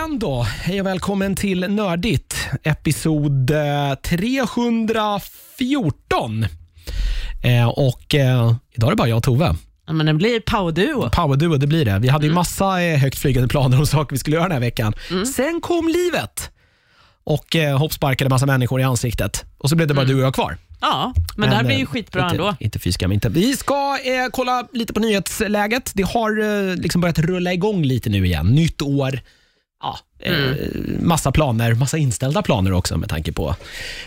igen då. Hej och välkommen till Nördigt, episod eh, 314. Eh, och eh, Idag är det bara jag och Tove. Ja, men det blir powerduo. Powerduo, det blir det. Vi hade ju massa eh, högt flygande planer om saker vi skulle göra den här veckan. Sen kom livet och eh, hoppsparkade massa människor i ansiktet. Och så blev det bara du och jag kvar. Ja, men, det här blir ju eh, skitbra inte, ändå. Inte fy skam, inte. Vi ska eh, kolla lite på nyhetsläget. Det har eh, liksom börjat rulla igång lite nu igen. Nytt år. Ja, eh, Mm. Massa planer, massa inställda planer också med tanke på eh,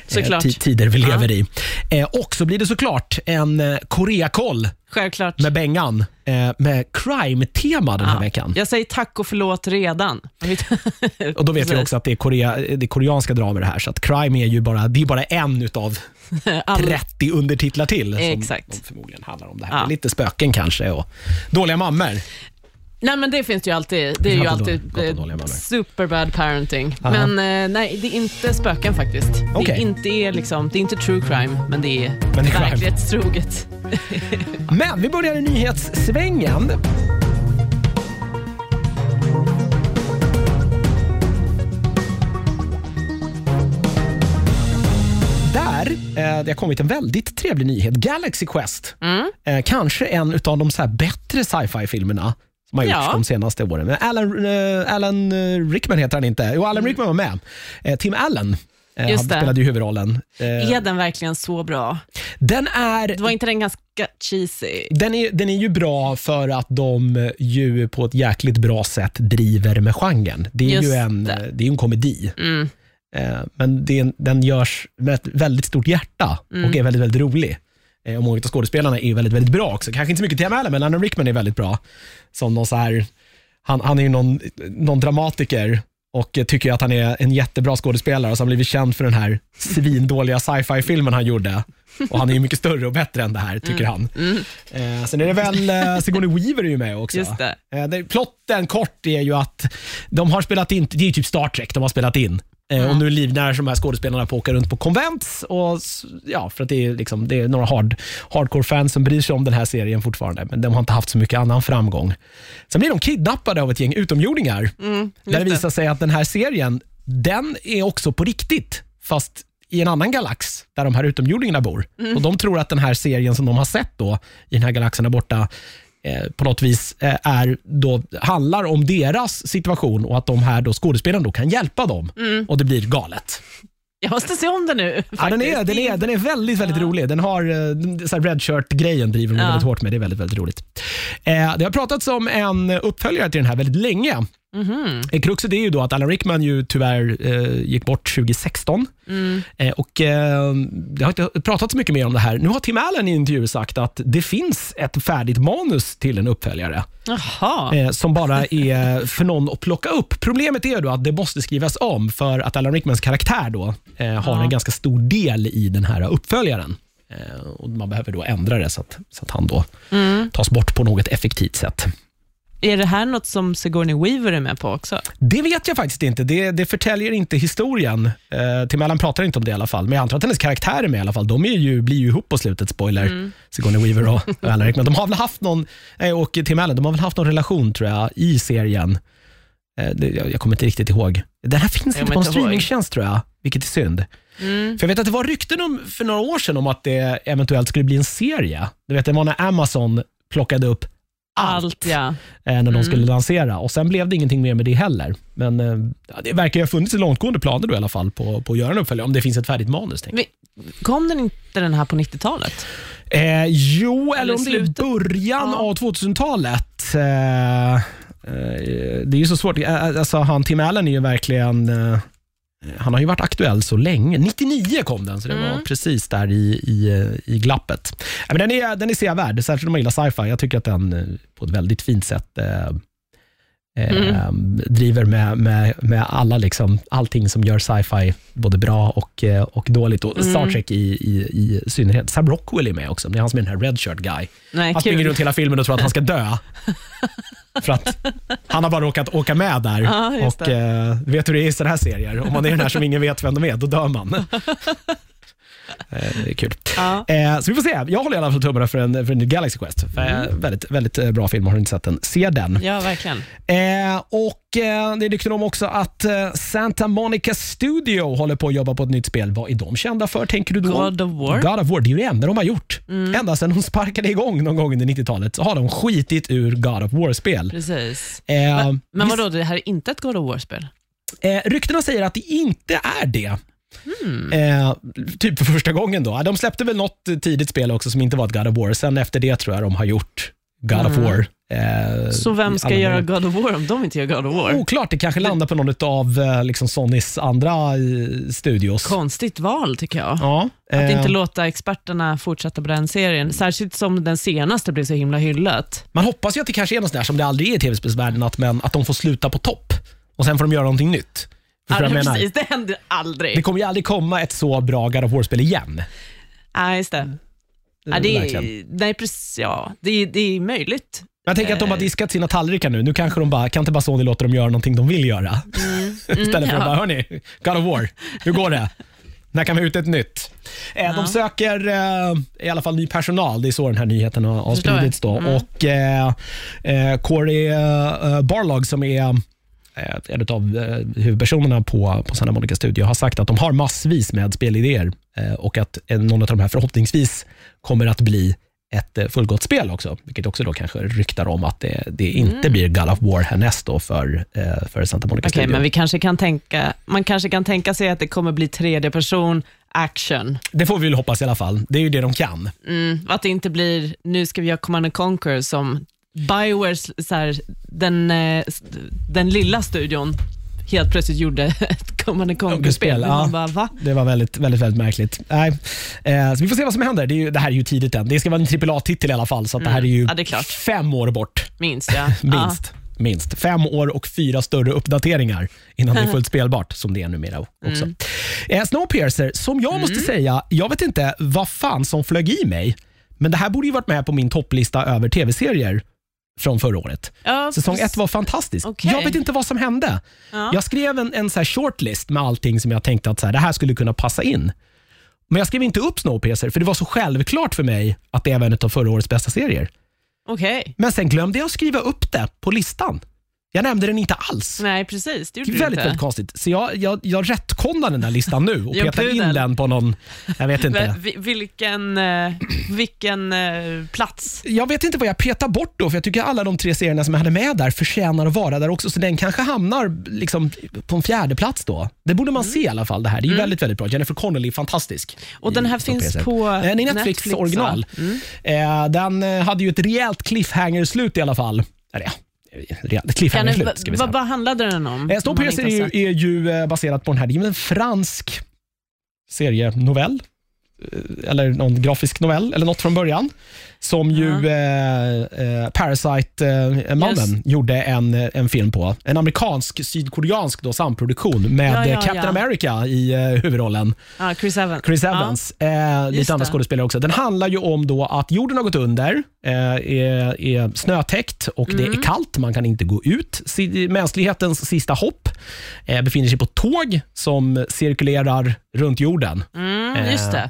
Såklart. ti- tider vi lever i. Eh, och så blir det såklart en Koreakoll Självklart. med Bengan med crime-tema den här Ja. veckan. Jag säger tack och förlåt redan. Och då vet vi också att det är, Korea, det är koreanska dramer det här, så att crime är ju bara, det är bara en utav All- 30 undertitlar till som, Exakt. som förmodligen handlar om det här. Ja. Det lite spöken kanske och dåliga mammor. Nej men det finns ju alltid. Det är ju alltid eh, mammor. superbad parenting. Aha. Men eh, nej, det är inte spöken faktiskt. Det, Okej. är inte är liksom, det är inte true crime, men det är, Men det är verklighetstroget. Men vi börjar i nyhetssvängen. Eh, det har kommit en väldigt trevlig nyhet. Galaxy Quest. Mm. Eh, kanske en av de så här bättre sci-fi-filmerna som har gjorts Ja. de senaste åren. Men Alan, eh, Alan eh, Rickman heter han inte. Jo, Alan Rickman var med. Eh, Tim Allen eh, han det. spelade ju huvudrollen. Eh, Är den verkligen så bra? den är Var inte den ganska cheesy? Den är, den är ju bra för att de ju på ett jäkligt bra sätt driver med genren. Det är Just ju en, det. det är en komedi. Mm. Eh, Men det, den görs med ett väldigt stort hjärta Mm. och är väldigt, väldigt rolig. Eh, Och många av skådespelarna är ju väldigt, väldigt bra också. Kanske inte så mycket Tim Allen, men Alan Rickman är väldigt bra. Som någon så här, han, han är ju någon, någon dramatiker och eh, tycker att han är en jättebra skådespelare och så har han blivit känd för den här svindåliga sci-fi-filmen han gjorde. Och han är ju mycket större och bättre än det här, tycker han. Eh, sen är det väl, eh, Sigourney Weaver är ju med också. Just det. Eh, det, plotten kort är ju att de har spelat in, det är ju typ Star Trek de har spelat in. Eh, Och nu livnär de här skådespelarna på att åka runt på konvent. Och, ja, för att det är, liksom, det är några hard, hardcore-fans som bryr sig om den här serien fortfarande, men de har inte haft så mycket annan framgång. Sen blir de kidnappade av ett gäng utomjordingar. där det visar sig att den här serien, den är också på riktigt, fast i en annan galax där de här utomjordingarna bor. Och De tror att den här serien som de har sett då i den här galaxen där borta på något vis eh, är då, handlar om deras situation och att de här då, skådespelarna då kan hjälpa dem. Och det blir galet. Jag måste se om den nu. Ja, den, är, den, är, den är väldigt, väldigt rolig. Den har eh, den- så här red shirt-grejen driver de Ja. väldigt hårt med. Det är väldigt, väldigt roligt. Eh, det har pratats om en uppföljare till den här väldigt länge. Mhm. Eh, Kruxet är ju då att Alan Rickman ju tyvärr eh, gick bort 2016. Eh, och eh, Det har inte pratats så mycket mer om det här. Nu har Tim Allen i en intervju sagt att det finns ett färdigt manus till en uppföljare eh, som bara är för någon att plocka upp. Problemet är då att det måste skrivas om för att Alan Rickmans karaktär då, eh, har Ja. en ganska stor del i den här uppföljaren. Eh, och Man behöver då ändra det så att, så att han då Mm. tas bort på något effektivt sätt. Är det här något som Sigourney Weaver är med på också? Det vet jag faktiskt inte. Det, det förtäljer inte historien. Eh, Tim Allen pratar inte om det i alla fall, men jag antar att hennes karaktär är med i alla fall. De är ju, blir ju ihop på slutet, spoiler. Mm. Sigourney Weaver och Alan Rickman. De har väl haft någon, eh, och Tim Allen, de har väl haft någon relation tror jag i serien. Eh, det, jag, jag kommer inte riktigt ihåg. Den här finns Jag inte på ihåg. streamingtjänst tror jag, vilket är synd. Mm. För jag vet att det var rykten om, för några år sedan om att det eventuellt skulle bli en serie. Du vet, det var när Amazon plockade upp allt Allt ja. eh, när Mm. de skulle lansera. Och Sen blev det ingenting mer med det heller. Men eh, ja, det verkar ju ha funnits långtgående planer då i alla fall på, på att göra en uppföljare, om det finns ett färdigt manus. Men Kom den inte den här på 90-talet? Eh, jo, eller, Eller om det är början Ja. av 2000-talet. Eh, eh, det är ju så svårt. Eh, Alltså, han, Tim Allen är ju verkligen... Eh, han har ju varit aktuell så länge. 99 kom den, så det var Mm. precis där i, i, i glappet. Men den, är, den är sevärd, särskilt om man gillar sci-fi. Jag tycker att den eh, på ett väldigt fint sätt eh, eh, driver med, med, med alla liksom, allting som gör sci-fi både bra och, eh, och dåligt. Och Star Trek i, i, i synnerhet. Sam Rockwell är med också. Det är han som är den här red shirt guy. Nej, Han springer kul. runt hela filmen och tror att han ska dö. För att han har bara råkat åka med där. Ja, och eh, vet hur det är i sådana här serier. Om man är den här som ingen vet vem de är, då dör man. Eh, det är kul. Ja. Eh, så vi får se. Jag håller i alla fall tummarna för en, för en Galaxy Quest. Eh, väldigt, väldigt eh, bra film. Har du inte sett den, se den. ja, verkligen. Och Det är rykten om också att Santa Monica Studio håller på att jobba på ett nytt spel. Vad är de kända för, tänker du då? God of War. God of War, det är ju det enda de har gjort. Ända sedan de sparkade igång någon gång under 90-talet så har de skitit ur God of War-spel. Precis. Eh, Men, men vadå, det här är inte ett God of War-spel? Eh, ryktena säger att det inte är det. Hmm. Eh, typ för första gången då. De släppte väl något tidigt spel också som inte var ett God of War. Sen efter det tror jag de har gjort God of War. Eh, Så vem ska göra gånger. God of War om de inte gör God of War? Oklart, det kanske landar på någon av eh, liksom Sonys andra eh, studios. Konstigt val tycker jag. Ja, Att eh, inte låta experterna fortsätta på den serien. Särskilt som den senaste blev så himla hyllat. man hoppas ju att det kanske är något sånt där som det aldrig är i tv-spelsvärlden, att, men, att de får sluta på topp och sen får de göra någonting nytt. Förstår Ja, menar? precis, det händer aldrig. Det kommer ju aldrig komma ett så bra God of War-spel igen. Nej, just det. Ja, det, är, nej, precis, ja, det, är, det är möjligt. Jag tänker att de har diskat sina tallrikar nu. Nu kanske de bara, kan inte bara Sony låta dem göra någonting de vill göra? Istället för att ja. bara, hörni, God of War, hur går det? När kan vi ut ett nytt? Eh, De söker eh, i alla fall ny personal. Det är så den här nyheten har, har spridits. Då. Och, eh, eh, Corey eh, Barlog som är eh, en av eh, huvudpersonerna på, på Santa Monica Studio har sagt att de har massvis med spelidéer eh, och att någon av de här förhoppningsvis kommer att bli ett eh, fullgott spel också, vilket också då kanske ryktar om att det, det inte blir God of War härnäst då för, för Santa Monica Mm. Okej, Studio. men vi kanske kan tänka, man kanske kan tänka sig att det kommer bli tredje person action. Det får vi väl hoppas i alla fall. Det är ju det de kan. Mm, att det inte blir, nu ska vi göra Command and Conquer som Biowares, så här, den, eh, den lilla studion, helt plötsligt gjorde ett Conquer-spel. Conquer-spel, ja. Bara, va? Det var väldigt, väldigt, väldigt märkligt. Nej. Eh, så vi får se vad som händer. Det, är ju, det här är ju tidigt än. Det ska vara en AAA-titel i alla fall, så att det här är ju Mm. Ja, är fem år bort. Minst ja. Minst. Minst. Fem år och fyra större uppdateringar innan det är fullt spelbart, som det är numera också. Mm. Eh, Snowpiercer, som jag måste säga, jag vet inte vad fan som flög i mig, men det här borde ju varit med på min topplista över tv-serier från förra året. Ja, Säsong ett var fantastisk. Okej. Jag vet inte vad som hände. Ja. Jag skrev en, en så här shortlist med allting som jag tänkte att så här, det här skulle kunna passa in. Men jag skrev inte upp Snowpiercer, för det var så självklart för mig att det var en av förra årets bästa serier. Okej. Men sen glömde jag skriva upp det på listan. Jag nämnde den inte alls. Nej, precis. Det gjorde är du väldigt, inte. väldigt konstigt. Så jag, jag, jag rättkollar den där listan nu och Jag petar in pudel. den på någon, jag vet inte. Vi- Vilken, eh, vilken eh, plats? Jag vet inte vad jag petar bort då, för jag tycker alla de tre serierna som jag hade med där förtjänar att vara där också, så den kanske hamnar liksom på en fjärde plats då. Det borde man se i alla fall. Det här. Det är ju väldigt, väldigt bra. Jennifer Connelly fantastisk. Och den här finns på Den är Netflix, Netflix, va? original. Eh, den eh, hade ju ett rejält cliffhanger-slut i alla fall. Eller ja, cliffhanger-slut ska vi säga. vad, vad handlade den om? Eh, Snowpiercer är ju, är... är ju eh, baserat på den här, det är en fransk serienovell. eh, Eller någon grafisk novell, eller något från början. Som ju eh, eh, Parasite-mannen gjorde en, eh, en film på. En amerikansk, sydkoreansk då, samproduktion med Ja, ja, eh, Captain ja. America i eh, huvudrollen. Ja, Chris Evans. Chris. Evans. Eh, Just lite andra det. skådespelare också. Den handlar ju om då att jorden har gått under, eh, är, är snötäckt och det Mm. är kallt. Man kan inte gå ut. Si- Mänsklighetens sista hopp eh, befinner sig på tåg som cirkulerar runt jorden. Mm, just det.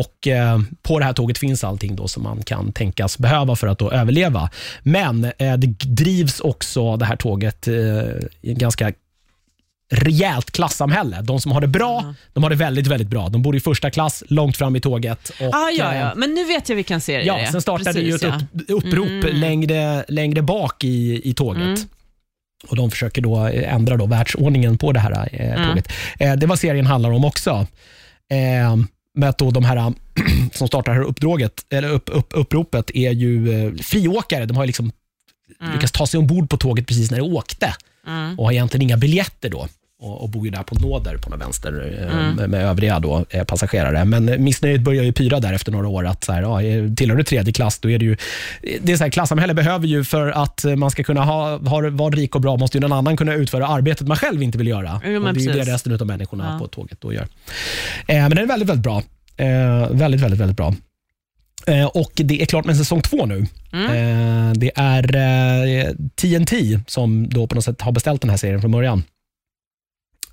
Och eh, På det här tåget finns allting då som man kan tänkas behöva för att då överleva. Men eh, det drivs också det här tåget eh, i ganska rejält klassamhälle. De som har det bra, de har det väldigt, väldigt bra. De bor i första klass, långt fram i tåget. Och, Ah, ja, eh, ja, men nu vet jag vilken serie Ja, det är. sen startade ju ett upp, upprop längre, längre bak i, i tåget. Mm. Och De försöker då eh, ändra då världsordningen på det här eh, Mm. tåget. Eh, det var serien handlar om också. Eh, med att då de här som startar det här uppdraget, eller upp, upp, uppropet är ju eh, friåkare. De har liksom lyckats ta sig ombord på tåget precis när det åkte Mm. och har egentligen inga biljetter då. Och, och bor ju där på nåder på den vänster eh, Mm. med, med övriga då, eh, passagerare. Men missnöjet börjar ju pyra där efter några år. Att så här, ja, eh, tillhör du tredje klass, då är det ju... Det är så här, klassamhälle behöver ju för att man ska kunna ha, ha, vara rik och bra, måste ju någon annan kunna utföra arbetet man själv inte vill göra. Jo, och det är ju det resten av människorna Ja. på tåget då gör. Eh, men den är väldigt, väldigt bra. Eh, väldigt, väldigt, väldigt bra. Och Det är klart med säsong två nu. Mm. Det är TNT som då på något sätt har beställt den här serien från början.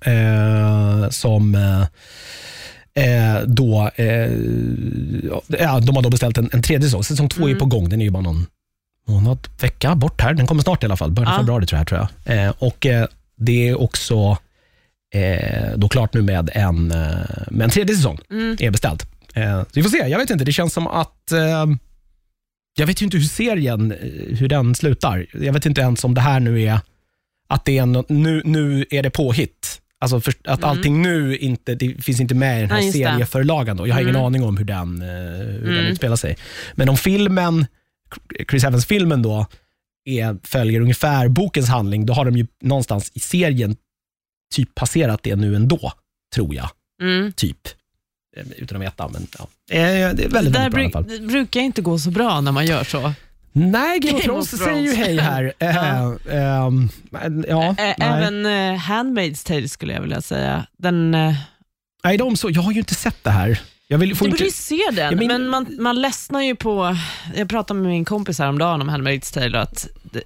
Eh, som eh, Eh, då, eh, ja, de har då beställt en, en tredje säsong. Säsong två är på gång. Den är ju bara någon månad, vecka bort här. Den kommer snart i alla fall. Början av Ja. februari tror jag. Tror jag. Eh, och Det är också då klart nu med en, med en tredje säsong. är beställt. Eh, så vi får se. Jag vet inte. Det känns som att jag vet ju inte hur serien hur den slutar. Jag vet inte ens om det här nu är att det är en, nu, nu är det påhitt. Alltså för, att allting nu inte, det finns inte med i den här Ja, serieförlagan. Då. Jag har ingen aning om hur den, eh, hur den utspelar sig. Men om filmen, Chris Evans-filmen då, är, följer ungefär bokens handling, då har de ju någonstans i serien typ passerat det nu ändå, tror jag. Mm. Typ. Eh, Utan att veta, men ja. Eh, Det är väldigt, väldigt bra i alla fall. det brukar inte gå så bra när man gör så. Nej, Game of Thrones säger ju hej här. Ja. ehm, men, ja, Ä-. Även uh, Handmaid's Tale skulle jag vilja säga. Den, eh, nej, de så, jag har ju inte sett det här. Jag vill, du borde ju se den, men- men man, man ledsnar ju på... Jag pratade med min kompis häromdagen om Handmaid's Tale att det,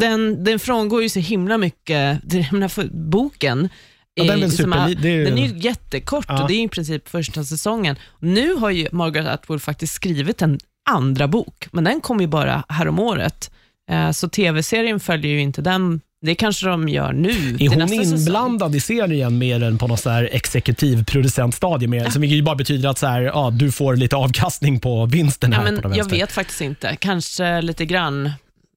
den, den frångår ju så himla mycket. Den här för- boken Ja, den är det är ju- den är ju jättekort Ja. och det är i princip första säsongen. Nu har ju Margaret Atwood faktiskt skrivit en andra bok, men den kom ju bara häromåret. Eh, Så tv-serien följer ju inte den. Det kanske de gör nu. är hon säsong. inblandad i serien mer än på något så här exekutiv producentstadie? Mer, som ju bara betyder att så här, ja, du får lite avkastning på vinsten här Ja, på men den jag vet faktiskt inte. Kanske lite grann.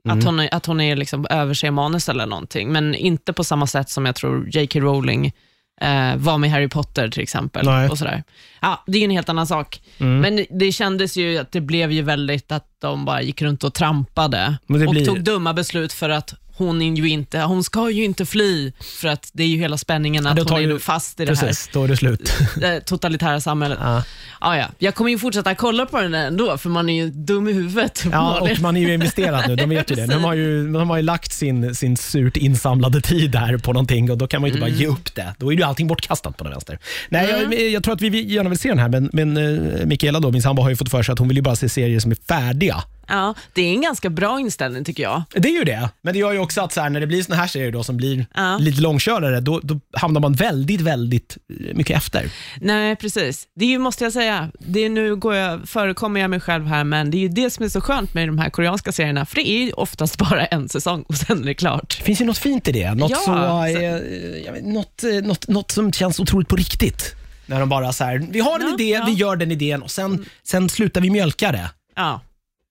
Mm. Att hon, är- att hon är liksom överser manus eller någonting, men inte på samma sätt som jag tror J.K. Rowling eh, var med Harry Potter till exempel. Nej. Mm. Och sådär. Ja, det är ju en helt annan sak. Men det kändes ju att det blev ju väldigt att de bara gick runt och trampade Men det och blir- tog dumma beslut för att hon, är ju inte, hon ska ju inte fly, för att det är ju hela spänningen att tar hon är ju- fast i det Precis, då är det slut. här eh, totalitära samhället. Ja. Ja, ja. Jag kommer ju fortsätta kolla på den ändå, för man är ju dum i huvudet. Ja, och man är ju investerad nu, de vet ju det. De har ju, de har ju lagt sin, sin surt insamlade tid här på någonting och då kan man ju inte bara ge upp det. Då är ju allting bortkastat på den vänster. Nej, jag, jag tror att vi gärna vill se den här, men, men eh, Mikaela, då, min sambo, har ju fått för sig att hon vill ju bara se serier som är färdiga. Ja, det är en ganska bra inställning tycker jag. Det är ju det, men det gör ju också att så här, när det blir såna här serier då, som blir Ja. lite långkörare, då, då hamnar man väldigt, väldigt eh, mycket efter. Nej, precis. Det är ju, måste jag säga, det är, nu går jag, förekommer jag mig själv här, men det är ju det som är så skönt med de här koreanska serierna, för det är ju oftast bara en säsong och sen är det klart. Det finns ju något fint i det. Något, Ja, så, så- eh, jag vet, något, eh, något, något som känns otroligt på riktigt. När de bara så här, vi har en Ja, idé, ja. vi gör den idén och sen, sen slutar vi mjölka det. Ja,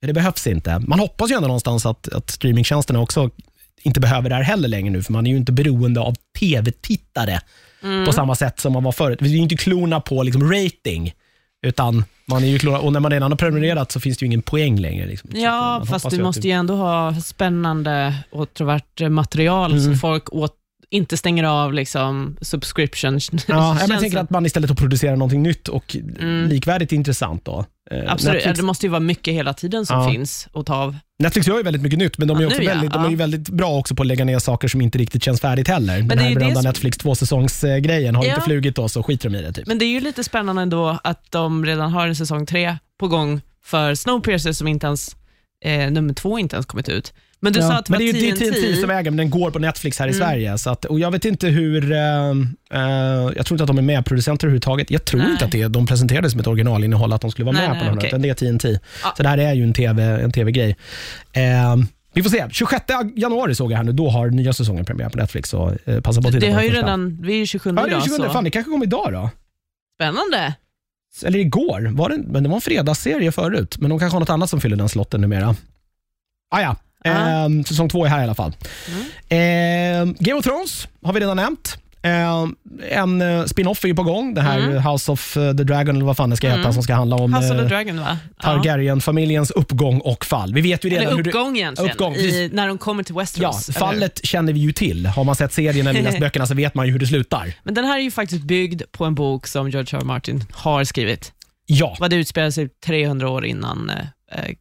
Det behövs inte. Man hoppas ju ändå någonstans att, att streamingtjänsterna också inte behöver det här heller längre nu, för man är ju inte beroende av tv-tittare Mm. på samma sätt som man var förut. Vi är ju inte klona på liksom rating, utan man är ju klona, och när man redan har prenumererat så finns det ju ingen poäng längre. Liksom. Ja fast du måste ju ändå ha spännande och trovärdigt material Mm. så folk åt, inte stänger av liksom subscription. Ja, men jag tänker att man istället att producera någonting nytt och likvärdigt intressant. Då. Eh, Mm. Absolut, Netflix, det måste ju vara mycket hela tiden som Ja. finns att ta av. Netflix gör ju väldigt mycket nytt, men de är, Ja, också nu ja, väldigt, de är ju väldigt bra också på att lägga ner saker som inte riktigt känns färdigt heller. Den det är här berömda som- Netflix tvåsäsongsgrejen, har inte flugit då så skiter de i det. Typ. Men det är ju lite spännande ändå att de redan har en säsong tre på gång för Snowpiercer som inte ens, eh, nummer två inte ens kommit ut. Men du Ja, sa att det men var det är ju det är TNT. TNT som äger, men den går på Netflix här i Mm. Sverige. Så att, och jag vet inte hur, eh, eh, jag tror inte att de är medproducenter överhuvudtaget. Jag tror Nej. inte att det, de presenterade som ett originalinnehåll, att de skulle vara Nej, med på den, okej. utan det är TNT. Ja. Så det här är ju en TV, en TV-grej. Eh, vi får se. 26 januari såg jag här nu, då har nya säsongen premiär på Netflix. Så, eh, passa på att titta Det på har ju redan, vi är ju 27 Ja, idag, 27. så Fan, det kanske kom idag då? spännande. Eller igår. Var det, men det var en fredagsserie förut, men de kanske har något annat som fyller den slotten numera. Ah, ja. Ehm, säsong två är här i alla fall. Ehm, Game of Thrones har vi redan nämnt. Ehm, en eh, spin-off är ju på gång. Det här Mm. House of eh, the Dragon, eller vad fan det ska heta, Mm. som ska handla om House of the eh, Dragon va? Ja. Targaryen-familjens uppgång och fall. Vi vet ju redan Eller hur uppgång egentligen, Uppgång, i, precis. när de kommer till Ja, Westeros. eller hur? fallet känner vi ju till. Har man sett serien eller läst böckerna så vet man ju hur det slutar. Men den här är ju faktiskt byggd på en bok som George R. R. Martin har skrivit. Ja, Vad det utspelar sig 300 år innan eh, eh,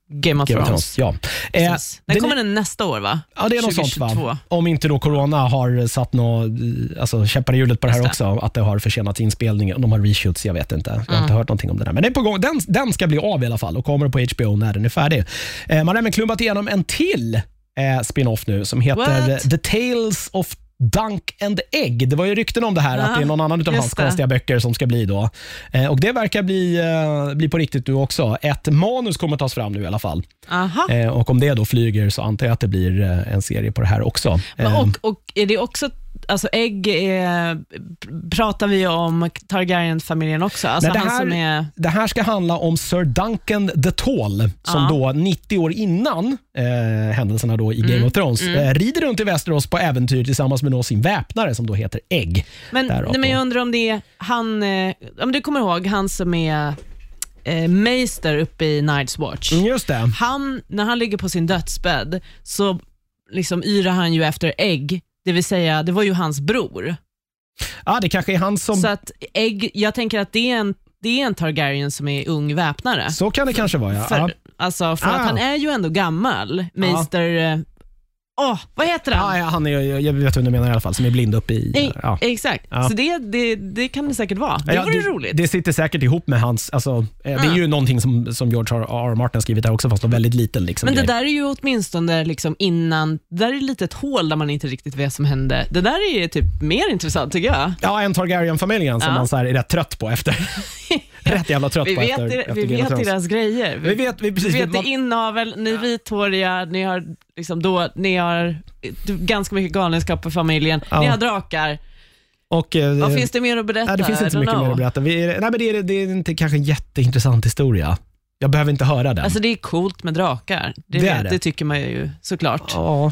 Game of Game of Thrones. Thrones. Ja. Eh. Den den kommer den nästa år va? Ja, det är något sånt 2022. va? Om inte då corona har satt något, alltså, käppar i hjulet på det här Just det. också. Att det har försenat inspelningen. De har reshoots, jag vet inte. Jag har inte hört någonting om det där. Men det är på gång. Den, den ska bli av i alla fall och kommer på HBO när den är färdig. Eh, man har även klubbat igenom en till eh, spin-off nu som heter What? The Tales of Dunk and Egg. Det var ju rykten om det här, att det är någon annan av hans det. konstiga böcker som ska bli då. Eh, och Det verkar bli, eh, bli på riktigt nu också. Ett manus kommer tas fram nu i alla fall. Eh, och Om det då flyger så antar jag att det blir eh, en serie på det här också. Men Och, och är det också, alltså ägg, är, pratar vi om Targaryen-familjen också? Alltså Nej, det här- är... Det här ska handla om Sir Duncan the Tall, som Ja. då 90 år innan eh, händelserna då i Game Mm, of Thrones eh, rider runt i Västerås på äventyr tillsammans med då sin väpnare som då heter Egg. Men, nej, men jag undrar om det är han, eh, om du kommer ihåg han som är eh, Meister uppe i Night's Watch. Mm, Just det. Han, när han ligger på sin dödsbädd så liksom yrar han ju efter ägg, det vill säga det var ju hans bror. Ja, det kanske är han som... Så Så, att ägg, jag tänker att det är en, det är en Targaryen som är ung väpnare. kan det kanske vara. Ja. För, ja. alltså, för Ah. att han är ju ändå gammal. Meister... Åh, vad heter han? Ja, ja, han är, jag jag vet vem du menar i alla fall, som är blind uppe i... E- Ja. Exakt, så det, det, det kan det säkert vara. Det vore roligt. Det sitter säkert ihop med hans... Alltså, eh, Det är ju någonting som, som George R. R. Martin har skrivit där också, fast då väldigt liten. Liksom, Men det grej. där är ju åtminstone liksom innan, det där är ett hål där man inte riktigt vet vad som hände. Det där är typ mer intressant tycker jag. Ja, en Targaryen-familjen som man så är rätt trött på efter. rätt jävla trött Vi på vet, efter, det- efter vi vet deras grejer. Vi vet, vi, precis, Vi vet man- det inavel, ni är vithåriga, ni har, liksom då, ni har ganska mycket galenskap i familjen, Ja. ni har drakar. och, eh, Vad finns det mer att berätta? nej, det finns inte så mycket know. mer att berätta. Vi, nej, men det, är, det är inte kanske en jätteintressant historia. Jag behöver inte höra den. Alltså det är coolt med drakar, det, Det är det. det. tycker man ju såklart. ja.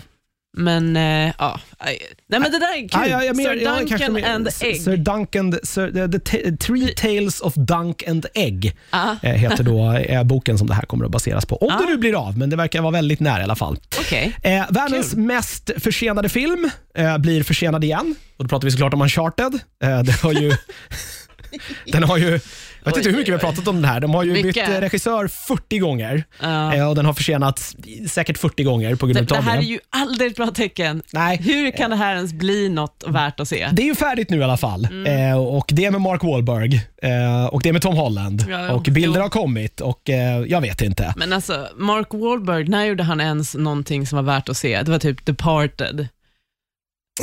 Men eh, ja, nej men det där är kul. Ja, ja, ja, Sir ja, Duncan mer- and Egg. Sir Duncan, Sir, the, the Three Tales of Dunk and Egg Ah, eh, heter då eh, boken som det här kommer att baseras på. Om Ah. det nu blir av, men det verkar vara väldigt nära i alla fall. Okej. Eh, världens mest försenade film eh, blir försenad igen. Och då pratar vi såklart om Uncharted. Eh, det har ju, den har ju, jag vet inte hur mycket vi har pratat om den här. De har ju Mycket. bytt regissör 40 gånger eh, och den har försenats säkert 40 gånger på grund av det det. här är ju aldrig ett bra tecken. Nej, Hur kan det här ens bli något värt att se? det är ju färdigt nu i alla fall. Mm. Eh, och Det är med Mark Wahlberg eh, och det är med Tom Holland. Ja, och bilder Jo. har kommit och jag vet inte. Men alltså, Mark Wahlberg, när gjorde han ens någonting som var värt att se? Det var typ Departed.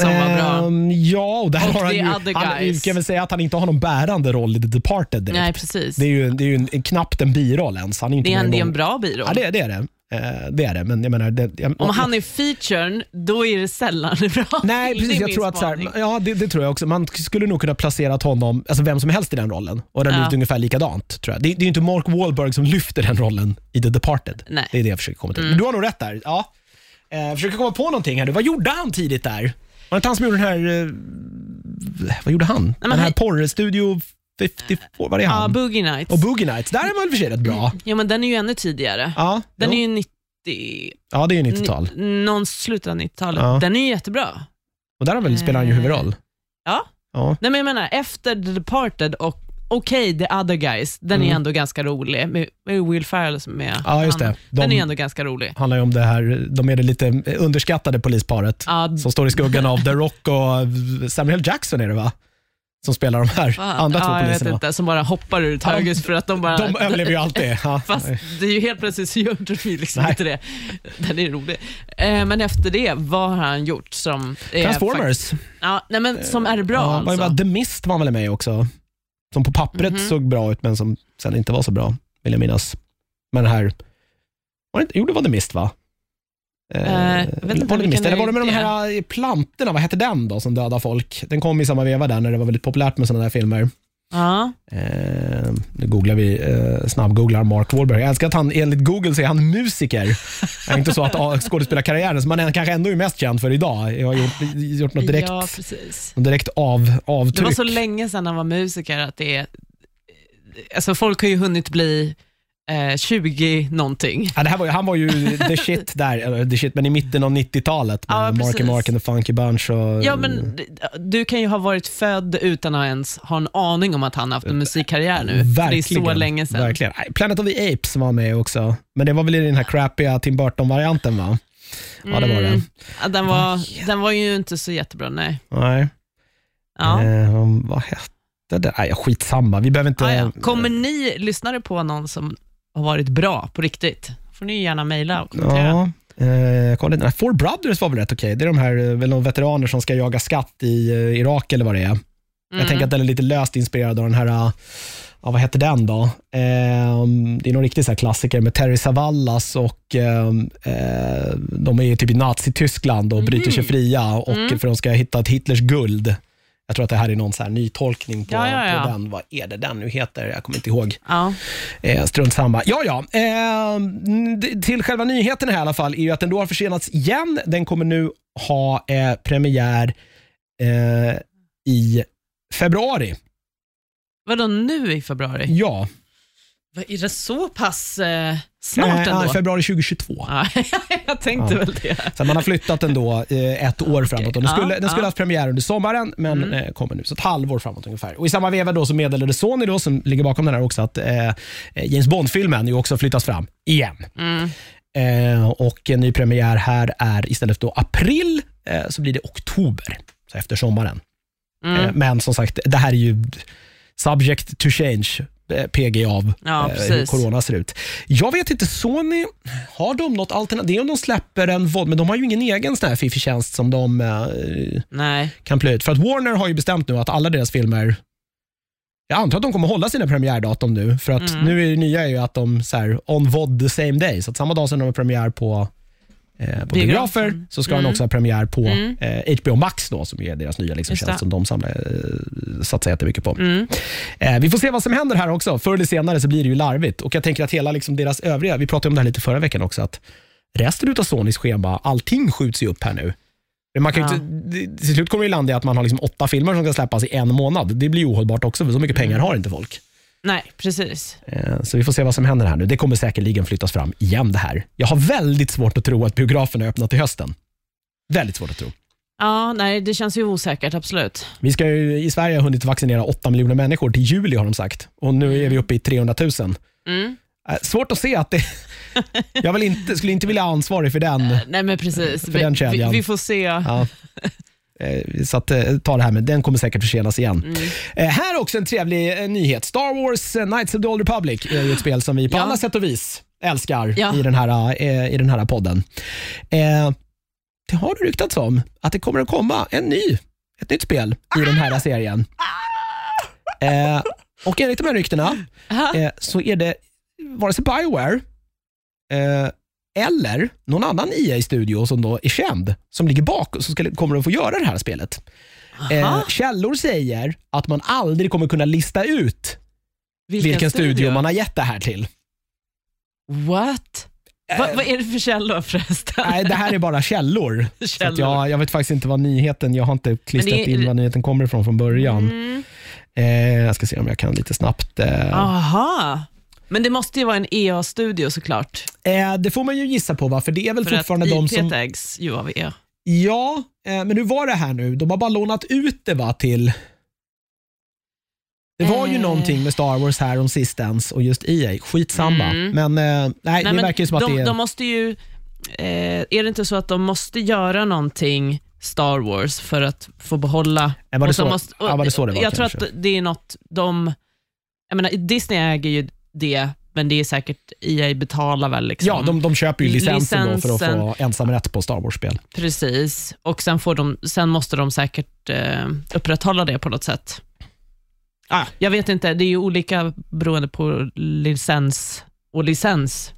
Som var bra. Ehm, ja, och där Och har han The ju, Other han, Guys. kan väl säga att han inte har någon bärande roll i The Departed direkt. Nej, precis. Det är ju, det är ju en, en, knappt en biroll ens. Han är inte Det är med en, i det är en någon- bra biroll. Ja, det, det är det. Eh, det är det, men jag menar... Det, jag, Om han är featuren, då är det sällan en bra Nej. Det precis. är Jag min tror att så här, ja, det, det tror jag också. Man skulle nog kunna placera honom, alltså vem som helst i den rollen och den Ja. blivit ungefär likadant. Tror jag. Det, det är ju inte Mark Wahlberg som lyfter den rollen i The Departed. Nej. Mm. Det är det jag försöker komma till. Men du har nog rätt där. Ja. Eh, försöker komma på någonting här. Vad gjorde han tidigt där? Var det inte han som gjorde den här... Eh, vad gjorde han? men den här han- porrstudio 54, var det Ja, han? Boogie Nights. och Boogie Nights, där är man väl för sig rätt bra. Ja, men den är ju ännu tidigare. Ja, Den jo. är ju 90... ja, det är ju 90-tal. n- Någon slutet av 90-talet. Ja. Den är ju jättebra. Och där har väl, spelar han ju huvudroll. Ja. Ja. Nej, men jag menar, efter The Departed och Okej, The Other Guys, den är Mm. ändå ganska rolig. Med, med Will Ferrell som är Ja, just det. han. De- Den är ändå ganska rolig. handlar ju om det här, de är det lite underskattade polisparet Ja, som står i skuggan av The Rock och Samuel Jackson är det va? Som spelar de här va? andra två ja, jag vet inte, som bara hoppar ur ett höghus för att de bara... De överlever ju alltid. Ja. Fast det är ju helt plötsligt så gör de liksom Nej. inte det. Den är rolig. Eh, men efter det, vad har han gjort som... är Transformers. fakt- Ja, nej, men som är bra ja, alltså. var- The Mist var väl med också. Som på pappret Mhm. såg bra ut men som sen inte var så bra, vill jag minnas. Men här, var det inte, jo det var The Mist va? Eh, jag vet inte, var det Mist? Eller var det med de här eh, plantorna, vad hette den då som dödar folk? Den kom i samma veva där när det var väldigt populärt med sådana där filmer. Ja. Eh, nu googlar vi, eh, snabbgooglar Mark Wahlberg. Jag älskar att han, enligt Google så är han musiker. Det är inte så att ah, skådespelarkarriären, som man är kanske ändå är mest känd för idag, jag har gjort, gjort något direkt, ja, precis. något direkt av, Det avtryck. var så länge sedan han var musiker att det är... Alltså folk har ju hunnit bli eh, 20 någonting. Ja, det här var, ju- han var ju the shit där, eller the shit, men i mitten av 90-talet med Ja, Marky precis. Mark and the Funky Bunch. Och, Ja, men d- du kan ju ha varit född utan att ens ha en aning om att han haft en musikkarriär nu. För Det är så länge sedan. Verkligen. Nej, Planet of the Apes var med också, men det var väl i den här crappiga Tim Burton-varianten va? Ja, det var det. Mm. Ja, den, var, den var ju inte så jättebra, nej. Nej. Ja. Eh, vad hette det? Nej, skitsamma. Vi behöver inte... Ah, ja. Kommer ni lyssnare på någon som har varit bra på riktigt? får ni gärna mejla och kommentera. Ja. Eh, kolla, nej, Four Brothers var väl rätt okej. Det är de här eh, väl några veteraner som ska jaga skatt i eh, Irak eller vad det är. Jag tänker att den är lite löst inspirerad av den här, eh, ja, vad hette den då? Eh, det är någon riktig så här klassiker med Terry Savallas och eh, eh, de är typ i Nazityskland och bryter sig fria och för de ska hitta ett Hitlers guld. Jag tror att det här är någon så här ny tolkning på, Ja, ja, ja. på den. Vad är det den nu heter? Jag kommer inte ihåg. Eh, strunt samma. Ja, ja. Eh, till själva nyheten här i alla fall är ju att den då har försenats igen. Den kommer nu ha eh, premiär eh, i februari. Vadå nu i februari? Ja, Är det så pass eh, snart eh, ändå? ja, februari 2022. Ja, jag tänkte Ja. väl det. Så man har flyttat den då eh, ett år framåt. Och den skulle, den skulle ja. haft premiär under sommaren, men eh, kommer nu. Så ett halvår framåt ungefär. Och I samma veva då så meddelade Sony, då, som ligger bakom den här också, att eh, James Bond-filmen ju också flyttas fram igen. Mm. Eh, och en ny premiär här är istället då april, eh, så blir det oktober, så efter sommaren. Mm. Eh, men som sagt, det här är ju subject to change, eh, PG av Ja, eh, hur corona ser ut. Jag vet inte, Sony, har de något alternativ? Det är om de släpper en vod, men de har ju ingen egen sån här fiffig tjänst som de eh, kan plöja ut. För att Warner har ju bestämt nu att alla deras filmer jag antar att de kommer hålla sina premiärdatum nu, för att Mm. nu är det nya är ju att de så här, on VOD the same day, så att samma dag som de har premiär på, eh, på biografer så ska Mm. de också ha premiär på Mm. eh, HBO Max då, som är deras nya liksom, tjänst som de samlar, eh, satsar jättemycket på. Mm. Eh, vi får se vad som händer här också. Förr eller senare så blir det ju larvigt. Och Jag tänker att hela liksom deras övriga, vi pratade om det här lite förra veckan också, att resten av Sonys schema, allting skjuts ju upp här nu. Man kan Ja. inte, till slut kommer det landa i att man har liksom åtta filmer som ska släppas i en månad. Det blir ohållbart också, för så mycket Mm. pengar har inte folk. Nej, precis. Eh, Så vi får se vad som händer här nu. Det kommer säkerligen flyttas fram igen det här. Jag har väldigt svårt att tro att biograferna öppnar till hösten. Väldigt svårt att tro. Ja, nej, det känns ju osäkert, absolut. Vi ska ju i Sverige ha hunnit vaccinera 8 miljoner människor till juli har de sagt. Och nu är vi uppe i 300 000. Mm. Eh, Svårt att se att det... Jag vill inte, skulle inte vilja ha ansvarig för den. Nej, men precis. För Vi, den vi, kedjan. vi får se. Ja. Eh, Så att, eh, ta det här med, den kommer säkert försenas igen. Mm. Eh, här också en trevlig nyhet. Star Wars Knights of the Old Republic är ju ett spel som vi på Ja. alla sätt och vis älskar Ja. i, den här, i den här podden. Det har ryktats om att det kommer att komma en ny, ett nytt spel i den här serien. Och enligt de här ryktena så är det vare sig Bioware eller någon annan EA-studio som då är känd, som ligger bak och som ska, kommer att få göra det här spelet. Eh, källor säger att man aldrig kommer kunna lista ut vilken, studio man har gett det här till. What? Va, vad är det för källor förresten? Nej, det här är bara källor. Så källor. jag, jag vet faktiskt inte vad nyheten, jag har inte klistrat är- in var nyheten kommer ifrån från början. Mm. Eh, jag ska se om jag kan lite snabbt. Eh, Aha. Men det måste ju vara en EA-studio såklart. eh, det får man ju gissa på, va? för det är väl För fortfarande att de som... ägs ju av EA. Ja, eh, men hur var det här nu? De har bara lånat ut det va, till... Det var ju Eh. någonting med Star Wars här om sistens och just EA. Skitsamma. Mm. Men nej, Nej, det men verkar ju som de, att det är... de måste ju... Eh, är det inte så att de måste göra någonting Star Wars för att få behålla... Eh, var det så- måste, ja, var det så det var Jag tror kanske? att det är något de... Jag menar, Disney äger ju det, men det är säkert EA betalar väl. Liksom. Ja, de, de köper ju licensen, då för att Licensen. få ensamrätt på Star Wars-spel. Precis, och sen, får de, sen måste de säkert eh, upprätthålla det på något sätt. Ah, jag vet inte, det är ju olika beroende på licens och licens.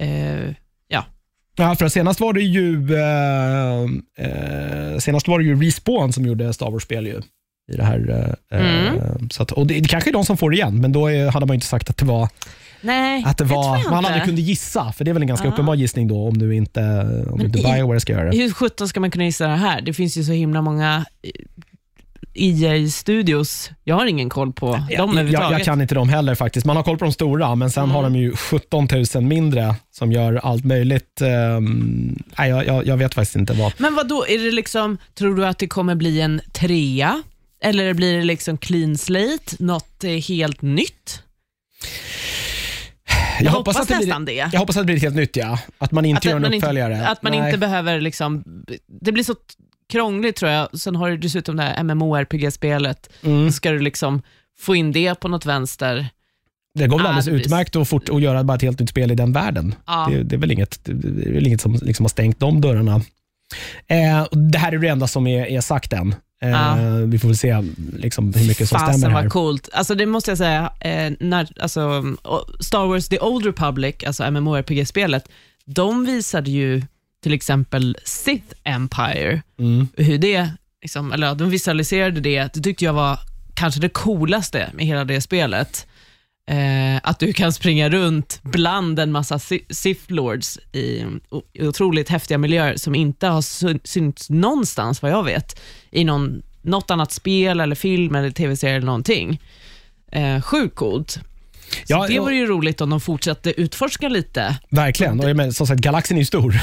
Eh, Ja, för senast var det ju eh, eh, senast var det ju Respawn som gjorde Star Wars-spel. I det här, eh, Mm. eh, så att, och det, det kanske är de som får det igen, men då är, hade man inte sagt att det var, nej, att det var jag man aldrig kunde gissa, för det är väl en ganska Ah. uppenbar gissning då om du inte, om Men inte Bioware ska göra det. Hur sjutton ska man kunna gissa det här? Det finns ju så himla många EA-studios. Jag har ingen koll på dem jag, jag, överhuvudtaget. jag kan inte dem heller faktiskt. Man har koll på de stora, men sen Mm. har de ju 17 000 mindre som gör allt möjligt. Um, nej, jag, jag, jag vet faktiskt inte vad. Men vad då är det liksom, tror du att det kommer bli en trea? Eller blir det liksom clean slate, något eh, helt nytt? Jag, hoppas, att det blir, det. jag hoppas att det blir helt nytt, ja. Att man inte Att, gör en man, uppföljare. inte, att man Nej. inte behöver liksom, det blir så krångligt tror jag. Sen har du dessutom det här MMORPG-spelet. Mm. Ska du liksom få in det på något vänster. Det går väl alldeles utmärkt att, fort, att göra bara ett helt nytt spel i den världen. Ja. Det, det är väl inget, det är väl inget som liksom har stängt de dörrarna. Eh, det här är det enda som är, är sagt än. Eh, Ja. Vi får väl se liksom, hur mycket som Fasen stämmer här. vad coolt. Alltså det måste jag säga, eh, när, alltså, Star Wars The Old Republic, alltså MMORPG-spelet, de visade ju till exempel Sith Empire, Mm. hur det, liksom, eller de visualiserade det, det tyckte jag var kanske det coolaste med hela det spelet. Eh, att du kan springa runt bland en massa Si- Sith Lords i otroligt häftiga miljöer som inte har syn- synts någonstans, vad jag vet, i någon, något annat spel, eller film, eller tv-serie eller någonting. Eh, sjukt coolt. Ja, det vore ju roligt om de fortsatte utforska lite. Verkligen. Och menar, som sagt, galaxen är ju stor.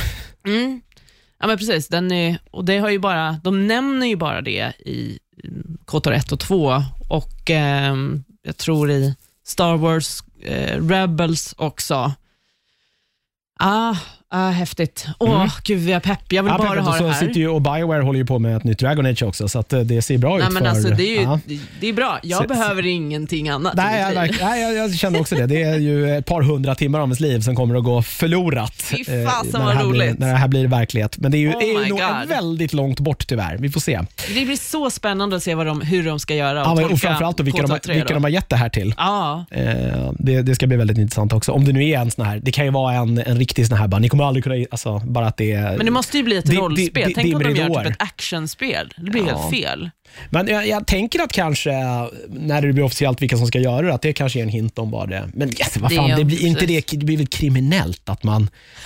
Mm. Ja, men precis. Den är, och det har ju bara, de nämner ju bara det i KTR 1 och 2 och ehm, jag tror i Star Wars eh, Rebels också. Ah, ah, häftigt. Åh, Mm. gud vad jag pepp. Jag vill Ja, bara peppet. ha och så det här. sitter ju, och Bioware håller ju på med ett nytt Dragon Age också, så eh, det ser bra Nej, ut men för... alltså, det, är ju, ja. det, är bra. Jag Se- behöver ingenting annat. Nej, jag, verk- nej jag, jag känner också det. Det är ju ett par hundra timmar av ens liv som kommer att gå förlorat. Fy eh, fasen, när vad det här Blir, roligt. när det här blir verklighet. Men det är ju, Oh är nog God. väldigt långt bort tyvärr. Vi får se. Det blir så spännande att se vad de, hur de ska göra och Ja, och framförallt då, vilka, de, vilka då. de har gett det här till. Ja, Eh, det, det ska bli väldigt intressant också. Om det nu är en sån här, det kan ju vara en, en riktig sån här, bara, kommer aldrig kunna, alltså, bara att det är... men det måste ju bli ett Det- det- rollspel. det- Tänk om de gör typ ett actionspel. Det blir Ja. helt fel. Men jag, jag tänker att kanske, när det blir officiellt vilka som ska göra det, att det kanske är en hint om vad det men yes, vad Det fan, är- det, blir inte det, det blir väl kriminellt att man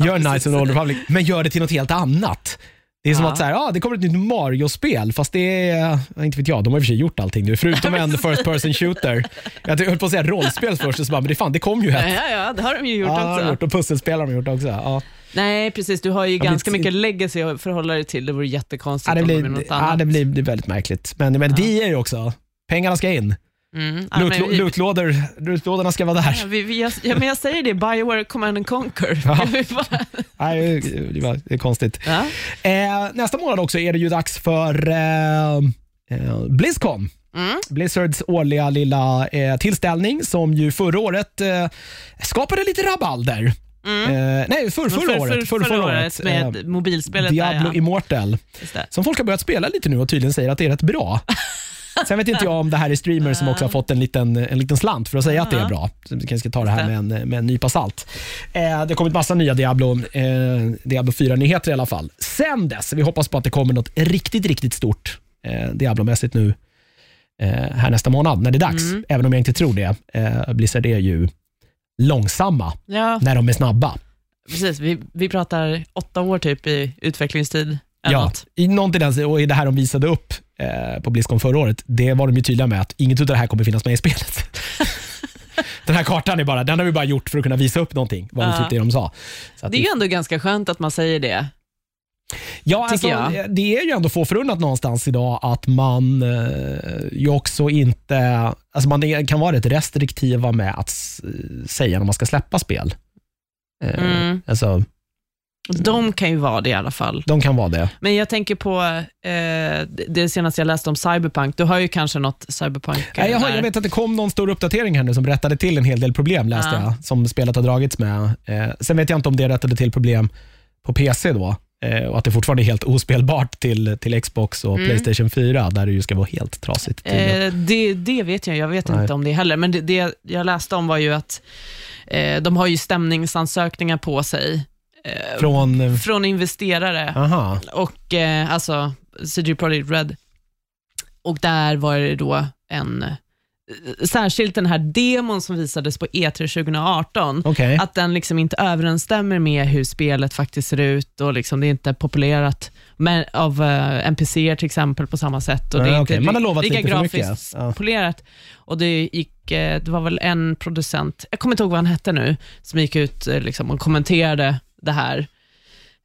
gör Knights of the Old Republic, men gör det till något helt annat. Det är som Ja. att så här, ah, det kommer ett nytt Mario-spel, fast det är, ja, inte vet jag, de har i och för sig gjort allting nu, förutom en first person shooter. Jag höll på att säga rollspel först, och så bara, men det, fan, det kom ju Ja, ett. ja, ja, det har de ju gjort Ja, också. gjort, och pusselspel har de gjort också. Ja. Nej, precis. Du har ju blir ganska inte- mycket legacy att förhålla dig till. Det vore jättekonstigt Ja, det, om de blir, gjorde något ja, annat. det, blir, det är väldigt märkligt. Men, men det är ju också, pengarna ska in. Mm. Loot, vi- lootlådor, lootlådorna ska vara där. Ja, vi, vi, ja, men jag säger det, Bioware Command and Conquer. Ja. Nej, det, var, det är konstigt. ja. Eh, nästa månad också är det ju dags för eh, eh, Blizzcon. Mm. Blizzards årliga lilla eh, tillställning som ju förra året eh, skapade lite rabalder. Mm. Eh, nej, för, förra, För- året. för- Förra, förra året. med eh, mobilspelet. Diablo där, ja. Immortal. Som folk har börjat spela lite nu och tydligen säger att det är rätt bra. Sen vet inte jag om det här är streamers som också har fått en liten, en liten slant för att säga att det är bra. Så vi kanske ska ta det här med en, med en nypa salt. Eh, det har kommit massa nya Diablo, eh, Diablo 4-nyheter i alla fall. Sen dess, vi hoppas på att det kommer något riktigt, riktigt stort eh, Diablo-mässigt nu eh, här nästa månad när det är dags. Mm. Även om jag inte tror det. Eh, Blizzard är ju långsamma Ja, när de är snabba. precis. Vi, vi pratar åtta år typ i utvecklingstid. Ja, något. i någon tendens, och i det här de visade upp eh, på Blizzcon förra året, det var de ju tydliga med att inget av det här kommer finnas med i spelet. den här kartan är bara, den har vi bara gjort för att kunna visa upp någonting, var väl Ja. det de sa. Det är ju ändå ganska skönt att man säger det. ja, alltså, jag. det är ju ändå få förunnat någonstans idag att man eh, ju också inte, alltså man kan vara rätt restriktiva med att säga när man ska släppa spel. Eh, Mm. Alltså, De kan ju vara det i alla fall. de kan vara det. Men jag tänker på eh, det senaste jag läste om Cyberpunk. Du har ju kanske något Cyberpunk eh, Nej, jag, har, där. jag vet att det kom någon stor uppdatering här nu som rättade till en hel del problem, läste Ja. jag, som spelet har dragits med. Eh, sen vet jag inte om det rättade till problem på PC då, eh, och att det fortfarande är helt ospelbart till, till Xbox och Mm. Playstation 4, där det ju ska vara helt trasigt. Eh, det, det vet jag, jag vet Nej. inte om det heller. Men det, det jag läste om var ju att eh, de har ju stämningsansökningar på sig eh, Från, eh, från investerare. aha, och eh, alltså CG Projekt Red. Och där var det då en, eh, särskilt den här demon som visades på E3 2018, okej. att den liksom inte överensstämmer med hur spelet faktiskt ser ut och liksom det är inte populerat med, av uh, NPCer till exempel på samma sätt. Och det är Ja, inte. Man har lovat lika grafiskt Ja. polerat. Och det, gick, eh, det var väl en producent, jag kommer inte ihåg vad han hette nu, som gick ut eh, liksom, och kommenterade det här.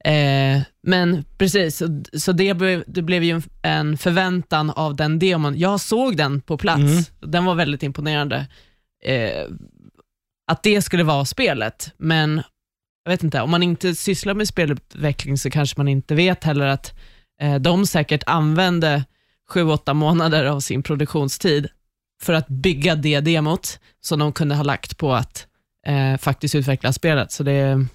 Eh, men precis, så, det, blev, det blev ju en, förväntan av den demon. Jag såg den på plats, Mm. den var väldigt imponerande. Eh, att det skulle vara spelet, men jag vet inte, om man inte sysslar med spelutveckling så kanske man inte vet heller att eh, de säkert använde sju, åtta månader av sin produktionstid för att bygga det demot som de kunde ha lagt på att eh, faktiskt utveckla spelet. Så det,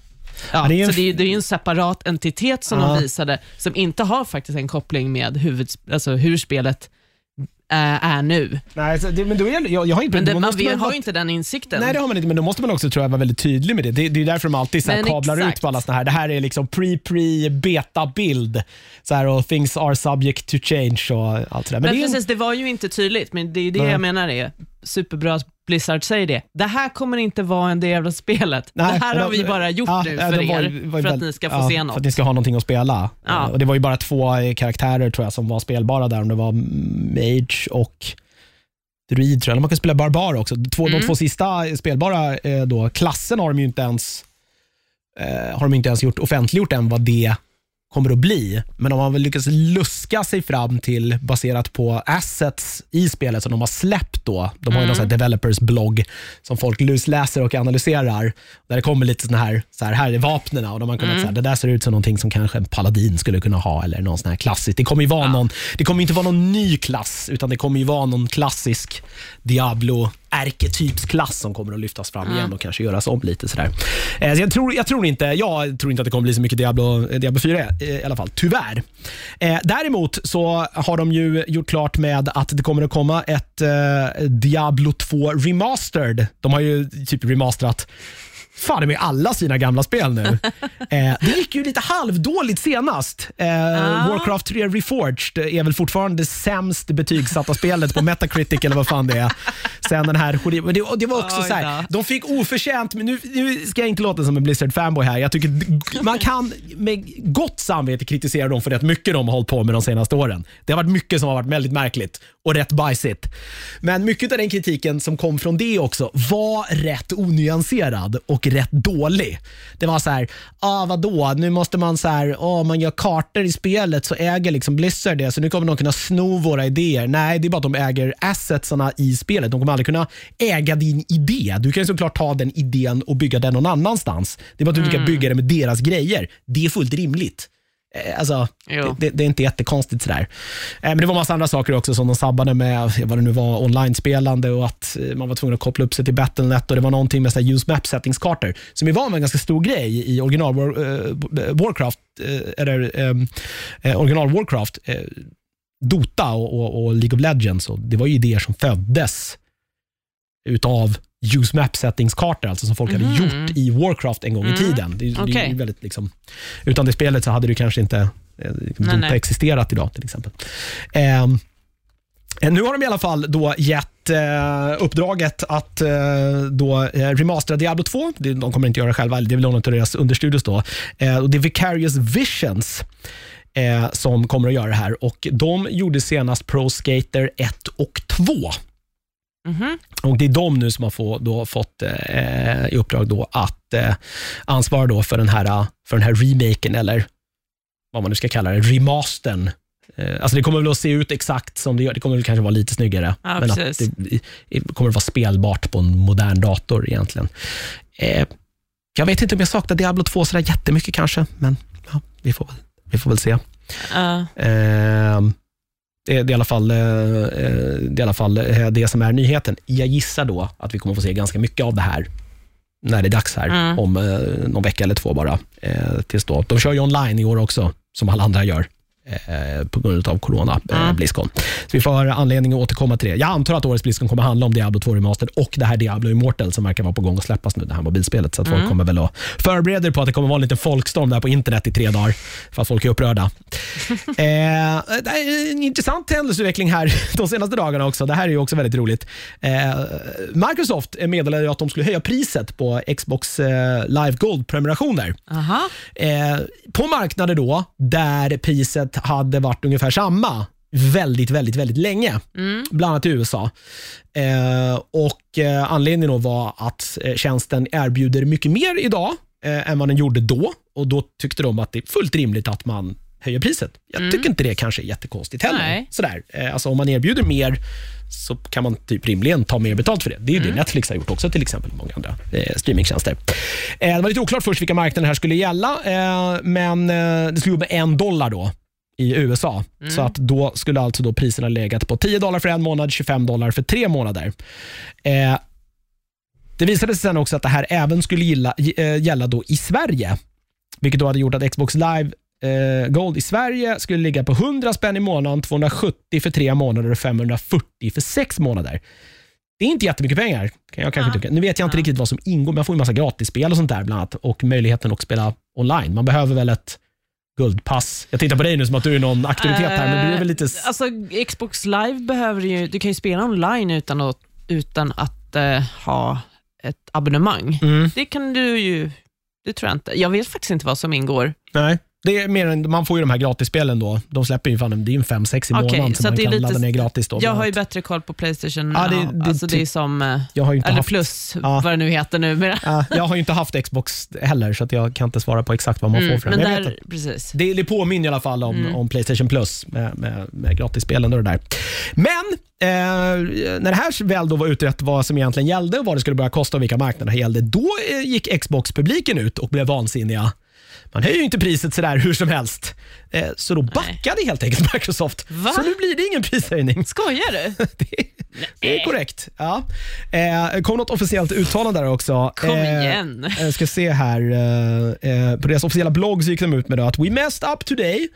ja, det är en så det, är- det är en separat entitet som Ja. de visade, som inte har faktiskt en koppling med huvud, alltså hur spelet är nu. Nej, det, men då är, jag, jag har inte Men det, man måste vi har ju inte den insikten. Nej, det har man inte, men då måste man också tror jag, vara väldigt tydlig med det. Det, det är därför de alltid så här, Men kablar exakt. ut på alla såna här. Det här är liksom pre-pre-beta-bild. Och things are subject to change och allt sådär. Men, Men det är en- precis, det var ju inte tydligt, men det är det Nej. jag menar är superbra Blizzard säger det. Det här kommer inte vara en del av spelet. Nej, det här har de- vi bara gjort ja, nu för var er, var för att ni ska få ja, se För något. att ni ska ha någonting att spela. Ja. Eh, Och det var ju bara två eh, karaktärer tror jag som var spelbara där. Om det var Mage och Druid tror jag. Man kan spela Barbar också. Två, Mm. De två sista spelbara eh, då, klassen har de ju inte ens eh, har de inte ens gjort offentliggjort än vad det kommer att bli. Men de har väl lyckats luska sig fram till, baserat på assets i spelet som de har släppt då. De har ju någon sån här developers blogg som folk lusläser och analyserar. Där det kommer lite såna här, så här, här är vapnen och de har kunnat säga det där ser ut som någonting som kanske en paladin skulle kunna ha eller någon sån här klassisk. Det kommer ju vara någon, det kommer inte vara någon ny klass utan det kommer ju vara någon klassisk Diablo ärketypsklass som kommer att lyftas fram igen och kanske göras om lite sådär. Eh, så jag, tror, jag, tror inte, jag tror inte att det kommer bli så mycket Diablo, Diablo 4 eh, i alla fall, tyvärr. Eh, däremot så har de ju gjort klart med att det kommer att komma ett eh, Diablo 2 Remastered. De har ju typ remasterat fan med alla sina gamla spel nu. eh, det gick ju lite halvdåligt senast. Eh, Warcraft 3 Reforged är väl fortfarande det sämst betygsatta spelet på Metacritic eller vad fan det är. Sen den här, men det, det var också Oj så här, de fick oförtjänt, men nu, nu ska jag inte låta som en Blizzard-fanboy här. Jag tycker man kan med gott samvete kritisera dem för rätt mycket de har hållit på med de senaste åren. Det har varit mycket som har varit väldigt märkligt och rätt bajsigt. Men mycket av den kritiken som kom från det också var rätt onyanserad och rätt dålig. Det var så här, ah, vadå, nu måste man så här, ah, man gör kartor i spelet så äger liksom Blizzard det, så nu kommer de kunna sno våra idéer. Nej, det är bara att de äger assetsarna i spelet. De kommer aldrig kunna äga din idé. Du kan såklart ta den idén och bygga den någon annanstans. Det är bara att du inte kan bygga det med deras grejer. Det är fullt rimligt. Eh, Alltså, det, det, är inte jättekonstigt sådär. Eh, Men det var massa andra saker också som de sabbade med, vad det nu var, online-spelande och att eh, man var tvungen att koppla upp sig till Battlenet och det var någonting med use map settings-kartor som ju var en ganska stor grej i original War, Warcraft, eller ehm, eh, original Warcraft, Dota och, och, och League of Legends. Och det var ju idéer som föddes utav use map settings-kartor, alltså som folk hade gjort i Warcraft en gång i tiden. Det, är- det är väldigt liksom, utan det spelet så hade det kanske inte eh, Dota nej. existerat idag till exempel. Eh, nu har de i alla fall då gett eh, uppdraget att eh, då, remastera Diablo 2. Det, de kommer inte göra det själva, det är väl någon av deras understudios då. Eh, och det är Vicarious Visions som kommer att göra det här. Och De gjorde senast Pro Skater 1 och 2. Mhm. Och Det är de nu som har få, då fått eh, i uppdrag då att eh, ansvara då för, den här, för den här remaken, eller vad man nu ska kalla det, remastern. Eh, alltså det kommer väl att se ut exakt som det gör. Det kommer väl kanske vara lite snyggare. Ja, men det, det kommer att vara spelbart på en modern dator egentligen. Eh, jag vet inte om jag saknar Diablo 2 sådär jättemycket kanske, men ja, vi, får vi får väl se. Ja. Det, är- i alla fall, eh, eh, det, är i alla fall eh, det som är nyheten. Jag gissar då att vi kommer få se ganska mycket av det här när det är dags här, Mm. om eh, någon vecka eller två bara. Eh, tills då. De kör ju online i år också, som alla andra gör. Eh, på grund av corona, eh, Mm. Blizzcon. Så vi får anledning att återkomma till det. Jag antar att årets Blizzcon kommer handla om Diablo 2 Remastered och det här Diablo Immortal som verkar vara på gång att släppas nu, det här mobilspelet. Så att Mm. folk kommer väl att förbereda er på att det kommer vara en liten folkstorm där på internet i tre dagar, för att folk är upprörda. Eh, det är en intressant händelseutveckling här de senaste dagarna också. Det här är ju också väldigt roligt. Eh, Microsoft meddelade att de skulle höja priset på Xbox eh, Live Gold-prenumerationer. Eh, på marknader då där priset hade varit ungefär samma väldigt, väldigt, väldigt länge. Bland annat i USA. Eh, och eh, Anledningen då var att eh, tjänsten erbjuder mycket mer idag eh, än vad den gjorde då. Och Då tyckte de att det är fullt rimligt att man höjer priset. Jag tycker inte det kanske är jättekonstigt heller. Nej. Sådär. Eh, alltså om man erbjuder mer så kan man typ rimligen ta mer betalt för det. Det är ju det Netflix har gjort också till exempel, många andra eh, streamingtjänster. Eh, det var lite oklart först vilka marknader det här skulle gälla, eh, men eh, det slog med en dollar då i USA. Så att då skulle alltså då priserna legat på 10 dollar för en månad, 25 dollar för tre månader. Eh, det visade sig sen också att det här även skulle gilla, eh, gälla då i Sverige, vilket då hade gjort att Xbox Live eh, Gold i Sverige skulle ligga på 100 spänn i månaden, 270 för tre månader och 540 för sex månader. Det är inte jättemycket pengar, kan jag kanske Ja. tycka. Nu vet jag inte Ja. riktigt vad som ingår, men man får ju massa gratisspel och sånt där bland annat och möjligheten att spela online. Man behöver väl ett guldpass. Jag tittar på dig nu som att du är någon auktoritet här, men du är väl lite... Alltså, Xbox Live behöver ju, du kan ju spela online utan att, utan att eh, ha ett abonnemang. Mm, Det kan du ju, det tror jag inte. Jag vet faktiskt inte vad som ingår. nej. Det är mer än, man får ju de här gratisspelen då. De släpper ju fan, det är en 5-6 i månaden så som att man kan lite- ladda ner gratis. Då, Jag har ju bättre koll på Playstation Ja, det- det- alltså det är som, eh, jag har inte eller haft, plus, Ja. vad det nu heter numera. Ja, jag har ju inte haft Xbox heller, så jag kan inte svara på exakt vad man får Mm, för den. men där, precis. Det, det påminner i alla fall om, Mm. om Playstation Plus med, med, med gratisspelen och det där. Men eh, när det här väl då var utrett vad som egentligen gällde och vad det skulle börja kosta och vilka marknader det gällde, då eh, gick Xbox-publiken ut och blev vansinniga. Man höjer ju inte priset sådär hur som helst. Eh, så då backade helt enkelt Microsoft. Va? Så nu blir det ingen prishöjning. Skojar du? Det, det är korrekt. Ja. Eh, kom något officiellt uttalande där också. Kom Eh, igen. jag ska se här. eh, på deras officiella blogg så gick de ut med att “We messed up today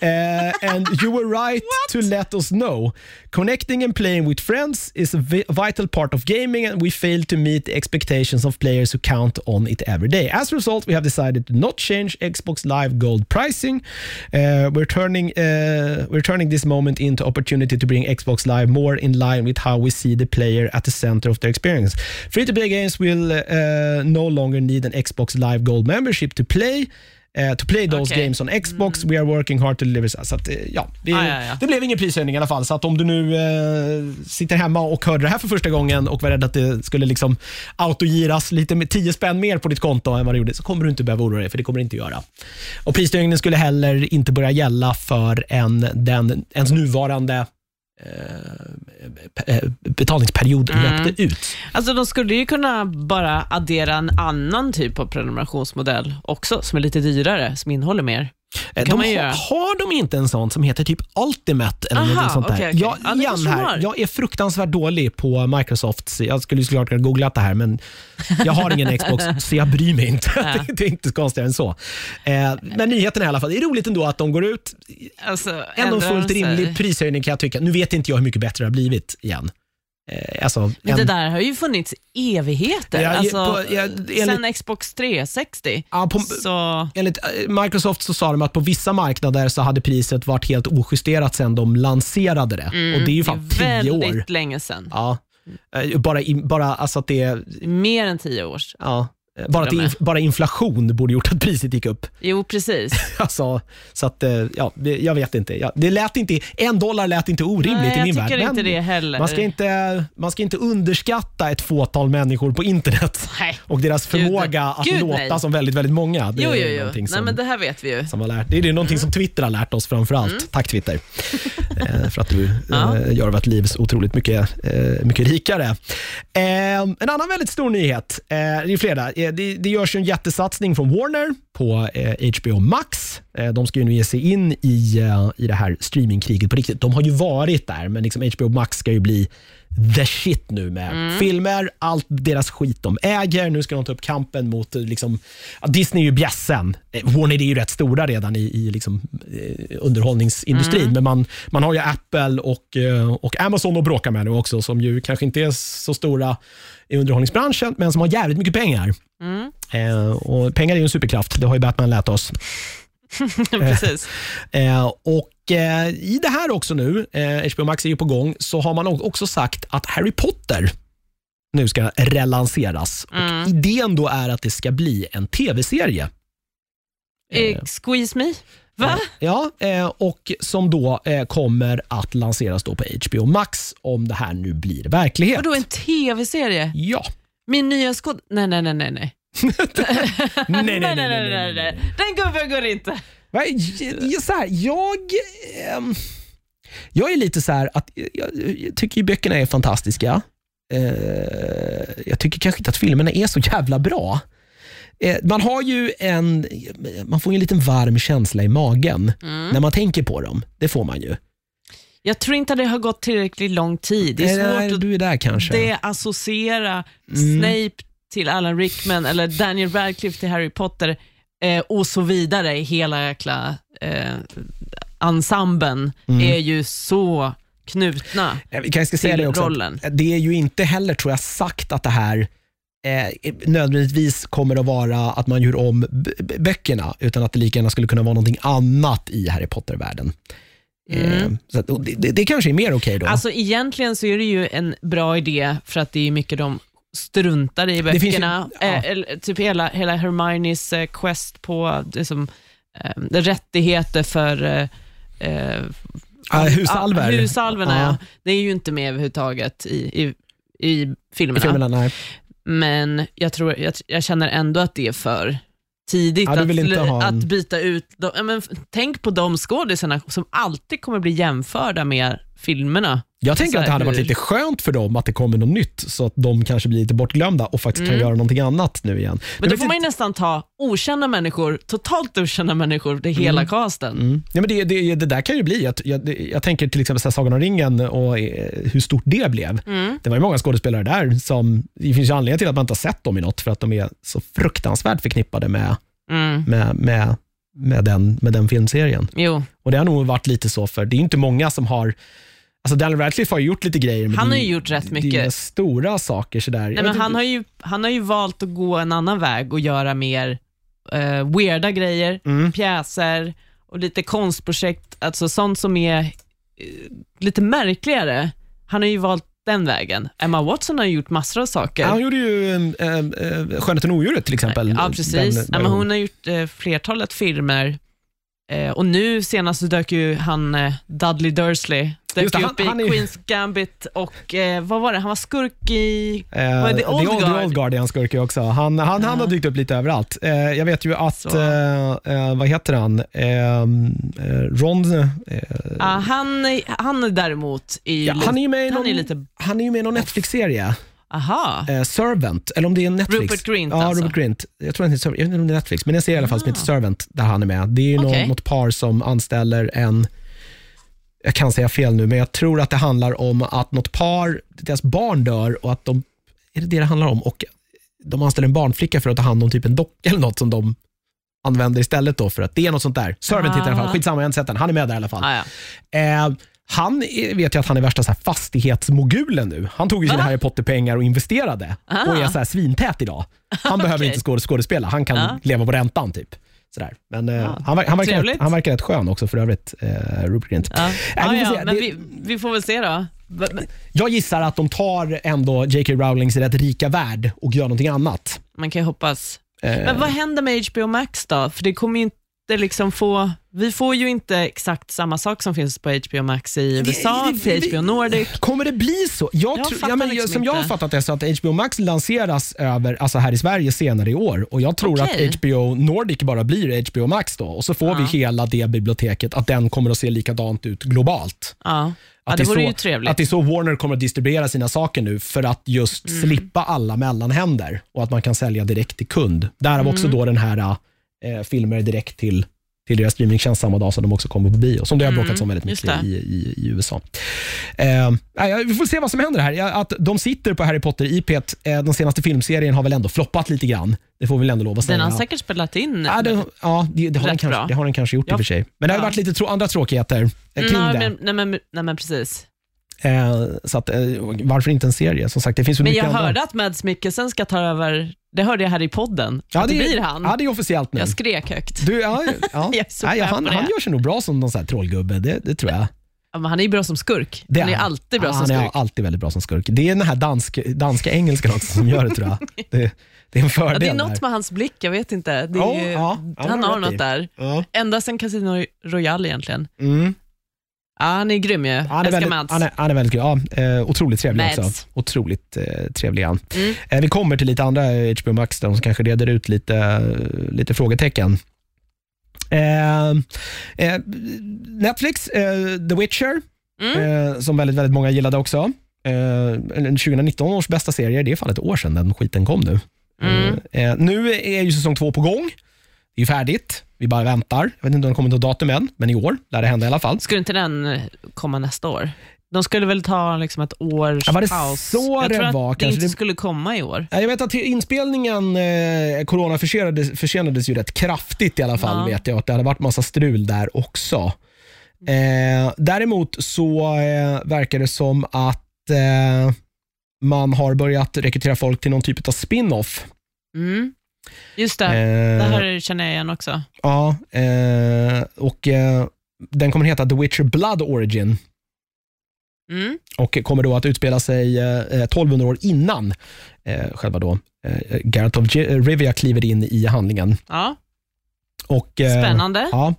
eh, and you were right to let us know. Connecting and playing with friends is a vi- vital part of gaming and we failed to meet the expectations of players who count on it every day. As a result, we have decided to not change Xbox Live Gold pricing. Uh, we're turning uh, we're turning this moment into opportunity to bring Xbox Live more in line with how we see the player at the center of their experience. Free-to-play games will uh, no longer need an Xbox Live Gold membership to play. Uh, to play those Okej. games on Xbox, we are working hard to deliver. Så att, eh, ja, det, Ah, ja, ja. det blev ingen prishöjning i alla fall. Så att om du nu eh, sitter hemma och hörde det här för första gången och var rädd att det skulle liksom autogiras lite med 10 spänn mer på ditt konto än vad det gjorde, så kommer du inte behöva oroa dig, för det kommer det inte göra. Och Prishöjningen skulle heller inte börja gälla för en, den, ens nuvarande eh, eh, betalningsperiod Mm. löpte ut. Alltså de skulle ju kunna bara addera en annan typ av prenumerationsmodell också, som är lite dyrare, som innehåller mer. Eh, de har, har de inte en sån som heter typ Ultimate eller Aha, något sånt där? okej, okej. Jag, Ja, igen här, jag är fruktansvärt dålig på Microsoft. Jag skulle såklart kunna googla det här, men jag har ingen Xbox, så jag bryr mig inte. Ja. Det, är inte konstigare än så. Eh, men nyheten är i alla fall, det är roligt ändå att de går ut. Alltså, Ändå fullt rimlig prishöjning kan jag tycka. Nu vet inte jag hur mycket bättre det har blivit igen. Eh, alltså, Men en- det där har ju funnits evigheter. Ja, alltså, på- ja, enligt- sen Xbox 360. Ja, på- så, Enligt eh, Microsoft så sa de att på vissa marknader så hade priset varit helt ojusterat sedan de lanserade det. och det är ju fan det är tio väldigt år. länge sedan. Ja. Eh, Bara, in, bara, alltså att det, Mer än tio år sedan. ja, bara, att inf, bara inflation borde gjort att priset gick upp. Jo, precis. Alltså, så att, eh, ja, det, jag vet inte. Ja, det lät inte. En dollar lät inte orimligt Nej, i min värld. inte det heller. Man ska, inte, man ska inte underskatta ett fåtal människor på internet Nej. och deras Gud, förmåga att Gud, låta nej. som väldigt, väldigt många. Det Jo, jo, jo. någonting Nej, som- men det här vet vi ju. som har lärt. Det är det någonting som Twitter har lärt oss framför allt. Tack Twitter. eh, för att du Mm. Ja. eh, gör vårt liv så otroligt mycket, eh, mycket rikare. Eh, en annan väldigt stor nyhet, eh, det är flera. Det, det görs ju en jättesatsning från Warner på eh, HBO Max. Eh, de ska ju nu ge sig in i, eh, i det här streamingkriget på riktigt. De har ju varit där, men liksom HBO Max ska ju bli the shit nu med Mm. filmer, allt deras skit de äger. Nu ska de ta upp kampen mot eh, liksom, Disney är ju bjässen. Eh, Warner är ju rätt stora redan i, i liksom, eh, underhållningsindustrin, Mm. men man, man har ju Apple och, och Amazon att bråka med nu också, som ju kanske inte är så stora i underhållningsbranschen, men som har jävligt mycket pengar. Mm. Eh, och pengar är ju en superkraft, det har ju Batman lärt oss. precis. Eh, och eh, I det här också nu, eh, HBO Max är ju på gång, så har man också sagt att Harry Potter nu ska relanseras. Mm. Och idén då är att det ska bli en tv-serie. Eh, squeeze me? Va? Ja, eh, och som då eh, kommer att lanseras då på HBO Max om det här nu blir verklighet. Vadå en tv-serie? Ja. Min nya skåd... Nej, nej, nej, nej. nej. nej, nej, nej, nej, nej. Den gubben går inte. Va, j- Så här, jag, ehm, jag är lite så här att jag, jag tycker ju böckerna är fantastiska. Eh, jag tycker kanske inte att filmerna är så jävla bra. eh, man har ju en, man får ju en liten varm känsla i magen Mm. när man tänker på dem. Det får man ju. Jag tror inte att det har gått tillräckligt lång tid. Det är Nej, svårt nej, att du är där kanske. deassociera Mm. Snape till Alan Rickman eller Daniel Radcliffe till Harry Potter eh, och så vidare. Hela jäkla eh, ensemblen Mm. är ju så knutna. Eh, Vi kanske ska säga till det också. rollen. Det är ju inte heller, tror jag, sagt att det här eh, nödvändigtvis kommer att vara att man gör om böckerna, utan att det lika gärna skulle kunna vara någonting annat i Harry Potter-världen. Eh, Mm. så att, och det, det, kanske är mer okej då. Alltså egentligen så är det ju en bra idé för att det är mycket de struntar i finns ju- böckerna. ja. Eh, typ hela, hela Hermiones eh, quest på liksom, eh, rättigheter för eh, eh, Ah, husalver. Ja, husalverna, Ja. ja. Det är ju inte med överhuvudtaget i, i, i I filmerna. filmerna, nej. Men jag, tror, jag, jag känner ändå att det är för tidigt Ja, att, att byta ut. Ja, men, tänk på de skådisarna som alltid kommer bli jämförda med filmerna. Jag tänker att det hade varit lite skönt för dem att det kommer något nytt, så att de kanske blir lite bortglömda och faktiskt kan Mm. göra någonting annat nu igen. Men då får man ju nästan ta okända människor, totalt okända människor, det hela casten. Mm. Ja, men det, det, det där kan ju bli. Jag, jag, jag tänker till exempel så här Sagan om ringen och eh, hur stort det blev. Mm. Det var ju många skådespelare där som, det finns ju anledning till att man inte har sett dem i något, för att de är så fruktansvärt förknippade med, Mm. med, med, med, den, med den filmserien. Jo, Och Det har nog varit lite så, för det är inte många som har Alltså Daniel Radcliffe har ju gjort lite grejer. Han har ju gjort rätt mycket. stora saker. Sådär. Nej, men inte- han, har ju, han har ju valt att gå en annan väg och göra mer uh, weirda grejer, Mm. pjäser och lite konstprojekt, alltså sånt som är eh, lite märkligare. Han har ju valt den vägen. Emma Watson har gjort massor av saker. Han gjorde ju äh, äh, Skönheten och odjuret till exempel. Ja, precis. Den- ja, men hon har gjort eh, flertalet filmer och nu senast dök ju han Dudley Dursley dök det, upp i han är Queens Gambit och eh, vad var det, han var skurk i... Eh, det, Old The Guard? Old Guard är han skurk i också. Han, han, han har dykt upp lite överallt. Eh, jag vet ju att, eh, eh, vad heter han, eh, eh, Ron, han, är- han är däremot i... ja, han är ju med någon, är lite... han är ju med i någon Netflix-serie, Aha. eh, Servant, eller om det är Netflix. Rupert Grint Ja, alltså. Rupert Grint. Jag tror inte det är Servant, jag vet inte om det är Netflix, men en serie i alla fall som Ah. heter Servant, där han är med. Det är någon, något par som anställer en jag kan säga fel nu, men jag tror att det handlar om att något par, deras barn dör och att de, är det det det handlar om? Och de anställer en barnflicka för att ta hand om typ en docka eller något som de använder istället då för att det är något sånt där. Servant det i alla fall, Ah. skitsamma, jag har inte sett den. Han är med där i alla fall. Ah, ja. Eh, han vet jag att han är värsta så här fastighetsmogulen nu. Han tog ju sina Va? Harry Potter-pengar och investerade Ah. och är så här svintät idag. Han behöver inte skåd- skådespela, han kan leva på räntan typ. Sådär. Men eh, Ja. han, han, verkar rätt, han verkar rätt skön också för övrigt, eh, Rupert Grint. Ja. Ah, vi får ja, Det- vi, vi får väl se då. Jag gissar att de tar ändå J.K. Rowlings rätt rika värld och gör någonting annat. Man kan ju hoppas. Eh, Men vad händer med HBO Max då? För det kommer ju inte liksom få... Vi får ju inte exakt samma sak som finns på HBO Max i USA, det- det- HBO Nordic. Kommer det bli så? Jag Jag fattar ja, men, liksom som jag har inte. fattat det så att HBO Max lanseras över, alltså här i Sverige senare i år och jag tror Okej. att HBO Nordic bara blir HBO Max då och så får Ja. vi hela det biblioteket, att den kommer att se likadant ut globalt. Ja, ja Att det är vore så, ju trevligt. Att det är så Warner kommer att distribuera sina saker nu för att just Mm. slippa alla mellanhänder och att man kan sälja direkt till kund. Därav också Mm. då den här eh, filmer direkt till till deras streamingtjänst samma dag som de också kommer på bio, som det har Mm, bråkats om väldigt just mycket i, i, i USA. Eh, vi får se vad som händer här. Att de sitter på Harry Potter-IP, eh, den senaste filmserien har väl ändå floppat lite grann. Det får vi väl ändå lov att säga. Den har säkert spelat in. Ja, det, ja, det, det, har den kanske, bra. det har den kanske gjort i Ja. och för sig. Men det har Ja. varit lite trå- andra tråkigheter eh, kring nej, det. men, nej, men, nej, men precis. Eh, så att, eh, varför inte en serie? Som sagt, det finns Men jag andra. hörde att Mads Mikkelsen ska ta över, det hörde jag här i podden, ja, att det blir han. Ja, det är officiellt nu. Jag skrek högt. Du, ja, ja. Jag är pepp han, det. han gör sig nog bra som någon sån trollgubbe, det, det tror jag. Ja, men han är ju bra som skurk. Det han är han. alltid bra Ja, som han är skurk. alltid väldigt bra som skurk. Det är den här dansk, danska engelskan också som gör det tror jag. Det, det är en fördel Ja, det är där. något med hans blick, jag vet inte. Det är Ja, ju, ja, ja, han det har något i. där. Ja. Ända sen Casino Royale egentligen. Mm. Ja, han är grym ju. Han, är väldigt, Mads. han, är, han är väldigt ja, eh, otroligt trevlig Mads. också. Otroligt eh, trevlig han. Mm. Eh, vi kommer till lite andra HBO Max där som kanske reder ut lite, lite frågetecken. Eh, eh, Netflix, eh, The Witcher, Mm. eh, som väldigt, väldigt många gillade också. Eh, en 2019 års bästa serie, det är fan ett år sedan den skiten kom nu. Mm. Eh, nu är ju säsong två på gång. Det är färdigt. Vi bara väntar. Jag vet inte om det kommer något datum än, men i år lär det hända i alla fall. Skulle inte den eh, komma nästa år? De skulle väl ta liksom ett års Ja, var det paus? så jag det tror att var? det Kanske inte det- skulle komma i år. Ja, Jag vet att inspelningen eh, corona försenades, försenades ju rätt kraftigt i alla fall. Ja. vet jag. Att det hade varit massa strul där också. Eh, däremot så eh, verkar det som att eh, man har börjat rekrytera folk till någon typ av spin-off. Mm. Just det, Eh, det här känner jag igen också. Ja, eh, och eh, den kommer heta The Witcher Blood Origin Mm. och kommer då att utspela sig eh, 1200 år innan eh, själva då eh, Geralt of Rivia kliver in i handlingen. Ja, Och, eh, spännande. Ja,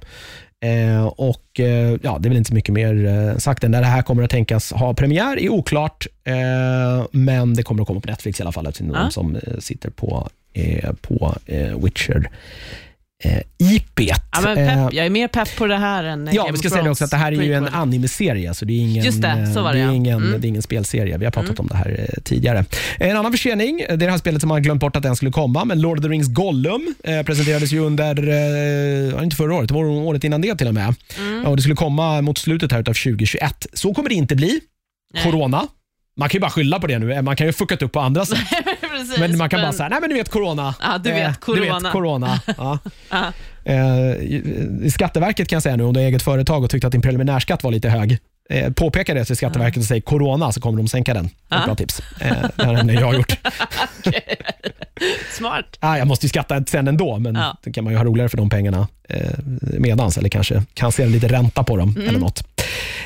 eh, och eh, ja, det är väl inte så mycket mer eh, sagt än när det här kommer att tänkas ha premiär är oklart, eh, men det kommer att komma på Netflix i alla fall, eftersom Ja. de som eh, sitter på, eh, på eh, Witcher eh, IPet. Ja, men Eh, pepp, jag är mer pepp på det här än Ja, Game vi ska säga också att det här är ju en anime-serie, så det är ingen, Just det, så var det, det är ingen, Mm. det är ingen spelserie. Vi har pratat om det här eh, tidigare. En annan försening, det är det här spelet som man glömt bort att den skulle komma, men Lord of the Rings Gollum eh, presenterades ju under, eh, inte förra året, det var året innan det till och med. Mm. Och det skulle komma mot slutet här utav 2021. Så kommer det inte bli. Nej. Corona. Man kan ju bara skylla på det nu. Man kan ju fuckat upp på andra sätt. Precis, Men man kan bara säga, nej men du vet corona. Ja, du vet, Eh, Du corona. vet corona. Ja. Ja. Eh, Skatteverket kan jag säga nu, om du har eget företag och tyckte att din preliminärskatt var lite hög, eh, påpeka det till Skatteverket och säg corona så kommer de sänka den. Ett Ja. bra tips. Eh, det har jag gjort. Smart. Ah, jag måste ju skatta sen ändå, men Ja. då kan man ju ha roligare för de pengarna eh, medans, eller kanske kan se lite ränta på dem Mm. eller något.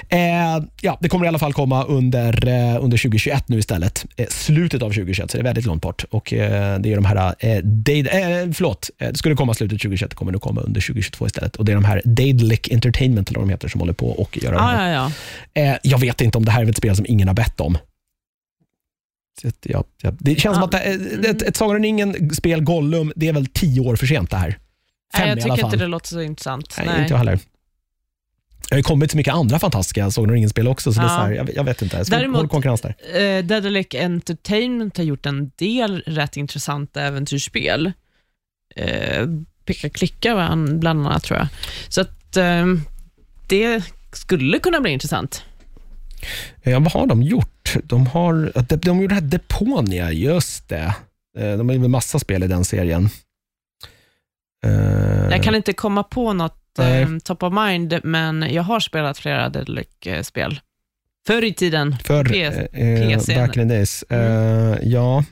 Eh, ja, det kommer i alla fall komma under, eh, under 2021 nu istället. Eh, slutet av 2021, så det är väldigt långt bort. Och det är de här, eh, Dade, eh, förlåt, det skulle komma slutet 2021, det kommer nu komma under 2022 istället. Och det är de här Daedalic Entertainment, eller vad de heter, som håller på och gör det Ja, ja, ja. Jag vet inte om det här är ett spel som ingen har bett om. Ja, ja, det känns som Ja, att det, ett, ett Sagan om ringen-spel, Gollum, det är väl tio år för sent det här. Fem Nej, jag tycker inte det låter så intressant. Nej, Nej. inte jag heller. Det har kommit så mycket andra fantastiska Sagan om ringen-spel också, så det är Ja. så här, jag, jag vet inte. Svår Däremot- konkurrens där. Eh, Daedalic Entertainment har gjort en del rätt intressanta äventyrsspel. Eh, Picka klicka var han bland annat tror jag. Så att eh, det skulle kunna bli intressant. Ja, vad har de gjort? De, har, de, de gjorde det här Deponia, just det. Eh, De har gjort massa spel i den serien. Eh, Jag kan inte komma på något Eh, top of mind, men jag har spelat flera Daedalic-spel. Förr i tiden. För P- eh, eh, PC. back in the days. Eh, ja.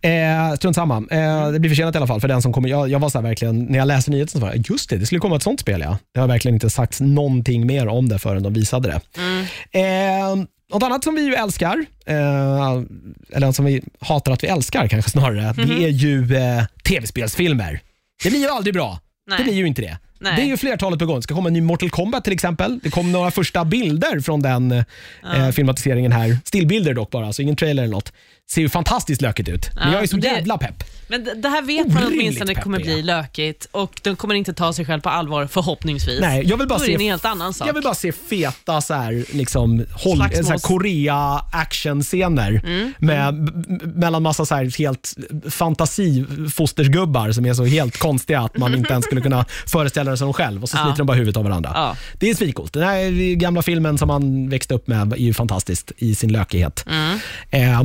Eh, strunt samma. Eh, det blir försenat i alla fall för den som kommer. Jag, jag var så verkligen, när jag läste nyheten så var jag, just det, det skulle komma ett sånt spel ja. Det har verkligen inte sagts någonting mer om det förrän de visade det. Mm. Eh, något annat som vi ju älskar, eh, eller som vi hatar att vi älskar kanske snarare, det är ju eh, tv-spelsfilmer. Det blir ju aldrig bra. Nej. Det blir ju inte det. Nej. Det är ju flertalet på gång. Det ska komma en ny Mortal Kombat till exempel. Det kom några första bilder från den eh, filmatiseringen här. Stillbilder dock bara, så ingen trailer eller något. Ser ju fantastiskt lökigt ut. Men Ja, jag är så det- jävla pepp. Men det- det här vet man Orimligt åtminstone kommer peppiga. bli lökigt och de kommer inte ta sig själv på allvar förhoppningsvis. Nej, jag vill bara Då är det se en helt annan sak. Jag vill bara se feta så här, liksom, håll, Slagsmåls- så här, Korea actionscener Mm. med, m- mellan massa så här, helt fantasifostersgubbar som är så helt konstiga att man inte ens skulle kunna föreställa det som själv och så sliter de bara huvudet av varandra. Det är svincoolt. Den här gamla filmen som man växte upp med är ju fantastiskt i sin lökighet. Mm. Eh,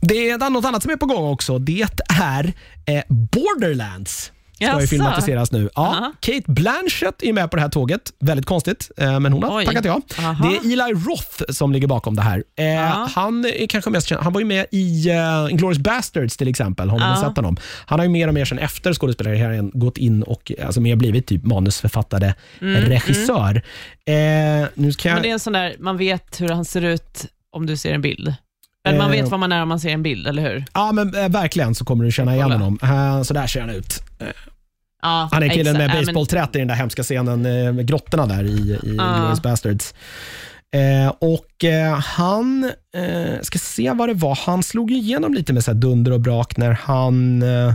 det är något annat som är på gång också. Det är eh, Borderlands. Ska ju Jaså? filmatiseras nu. Ja, Aha. Kate Blanchett är med på det här tåget. Väldigt konstigt, eh, men hon har Oj. tackat ja. Aha. Det är Eli Roth som ligger bakom det här. Eh, Ja. han är kanske mest känd. Han var ju med i uh, Inglourious Bastards till exempel. Har väl sett honom? Han har ju mer och mer sen efter skådespelarkarriären gått in och alltså, mer blivit typ manusförfattare, regissör. Eh, nu ska jag... Mm, Men det är en sån där, man vet hur han ser ut om du ser en bild. Eller man Eh. vet vad man är om man ser en bild, eller hur? Ja, men eh, verkligen så kommer du känna igen Kolla. honom. Eh, så där ser han ut. Ja, Han är killen exakt. med Ja, men- baseballträt i den där hemska scenen eh, med grottorna där i, i Ja. Inglourious Bastards. Eh, och eh, han, eh, ska se vad det var, han slog ju igenom lite med så här dunder och brak när han eh,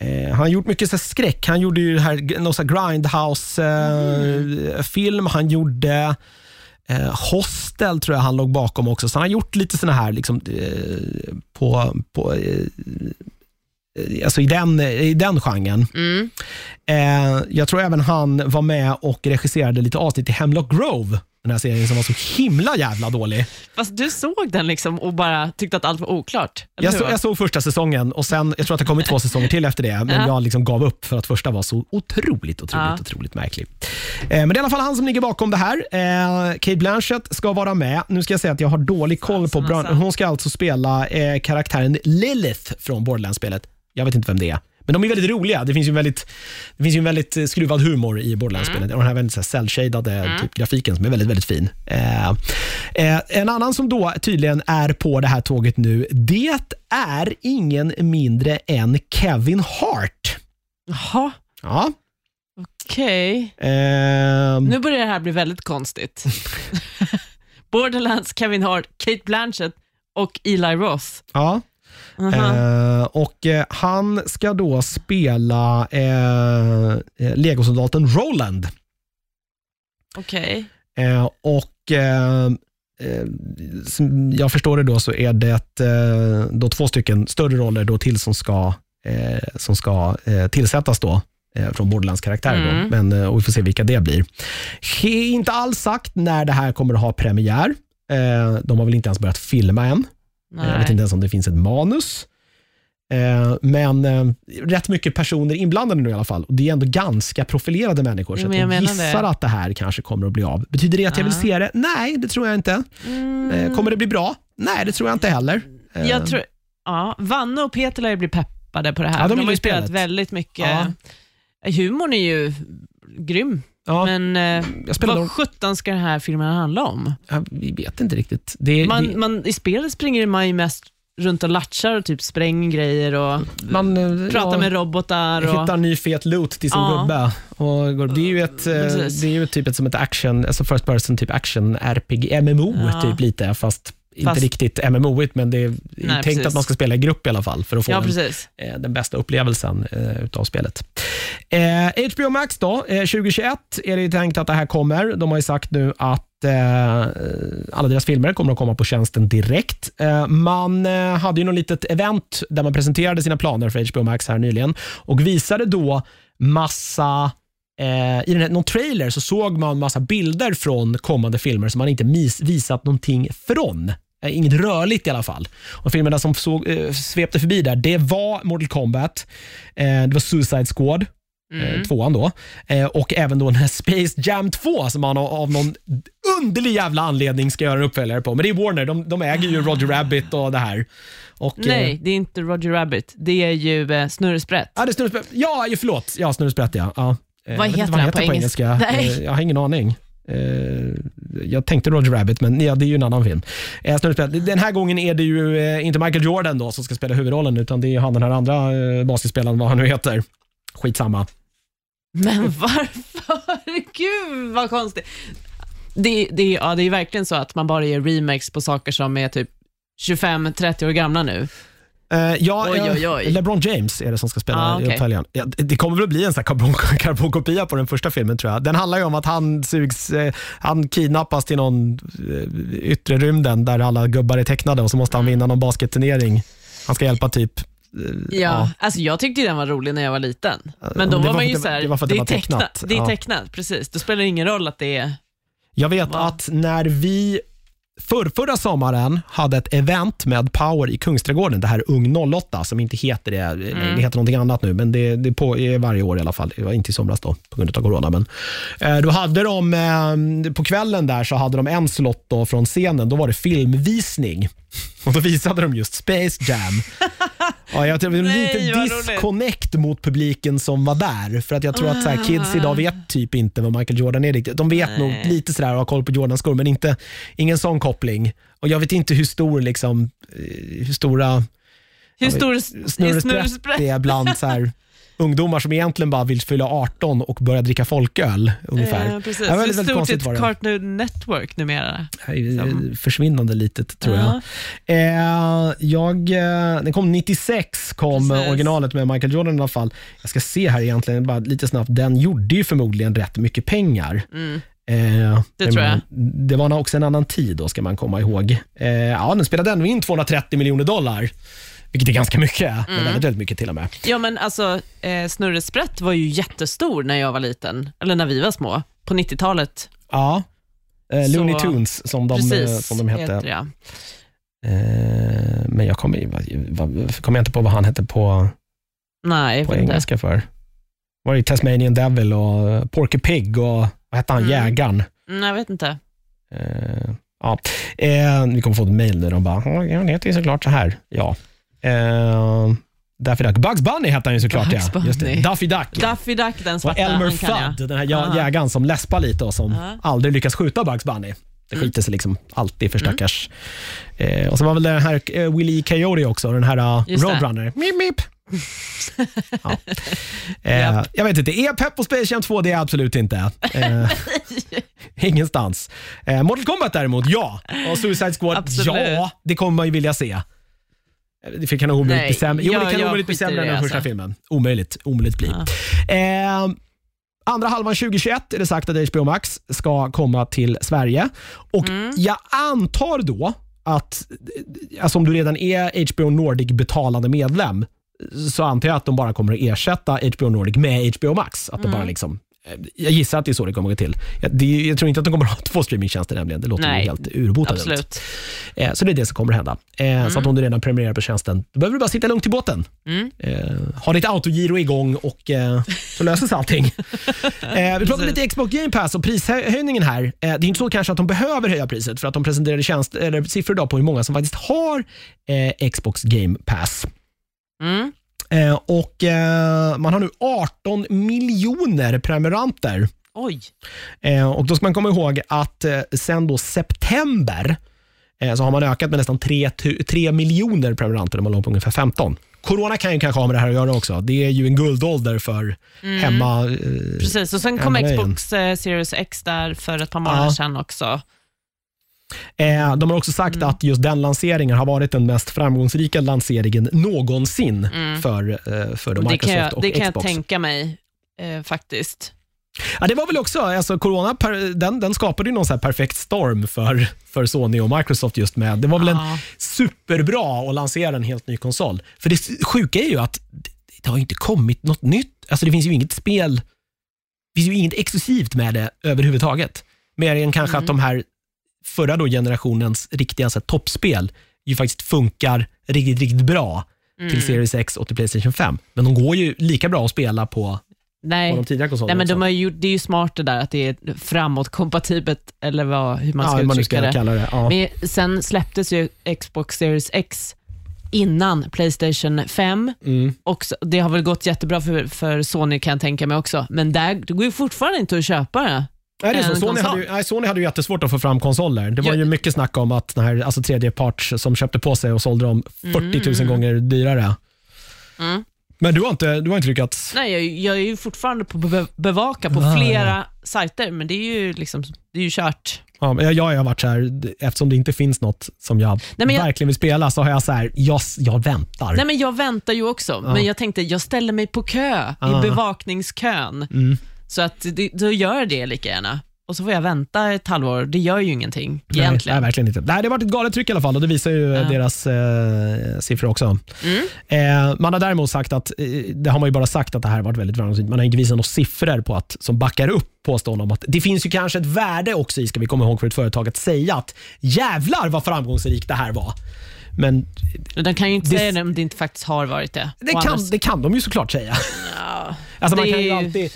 eh, han har gjort mycket så här skräck. Han gjorde ju det här, någon så här Grindhouse-film. han gjorde eh, Hostel, tror jag han låg bakom också. Så han har gjort lite såna här liksom, eh, på, på eh, eh, alltså i, den, i den genren. Mm. Eh, jag tror även han var med och regisserade lite avsnitt i Hemlock Grove, den här serien som var så himla jävla dålig. Fast du såg den liksom och bara tyckte att allt var oklart. Jag, så, jag såg första säsongen och sen, jag tror att det kommit två säsonger till efter det, men Ja. jag liksom gav upp för att första var så otroligt, otroligt, Ja. otroligt märklig. Eh, men det är i alla fall han som ligger bakom det här. Eh, Kate Blanchett ska vara med. Nu ska jag säga att jag har dålig koll på, Fasen, Bran- alltså. hon ska alltså spela eh, karaktären Lilith från Borderlands-spelet. Jag vet inte vem det är. Men de är väldigt roliga. Det finns ju en väldigt, det finns ju en väldigt eh, skruvad humor i Borderlands-spelet. Och Den här väldigt cell-shadade typ, grafiken som är väldigt, väldigt fin. Eh, eh, en annan som då tydligen är på det här tåget nu, det är ingen mindre än Kevin Hart. Jaha, Ja. okej. ehm, Nu börjar det här bli väldigt konstigt. Borderlands, Kevin Hart, Kate Blanchett och Eli Roth. ja. Aha. Eh, och eh, Han ska då spela eh, eh, legosoldaten Roland. Okej. Eh, och eh, eh, som jag förstår det då så är det då två stycken större roller då till som ska, som ska tillsättas då från Borderlands karaktärer. Mm. Då. Men, och vi får se vilka det blir. Är inte alls sagt när det här kommer att ha premiär. De har väl inte ens börjat filma än. Nej. Jag vet inte ens om det finns ett manus. Eh, men eh, rätt mycket personer inblandade nu i alla fall. Och Det är ändå ganska profilerade människor, så jag, jag gissar det. att det här kanske kommer att bli av. Betyder det att jag vill se det? Nej, det tror jag inte. Mm, Eh, kommer det bli bra? Nej, det tror jag inte heller. Jag tror, ja, Vanne och Peter lär ju bli peppade på det här. Ja, de de, har ju spelat väldigt mycket. Ja. Humorn är ju grym, ja, men eh, jag spelade vad sjutton ska den här filmen handla om? vi vet inte riktigt. Det, Man, det, man, I spelet springer man ju mest runt och latchar och typ spränger grejer och man eh, pratar ja, med robotar. Och, hittar ny fet loot till sin Ja. gubbe. Och går- det är ju ett, eh, Precis. det är ju typ ett, som ett action, alltså first person typ action RPG, MMO Ja. typ lite, fast, inte Fast- riktigt MMO, men det är tänkt precis. att man ska spela i grupp i alla fall för att få ja, den, eh, den bästa upplevelsen eh, utav spelet. Eh, HBO Max då, eh, 2021 är det tänkt att det här kommer. De har ju sagt nu att eh, alla deras filmer kommer att komma på tjänsten direkt. Eh, man eh, hade ju något litet event där man presenterade sina planer för HBO Max här nyligen och visade då massa I den här, någon trailer så såg man massa bilder från kommande filmer som man inte mis, visat någonting från. Eh, inget rörligt i alla fall. Och filmerna som såg, eh, svepte förbi där, det var Mortal Kombat, eh, det var Suicide Squad, eh, tvåan då, eh, och även då den här Space Jam 2 som man av, någon underlig jävla anledning ska göra en uppföljare på. Men det är Warner, de, de äger ju Roger Rabbit och det här. Och, eh, Nej, det är inte Roger Rabbit. Det är ju eh, Snurresprätt. Ja, det är snurresprätt. Ja, förlåt. Ja, snurresprätt ja. ja. Eh, Vad heter inte vad heter på engelska? Nej. Eh, Jag har ingen aning. Eh, Jag tänkte Roger Rabbit, men ja, det är ju en annan film. Den här gången är det ju inte Michael Jordan då som ska spela huvudrollen, utan det är han den här andra basketspelaren, vad han nu heter. Skitsamma. Men varför? Gud vad konstigt. Det, det, ja, det är verkligen så att man bara gör remakes på saker som är typ 25-30 år gamla nu. Eh, ja, Oj, eh, oj, oj. LeBron James är det som ska spela Ah, i okej. uppföljaren. Ja, det det kommer väl bli en sån här karbon, karbonkopia på den första filmen tror jag. Den handlar ju om att han sugs, eh, han kidnappas till någon eh, yttre rymden där alla gubbar är tecknade och så måste han vinna någon basketturnering. Han ska hjälpa typ eh, Ja, Alltså jag tyckte den var rolig när jag var liten. Men då Det var var man ju det- såhär, det var att det, det är tecknat. tecknat. Det är Ja. tecknat, precis. Då spelar det ingen roll att det är... Jag vet Va? att när vi för, förra sommaren hade ett event med Power i Kungsträdgården, det här Ung 08, som inte heter det, Mm. det heter någonting annat nu, men det, det på, är varje år i alla fall. Det var inte i somras då, på grund av corona. Men, eh, då hade de, eh, på kvällen där så hade de en slott då från scenen, då var det filmvisning. Och Då visade de just Space Jam. ja, jag tror det var Nej, lite vad roligt. disconnect mot publiken som var där. För att jag tror att så här, kids idag vet typ inte vad Michael Jordan är riktigt. De vet nog Nej. lite sådär och har koll på Jordans skor, men inte, ingen sån koppling. Och Jag vet inte hur stor liksom, eh, hur stora Hur stor snurresprätt? det är bland så här, ungdomar som egentligen bara vill fylla 18 och börja dricka folköl ungefär. Ja, precis. Ja, väldigt, Hur väldigt stort är ett Network numera? Försvinnande litet tror jag. Ja. Eh, jag eh, den kom 96, kom Precis. eh, originalet med Michael Jordan i alla fall. Jag ska se här egentligen, bara lite snabbt. Den gjorde ju förmodligen rätt mycket pengar. Mm. Eh, Det tror jag. Det var också en annan tid då, ska man komma ihåg. Eh, ja, den spelade ändå in 230 miljoner dollar. Vilket är ganska mycket. Mm. Det är väldigt, väldigt mycket till och med. Ja, men alltså, eh, Snurresprätt var ju jättestor när jag var liten, eller när vi var små, på 90-talet. Ja. Eh, Så- Looney Tunes som de, eh, Precis, som de hette. heter. Eh, men jag kommer, jag inte på vad han hette på, Nej, på vet inte. engelska för. Var det Tasmanian Devil och Porky Pig och vad hette han, Mm. jägaren? Mm, jag vet inte. Eh, ja. eh, vi kommer få ett mail nu. De bara, "Ja, ja, det heter ju såklart så här. Ja. Eh, Daffy Duck. Bugs Bunny hette han ju såklart. Bugs ja. Just det. Bunny. Daffy Duck. ja. Daffy Duck, den Och svarta, Elmer han kan jag. Fudd, den här jä- Aha. jägaren som läspar lite och som Ja. aldrig lyckas skjuta Bugs Bunny. Det Mm. skiter sig liksom alltid för stackars. Eh, och så var väl den här eh, Willie E. Coyote också, den här uh. Roadrunner. Mip, mip. ja. eh. Jag vet inte, är jag pepp på Space Jam 2? Det är jag absolut inte. Eh, ingenstans. Eh, Mortal Kombat däremot, ja. Och Suicide Squad, Absolut. ja. Det kommer man ju vilja se. Eh, Det kan omöjligt bli sämre. Jo, jag- det kan omöjligt bli sämre än den första alltså. filmen. Omöjligt. Omöjligt bli. Ja. Eh, andra halvan 2021 är det sagt att HBO Max ska komma till Sverige. Och Mm. Jag antar då att, alltså om du redan är HBO Nordic betalande medlem, så antar jag att de bara kommer att ersätta HBO Nordic med HBO Max. Att det Mm. bara liksom, eh, jag gissar att det är så det kommer att gå till. Jag, det, jag tror inte att de kommer att ha två streamingtjänster nämligen. Det låter Nej, helt. Absolut. Eh, så det är det som kommer att hända. Eh, Så att om du redan prenumererar på tjänsten, då behöver du bara sitta lugnt i båten. Mm. Eh, ha ditt autogiro igång och så löser sig allting. vi pratar lite Xbox Game Pass och prishöjningen här. Det är inte så kanske att de behöver höja priset för att de presenterade tjänst, eller siffror idag på hur många som faktiskt har Xbox Game Pass. Mm. Eh, och eh, Man har nu 18 miljoner prenumeranter. Oj. Eh, och Då ska man komma ihåg att eh, sen då september eh, så har man ökat med nästan 3, 3 miljoner prenumeranter när man låg på ungefär 15. Corona kan ju kanske ha med det här att göra också. Det är ju en guldålder för hemma... Eh, Precis, och sen kom Xbox Series X där för ett par månader Ja. sedan också. Eh, de har också sagt Mm. att just den lanseringen har varit den mest framgångsrika lanseringen någonsin Mm. för, eh, för det Microsoft jag, och det kan Xbox. jag tänka mig eh, faktiskt. Ja, det var väl också, alltså, corona den, den skapade ju någon så här perfekt storm för, för Sony och Microsoft just med. Det var väl en Ja. superbra att lansera en helt ny konsol. För det sjuka är ju att det, har inte kommit något nytt. Alltså det finns ju inget spel, det finns ju inget exklusivt med det överhuvudtaget. Mer än kanske Mm. att de här förra då generationens riktiga så här, toppspel ju faktiskt funkar riktigt, riktigt bra Mm. till Series X och till Playstation 5. Men de går ju lika bra att spela på, på Nej. de Nej, men de har ju, det är ju smart det där att det är framåt-kompatibelt, eller vad, hur man ja, ska man nu uttrycka ska det. kalla det. Ja. Men sen släpptes ju Xbox Series X innan Playstation 5. Mm. Och det har väl gått jättebra för, för Sony kan jag tänka mig också, men där, det går ju fortfarande inte att köpa det. Nej, det är så. Sony, hade ju, nej, Sony hade ju jättesvårt att få fram konsoler. Det var Ja. ju mycket snack om att den här, alltså tredjeparts som köpte på sig och sålde dem 40 000 gånger dyrare. Mm. Men du har inte, du har inte lyckats... Nej, jag, jag är ju fortfarande på be bevaka på Ah. flera sajter, men det är ju, liksom, det är ju kört. Ja, men jag, jag har varit så här, eftersom det inte finns något som jag, Nej, jag- verkligen vill spela så har jag så här, jag, jag väntar. Nej, men jag väntar ju också, men jag tänkte jag ställer mig på kö Ah. i bevakningskön. Mm. Så att det, då gör det lika gärna. Och så får jag vänta ett halvår. Det gör ju ingenting egentligen. nej, verkligen inte. Nej, det har varit ett galet tryck i alla fall och det visar ju Ja. deras eh, siffror också. Mm. Eh, man har däremot sagt att, eh, det har man ju bara sagt att det här har varit väldigt framgångsrikt. Man har inte visat några siffror på att, som backar upp påståenden om att det finns ju kanske ett värde också i, ska vi komma ihåg för ett företag, att säga att jävlar vad framgångsrikt det här var. Men De kan ju inte Det- säga det om det inte faktiskt har varit det. det kan, det kan de ju såklart säga. Ja, Alltså man kan ju alltid,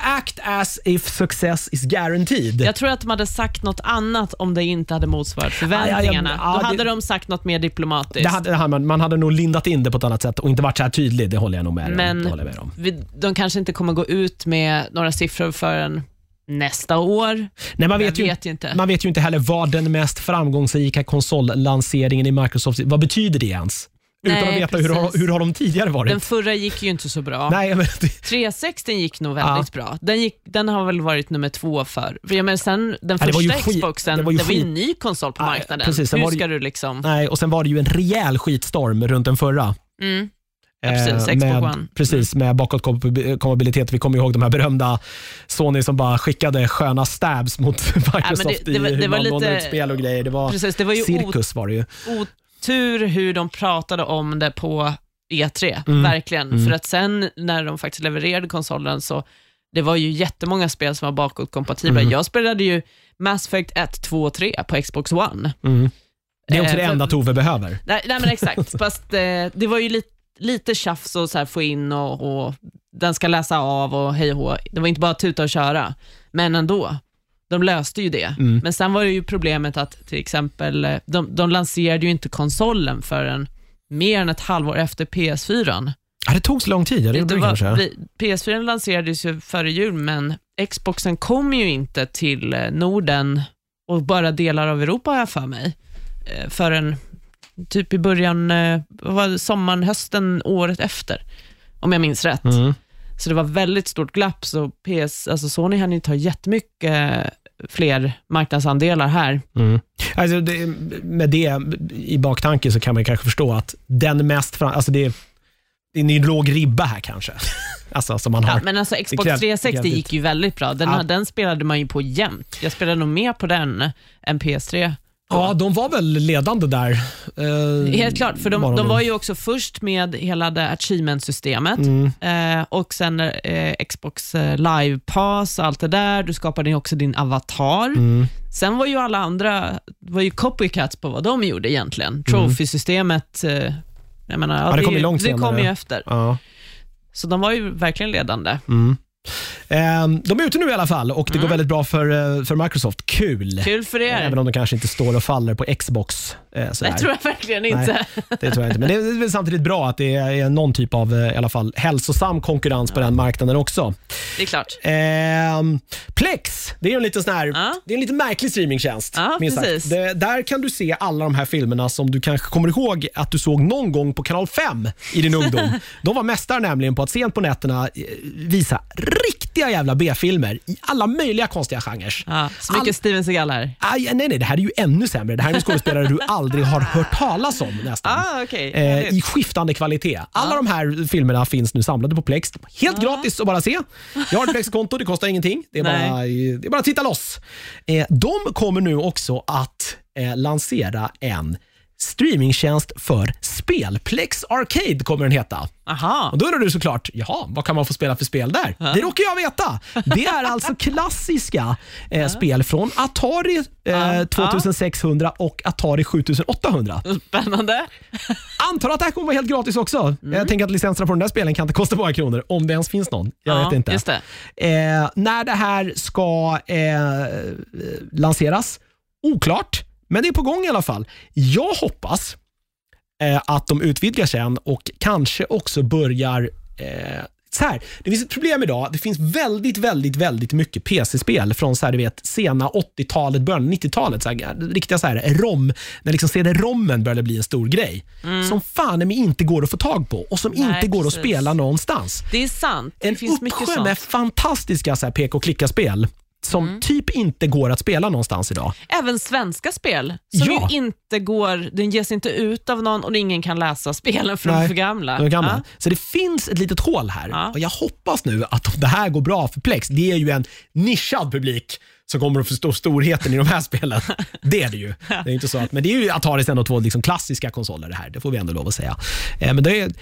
act as if success is guaranteed. Jag tror att de hade sagt något annat om det inte hade motsvarat förväntningarna. Ja, ja, ja, Då hade det- de sagt något mer diplomatiskt. Det hade, det hade man, hade nog lindat in det på ett annat sätt och inte varit så här tydlig. Det håller jag nog med. Men det håller jag med om. vi, de kanske inte kommer gå ut med några siffror förrän nästa år. Nej, man, vet ju, vet ju inte. man vet ju inte heller vad den mest framgångsrika konsollanseringen i Microsoft, vad betyder det ens? Utan Nej, att veta hur, har- precis. hur har de tidigare varit. Den förra gick ju inte så bra. Nej, men, 360 gick nog väldigt bra. Den, gick, den har väl varit nummer två för. för jag menar, sen, den det var ju första skit- Xboxen, det det var var ju ju, skit- en ny konsol på Ja, marknaden. precis, sen Hur var det ju- ska du liksom... nej, och sen var det ju en rejäl skitstorm runt den förra. Mm. Ja, precis, Eh, Xbox med. Precis, med bakåtkompatibilitet. Vi kommer ihåg de här berömda Sony som bara skickade sköna stabs mot Microsoft det- det var- i hur det var man lånade lite- ut spel och grejer. Det var Precis, det var ju cirkus var det ju. Tur hur de pratade om det på E3, Mm. verkligen. Mm. För att sen när de faktiskt levererade konsolen så det var ju jättemånga spel som var bakåtkompatibla. Mm. Jag spelade ju Mass Effect 1, 2 och 3 på Xbox One. Mm. Det är också Eh, det enda Tove behöver. Nej, nej men exakt, fast eh, det var ju lite, lite tjafs att få in och, och den ska läsa av och hej och hå. Det var inte bara tuta och köra, men ändå. De löste ju det. Mm. Men sen var det ju problemet att till exempel, eh, de, de lanserade ju inte konsolen förrän mer än ett halvår efter PS4. Ja, det tog så lång tid, ja, det gjorde det kanske. bli- PS4 lanserades ju före jul, men Xboxen kom ju inte till eh, Norden och bara delar av Europa har jag för mig, eh, förrän typ i början, vad var det, sommaren, hösten året efter, om jag minns rätt. Mm. Så det var väldigt stort glapp, så PS, alltså Sony hann ju ta jättemycket fler marknadsandelar här. Mm. Alltså det, med det i baktanke så kan man kanske förstå att den mest, fram, alltså det, det är en låg ribba här kanske. alltså som man har. Ja, men alltså Xbox krävs- 360 krävs gick ju väldigt bra. Den, Ja. den spelade man ju på jämt. Jag spelade nog mer på den än PS3. Ja, de var väl ledande där. Eh, Helt klart, för de, var de var ju också först med hela det achievement-systemet Mm. eh, och sen eh, Xbox eh, Live Pass och allt det där. Du skapade ju också din avatar. Mm. Sen var ju alla andra var ju copycats på vad de gjorde egentligen. Mm. Trophy-systemet, eh, jag menar, ja, det kom är ju långt det kom ju efter. Ja. Så de var ju verkligen ledande. Mm. Eh, de är ute nu i alla fall och det går väldigt bra för, eh, för Microsoft. Kul! Mm. Kul för er. Även om de kanske inte står och faller på Xbox. Eh, sådär. det tror jag verkligen Nej. inte. Det tror jag inte. Men det är väl samtidigt bra att det är någon typ av eh, i alla fall, hälsosam konkurrens på den marknaden också. Det är klart. Ehm, Plex, det är en lite sån här, Ja. det är en lite märklig streamingtjänst. Ja, minst. Det, där kan du se alla de här filmerna som du kanske kommer ihåg att du såg någon gång på kanal 5 i din ungdom. de var mästare nämligen på att sent på nätterna eh, visa riktiga jävla B-filmer i alla möjliga konstiga genrer. Ja, så mycket All- Steven Seagal här. Aj, nej, nej, det här är ju ännu sämre. Det här är en skådespelare du aldrig har hört talas om nästan. Ah, okej. Eh. I skiftande kvalitet. Alla de här filmerna finns nu samlade på Plex. Helt gratis att bara se. Jag har ett Plex-konto, det kostar ingenting. Det är, Nej. bara, det är bara att titta loss. Eh, de kommer nu också att eh, lansera en streamingtjänst för spel. Plex Arcade kommer den heta. Aha. Och Då undrar du såklart, jaha, vad kan man få spela för spel där? Det råkar jag veta. Det är alltså klassiska eh, spel från Atari eh, Ja. 2600 och Atari 7800. Spännande. Antar att det här kommer vara helt gratis också. Mm. Jag tänker att licenserna på den där spelen kan inte kosta många kronor, om det ens finns någon. Jag ja, vet inte. Det. Eh, när det här ska eh, lanseras, oklart, men det är på gång i alla fall. Jag hoppas eh, att de utvidgar sen och kanske också börjar eh, så här, det finns ett problem idag. Det finns väldigt, väldigt, väldigt mycket PC-spel från så här, du vet, sena 80-talet, början av 90-talet. Så här, riktiga så här, rom, när liksom CD-rommen började bli en stor grej. Som fan mig inte går att få tag på och som Mm. Nej, inte går precis. att spela någonstans. Det är sant. Det En finns uppsjö med fantastiska så här, peka och klicka-spel som Mm. typ inte går att spela någonstans idag. Även svenska spel som Ja. ju inte går, den ges inte ut av någon och ingen kan läsa spelen för de är Nej, för gamla. De är gamla. Ja. Så det finns ett litet hål här Ja. och jag hoppas nu att om det här går bra för Plex, det är ju en nischad publik som kommer att förstå storheten i de här spelen. Det är det ju. Det är inte så att, men det är ju Ataris ändå två liksom klassiska konsoler det här, det får vi ändå lov att säga. Eh, Men det är,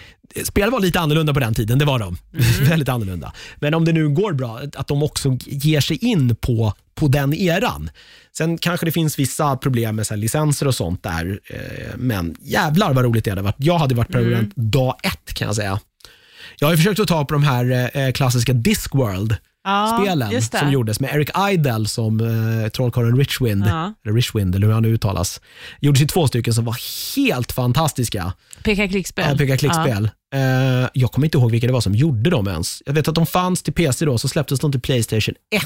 spel var lite annorlunda på den tiden, det var de. Väldigt annorlunda. Men om det nu går bra, att de också ger sig in på, på den eran. Sen kanske det finns vissa problem med så licenser och sånt där, eh, men jävlar vad roligt det hade varit. Jag hade varit prenumerant dag ett kan jag säga. Jag har försökt att ta på de här eh, klassiska Discworld-spelen Ja, det. som gjordes med Eric Idle som eh, trollkarlen Richwind, Ja. eller Richwind eller hur han nu uttalas. Gjordes ju två stycken som var helt fantastiska. Peka klickspel. Äh, peka klickspel. Eh, jag kommer inte ihåg vilka det var som gjorde dem ens. Jag vet att de fanns till PC då, så släpptes de till Playstation 1.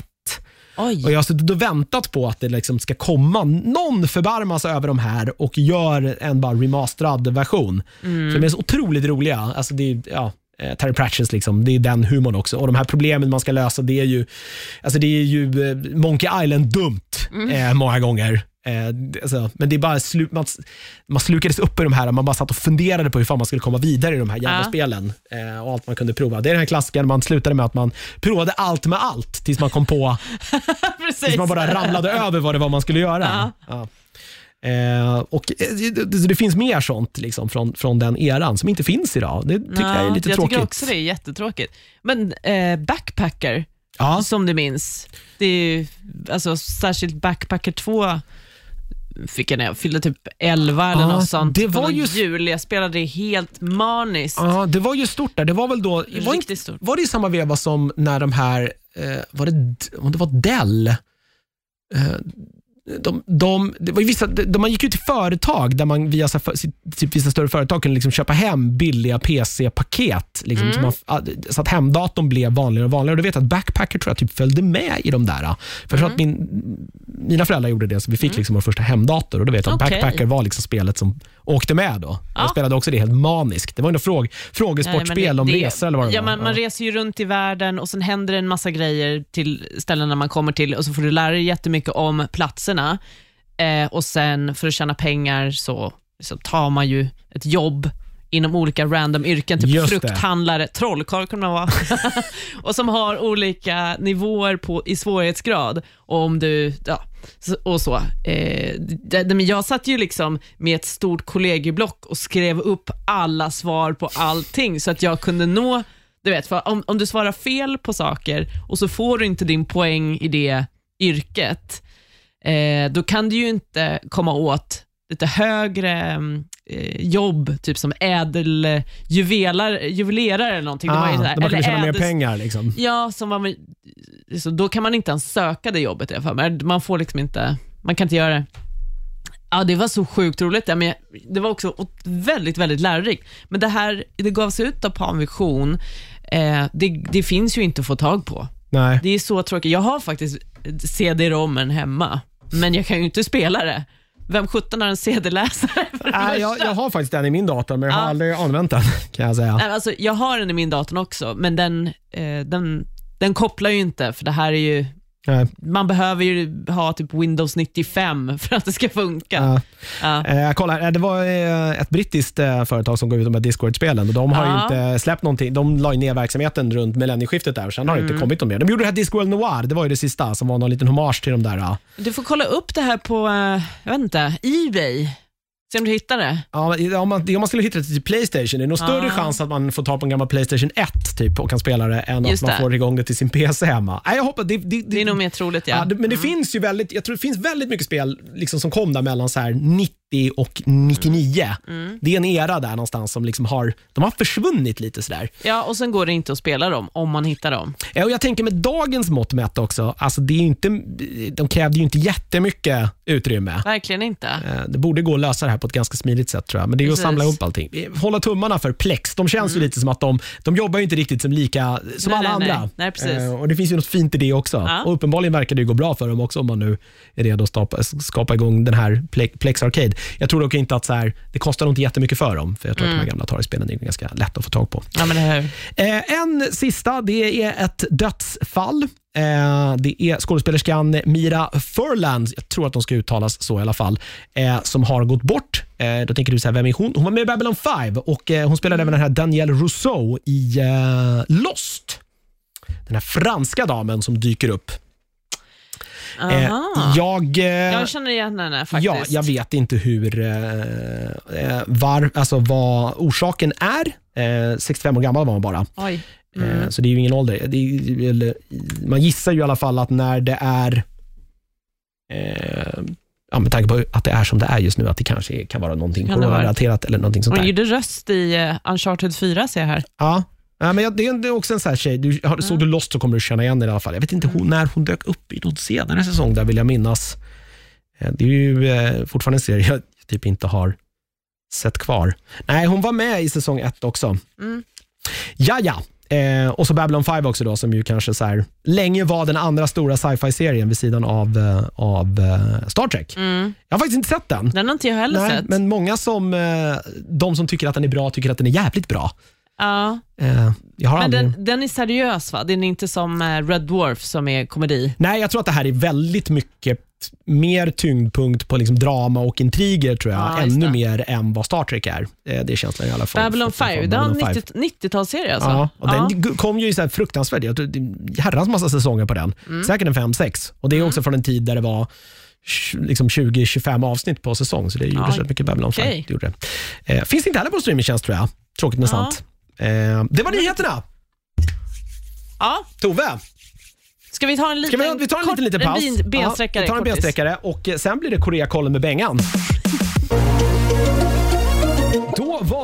Oj. Och jag har suttit och väntat på att det liksom ska komma någon förbarmas över de här och gör en bara remasterad version. Mm. För de är så otroligt roliga. Alltså det ja, eh, Terry Pratchett, liksom, det är den humorn också. Och de här problemen man ska lösa, det är ju, alltså det är ju eh, Monkey Island-dumt Mm. eh, många gånger. Eh, alltså, men det är bara slu, man, man slukades upp i de här, man bara satt och funderade på hur fan man skulle komma vidare i de här jävla Ja. spelen. Eh, och allt man kunde prova. Det är den här klassiken, man slutade med att man provade allt med allt tills man kom på. Tills man bara ramlade över vad det var man skulle göra. Ja. Ja. Eh, och eh, det, det, finns mer sånt liksom, från, från den eran som inte finns idag. Det tycker jag är lite jag tråkigt. tycker också det är jättetråkigt. Men eh, Backpacker, Ja. som du minns, det är ju, alltså, särskilt Backpacker 2 fick jag när jag fyllde typ 11 eller Ja, något sånt. det var ju- jul. Jag spelade helt maniskt. Ja, det var ju stort där. Det var väl då, var, inte, stort. var det i samma veva som när de här, eh, var det, om det var Dell, eh, de, de, det var vissa, de, man gick ut till företag där man via så för, typ vissa större företag kunde liksom köpa hem billiga PC-paket. Liksom, så, man, ah, så att hemdatorn blev vanligare och vanligare. Och du vet att Backpacker tror jag typ följde med i de där. För jag tror att min, mina föräldrar gjorde det, så vi fick liksom vår första hemdator. Och då vet jag att Okej. Backpacker var liksom spelet som åkte med. då. Jag Ja. spelade också det helt maniskt. Det var ju något fråg, frågesportspel om det- resor eller vad det ja, var. man, man reser ju runt i världen och sen händer det en massa grejer till ställena man kommer till och så får du lära dig jättemycket om platserna. Eh, och sen för att tjäna pengar så, så tar man ju ett jobb inom olika random yrken, typ Just frukthandlare, trollkarl kan man vara, och som har olika nivåer på, i svårighetsgrad. Och om du, ja, och så. Eh, jag satt ju liksom med ett stort kollegieblock och skrev upp alla svar på allting så att jag kunde nå, du vet, om, om du svarar fel på saker och så får du inte din poäng i det yrket, eh, då kan du ju inte komma åt lite högre mm, jobb, typ som ädeljuvelar, juvelerare eller någonting. Det var ju Ah, där man eller tjäna mer pengar. Liksom. Ja, som var, så då kan man inte ens söka det jobbet, jag för mig. Man får liksom inte, man kan inte göra det. Ja, det var så sjukt roligt. Men det var också väldigt, väldigt lärorikt. Men det här, det gavs ut av Panvision. Eh, det, det finns ju inte att få tag på. Nej. Det är så tråkigt. Jag har faktiskt CD-rommen hemma, men jag kan ju inte spela det. Vem sjutton har en CD-läsare? för det Nej, jag, första? jag har faktiskt den i min dator, men jag har Ja. aldrig använt den. kan jag säga. Nej, alltså, jag har den i min dator också, men den, eh, den, den kopplar ju inte, för det här är ju Nej. man behöver ju ha typ Windows 95 för att det ska funka. Ja. Ja. Eh, kolla, här, det var eh, ett brittiskt eh, företag som gav ut de här Discord-spelen och de har Ja. inte släppt någonting. De la ju ner verksamheten runt millennieskiftet där och sen har det Mm. inte kommit något mer. De gjorde det här Discworld Noir, det var ju det sista som var någon liten hommage till de där. Du får kolla upp det här på, eh, jag vet inte, Ebay. Se om du hittar det. Ja, om, man, om man skulle hitta det till Playstation, det är nog större chans att man får tag på en gammal Playstation 1 typ, och kan spela det än Just att man det. får igång det till sin PC hemma. Nej, jag hoppas, det, det, Det är nog mer troligt, ja. Mm. Ja, det, men det finns ju väldigt, jag tror det finns väldigt mycket spel liksom, som kom där mellan så här 90 och 99. Mm. Det är en era där någonstans som liksom har, de har försvunnit lite sådär. Ja, och sen går det inte att spela dem om man hittar dem. Ja, och jag tänker med dagens mått mätt också, alltså det är inte, de krävde ju inte jättemycket utrymme. Verkligen inte. Eh, Det borde gå att lösa det här på ett ganska smidigt sätt tror jag. Men det är att Precis. Mm. samla ihop allting. Hålla tummarna för Plex. De känns ju lite som att de, de jobbar ju inte riktigt som lika som Nej, alla nej, andra. nej. Precis. Eh, Och Det finns ju något fint i det också. Ja. Och Uppenbarligen verkar det ju gå bra för dem också om man nu är redo att skapa, skapa igång den här Ple- Plex Arcade. Jag tror dock inte att så här, det kostar nog inte jättemycket för dem. För jag tror att de Mm. här gamla Atari-spelen är ganska lätt att få tag på. Ja, men det här. Eh, en sista, det är ett dödsfall. Eh, det är skådespelerskan Mira Furland, jag tror att de ska uttalas så i alla fall, eh, som har gått bort. Eh, då tänker du så här, vem är hon? Hon var med i Babylon 5 och eh, hon spelade även den här Danielle Rousseau i eh, Lost. Den här franska damen som dyker upp. Eh, Aha. jag, eh, jag känner igen henne faktiskt. Ja, jag vet inte hur, eh, var, alltså vad orsaken är. Eh, 65 år gammal var hon bara. Oj. Eh, Så det är ju ingen ålder. Är, man gissar ju i alla fall att när det är, eh, ja, med tanke på att det är som det är just nu, att det kanske kan vara någonting coronarelaterat eller någonting sånt Hon gjorde röst i Uncharted 4 ser jag här. Ja. Ja, men jag- det är också en sån här tjej, du, har- såg du Lost så kommer du känna igen det i alla fall. Jag vet inte hon, när hon dök upp i någon senare säsong, där vill jag minnas. Eh, Det är ju eh, fortfarande en serie jag typ inte har sett kvar. Nej, hon var med i säsong ett också. Mm. Ja, ja. Eh, och så Babylon 5 också då, som ju kanske så här, länge var den andra stora sci-fi-serien vid sidan av, eh, av eh, Star Trek. Mm. Jag har faktiskt inte sett den. Den har inte jag heller Nej, sett. men många som, de som tycker att den är bra, tycker att den är jävligt bra. Ja. Eh, jag har Men aldrig... den, den är seriös va? Den är inte som eh, Red Dwarf som är komedi. Nej, jag tror att det här är väldigt mycket mer tyngdpunkt på liksom drama och intriger, tror jag. Ja, Ännu mer än vad Star Trek är. Eh, Det är känslan i alla fall. Babylon Från- från 5, det var en 5. 90 90-talsserie alltså? Ja, och Ja. den kom ju så här fruktansvärt. Jag tror det är herrans massa säsonger på den. Mm. Säkert en fem sex. Och Det är också från en tid där det var liksom 20-25 avsnitt på säsong, så det gjordes Ja. rätt mycket Babylon 5. Okej. Det gjorde det. Eh, finns inte heller på streamingtjänst tror jag. Tråkigt men Ja. sant. Eh, det var nyheterna. Ja, Tove, ska vi ta en ska liten, vi, vi tar en kort, liten, liten paus? bin- bensträckare? ja, vi tar en bensträckare och sen blir det Koreakollen med Bengan.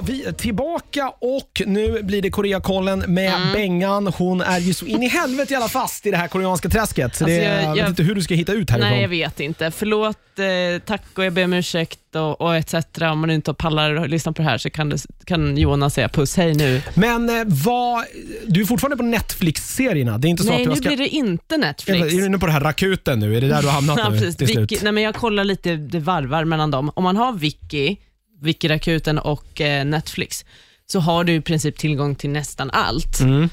Vi tillbaka och nu blir det Koreakollen med Mm. Bengan. Hon är ju så in i helvete jävla fast i det här koreanska träsket. Så det, Alltså, jag- jag, vet inte hur du ska hitta ut härifrån. Nej, jag vet inte. Förlåt, eh, tack och jag ber om ursäkt och, och etc. Om man inte pallar att lyssna på det här så kan, det, kan Jonas säga puss, hej nu. Men eh, vad, du är fortfarande på Netflix-serierna? Det är inte så Nej, att nu du ska... blir det inte Netflix. Är du inne på det här Rakuten nu? Är det där du har hamnat Ja, nu precis. till slut? Wiki, nej, men jag kollar lite, det varvar mellan dem. Om man har Wiki, Wiki-rakuten och eh, Netflix, så har du i princip tillgång till nästan allt. Mm.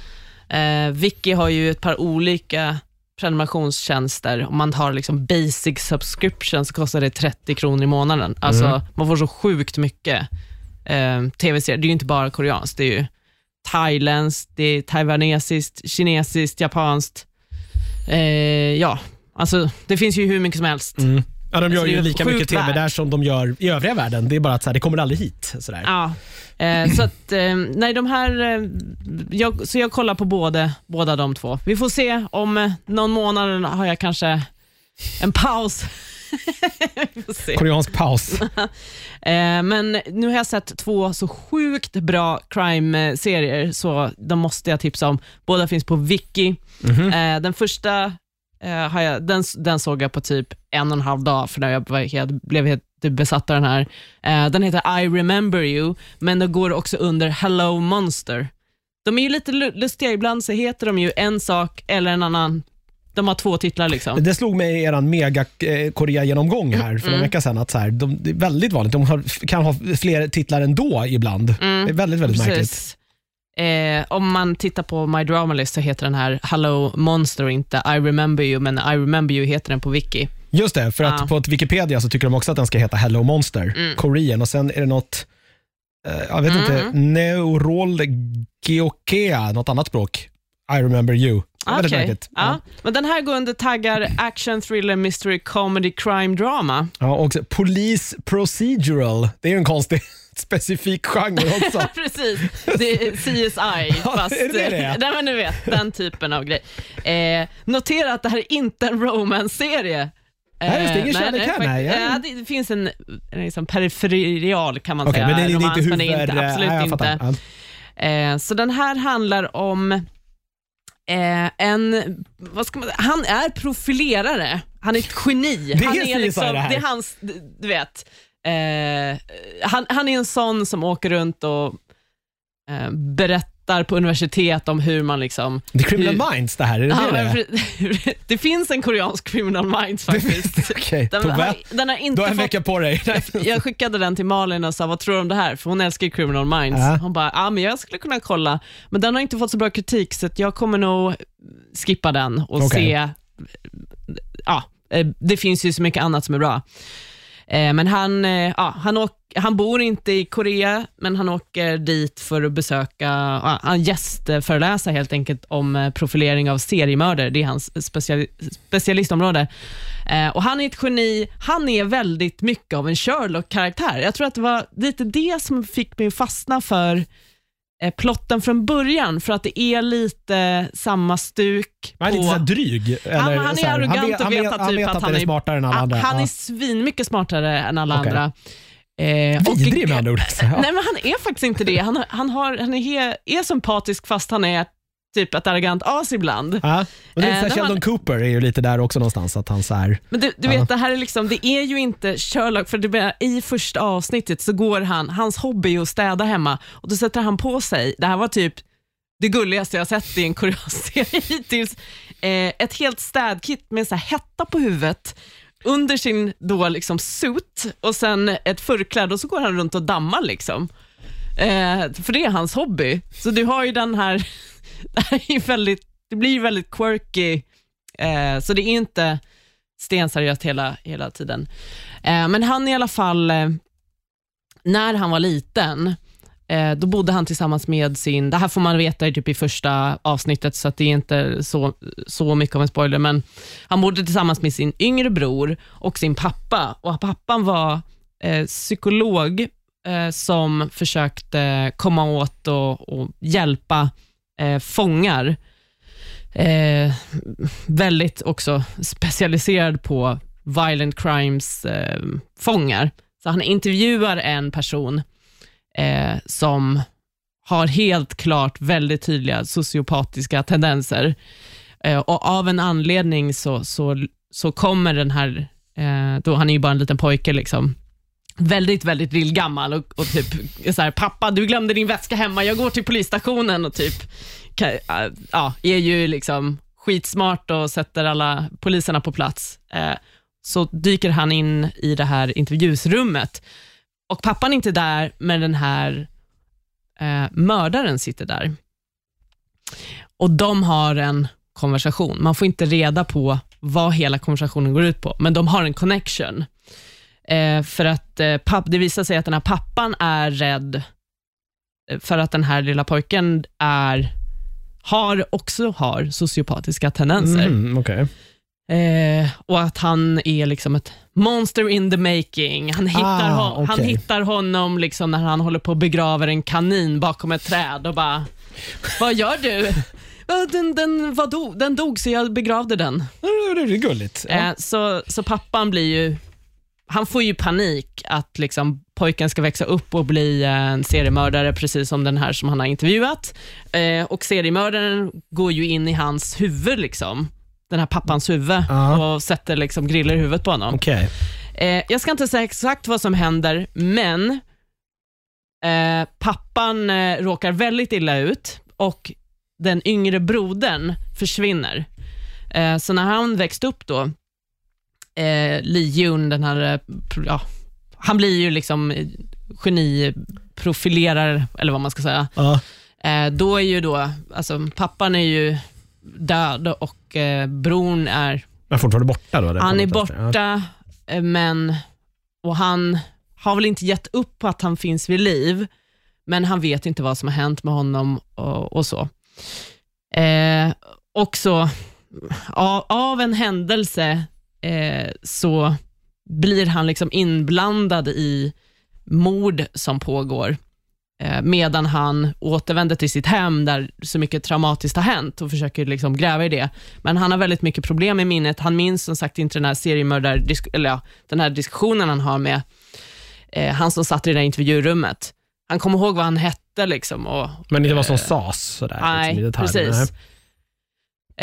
Eh, Wiki har ju ett par olika prenumerationstjänster. Om man tar liksom basic subscription så kostar det 30 kronor i månaden. Alltså, Mm. Man får så sjukt mycket eh, tv-serier. Det är ju inte bara koreanskt, det är ju thailändskt, det är taiwanesiskt, kinesiskt, japanskt. Eh, ja, alltså det finns ju hur mycket som helst. Mm. Ja, de gör Alltså, ju lika mycket TV värld. där som de gör i övriga världen. Det är bara att så här, det kommer aldrig hit. Sådär. Ja, eh, så att, eh, nej de här, eh, jag, så jag kollar på både, båda de två. Vi får se om någon månad har jag kanske en paus. Koreansk paus. Eh, men nu har jag sett två så sjukt bra crime-serier, så de måste jag tipsa om. Båda finns på Viki. Mhm. Eh, den första eh, har jag, den, den såg jag på typ en och en halv dag, för när jag var helt, blev helt besatt av den här. Eh, den heter I remember you, men den går också under Hello Monster. De är ju lite lu- lustiga, ibland så heter de ju en sak eller en annan. De har två titlar liksom. Det slog mig i er mega eh, Korea-genomgång här för Mm. några vecka sedan att så här, de, det är väldigt vanligt. De har, kan ha fler titlar ändå ibland. Det är väldigt, väldigt märkligt. Eh, om man tittar på My Drama List så heter den här Hello Monster och inte I remember you, men I remember you heter den på Wiki. Just det, för att Ja. på Wikipedia så tycker de också att den ska heta Hello Monster, Mm. Korean och sen är det något, eh, jag vet inte, Mm. Neurol Geokea, något annat språk. I remember you. Väldigt Okej. märkligt. Ja. Men den här går under taggar action, thriller, mystery, comedy, crime, drama. Ja, och Police Procedural, det är ju en konstig specifik genre också. Precis, det är CSI. Ja, fast, är det det är? nej, men du vet, den typen av grej. Eh, notera att det här är inte en romance-serie. Nej, just det, ingen Eh, kärlek här, nej. Ja, det, finns en, en liksom periferial kan man Okej, säga. men det är det är romans, inte men huvud... det är inte, absolut nej, inte. Eh, så den här handlar om eh, en, vad ska man, han är profilerare, han är ett geni. Det är han CSI liksom, det är hans, du vet, eh, han, han är en sån som åker runt och eh, berättar på universitet om hur man liksom... Det är Criminal hur- Minds det här, är det Ja, det det finns en koreansk criminal minds faktiskt. Okej, Den, har, den har du har en vecka på dig. jag skickade den till Malin och sa, vad tror du om det här? För hon älskar ju Criminal Minds. Ja. Hon bara, ja men jag skulle kunna kolla. Men den har inte fått så bra kritik, så jag kommer nog skippa den och Okej. se. Ja, eh, det finns ju så mycket annat som är bra. Eh, men han, eh, ja, han, åk, han bor inte i Korea, men han åker dit för att besöka, ja, han gästföreläsa helt enkelt om eh, profilering av seriemördare. Det är hans special, specialistområde. Och Han är ett geni. Han är väldigt mycket av en Sherlock-karaktär. Jag tror att det var lite det som fick mig att fastna för plotten från början, för att det är lite samma stuk. Han är lite så dryg. Eller, han, han är här, arrogant vet- och vet, att, han typ vet att, att han är smartare än alla han, andra. Han Ja. är svin mycket smartare än alla Okej. andra. Eh, Vidrig med andra ord. Nej, men han är faktiskt inte det. Han, han, har, han är, he, är sympatisk fast han är typ ett arrogant as ibland. Ja. Och det är Eh, så här, när Sheldon man- Cooper är ju lite där också någonstans. Att han så här, Men du, du Ja. vet, det här är liksom, det är ju inte Sherlock, för det blir, i första avsnittet så går han, hans hobby är att städa hemma och då sätter han på sig, det här var typ det gulligaste jag sett i en koreansk serie hittills, eh, ett helt städkit med så här hetta på huvudet under sin då liksom suit och sen ett förkläde och så går han runt och dammar liksom. Eh, för det är hans hobby. Så du har ju den här, det, här är ju väldigt, det blir väldigt quirky, eh, så det är inte stenseriöst hela, hela tiden. Eh, men han i alla fall, eh, när han var liten, Eh, då bodde han tillsammans med sin, det här får man veta i, typ i första avsnittet, så att det är inte så, så mycket av en spoiler, men han bodde tillsammans med sin yngre bror och sin pappa. Och Pappan var eh, psykolog eh, som försökte komma åt och, och hjälpa eh, fångar. Eh, väldigt också specialiserad på violent crimes-fångar. Eh, så han intervjuar en person eh, som har helt klart väldigt tydliga sociopatiska tendenser. Eh, och Av en anledning så, så, så kommer den här, eh, då han är ju bara en liten pojke, liksom, väldigt, väldigt lillgammal och, och typ så här, pappa du glömde din väska hemma, jag går till polisstationen och typ äh, ja, är ju liksom skitsmart och sätter alla poliserna på plats. Eh, så dyker han in i det här intervjusrummet och pappan är inte där, men den här eh, mördaren sitter där. Och de har en konversation. Man får inte reda på vad hela konversationen går ut på, men de har en connection. Eh, för att eh, papp, Det visar sig att den här pappan är rädd eh, för att den här lilla pojken är, har, också har sociopatiska tendenser. Mm, okay. Eh, och att han är liksom ett monster in the making. Han hittar, ah, okay. han hittar honom liksom när han håller på att begrava en kanin bakom ett träd och bara, vad gör du? Den, den, vad dog? den dog så jag begravde den. Det är gulligt. Ja. Så, så pappan blir ju, han får ju panik att liksom pojken ska växa upp och bli en seriemördare, precis som den här som han har intervjuat. Eh, och seriemördaren går ju in i hans huvud. liksom den här pappans huvud uh. och sätter liksom griller i huvudet på honom. Okay. Eh, jag ska inte säga exakt vad som händer, men eh, pappan eh, råkar väldigt illa ut och den yngre brodern försvinner. Eh, så när han växte upp då, eh, Lee Jun, den här, eh, ja, han blir ju liksom geniprofilerare, eller vad man ska säga. Uh. då är ju då, alltså pappan är ju död och eh, bron är... är fortfarande borta då? Han är borta, ja. Eh, men... Och han har väl inte gett upp på att han finns vid liv, men han vet inte vad som har hänt med honom och, och så. Eh, också av, av en händelse eh, så blir han liksom inblandad i mord som pågår. Eh, medan han återvänder till sitt hem där så mycket traumatiskt har hänt och försöker liksom gräva i det. Men han har väldigt mycket problem med minnet. Han minns som sagt inte den här seriemördar, eller ja, den här diskussionen han har med eh, han som satt i det där intervjurummet. Han kommer ihåg vad han hette. Liksom, och, men det var som eh, sas? Sådär, nej, liksom, precis. Eh,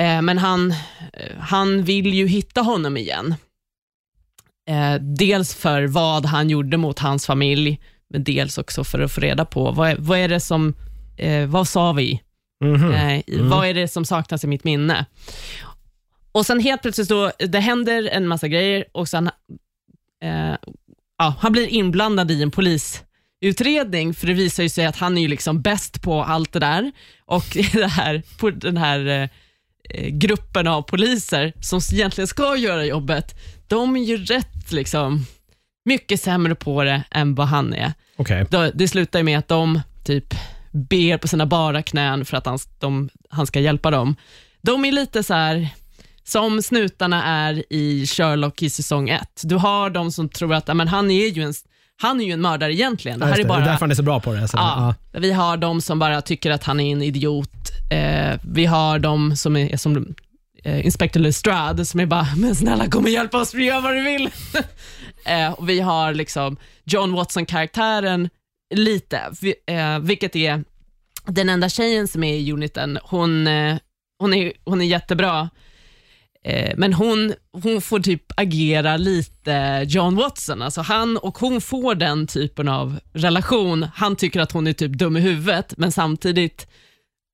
men han, eh, han vill ju hitta honom igen. Eh, dels för vad han gjorde mot hans familj, men dels också för att få reda på vad är, vad är det som, eh, vad sa vi? Mm -hmm. eh, mm. Vad är det som saknas i mitt minne? Och sen helt plötsligt, då, det händer en massa grejer och sen, eh, ja, han blir inblandad i en polisutredning, för det visar sig att han är ju liksom bäst på allt det där. Och det här, på den här eh, gruppen av poliser som egentligen ska göra jobbet, de är ju rätt liksom mycket sämre på det än vad han är. Okay. Det slutar med att de typ ber på sina bara knän för att han, de, han ska hjälpa dem. De är lite så här, som snutarna är i Sherlock i säsong ett. Du har de som tror att men han är ju en han är ju en mördare egentligen. Det, här är bara, det är därför han är så bra på det. Så, ja, ja. Vi har de som bara tycker att han är en idiot. Eh, vi har de som är som eh, Inspector Lestrade som är bara, men snälla kom och hjälp oss, vi gör vad du vill. eh, och vi har liksom John Watson-karaktären lite, eh, vilket är den enda tjejen som är i uniten. Hon, eh, hon, är, hon är jättebra, men hon, hon får typ agera lite John Watson. Alltså han och hon får den typen av relation. Han tycker att hon är typ dum i huvudet, men samtidigt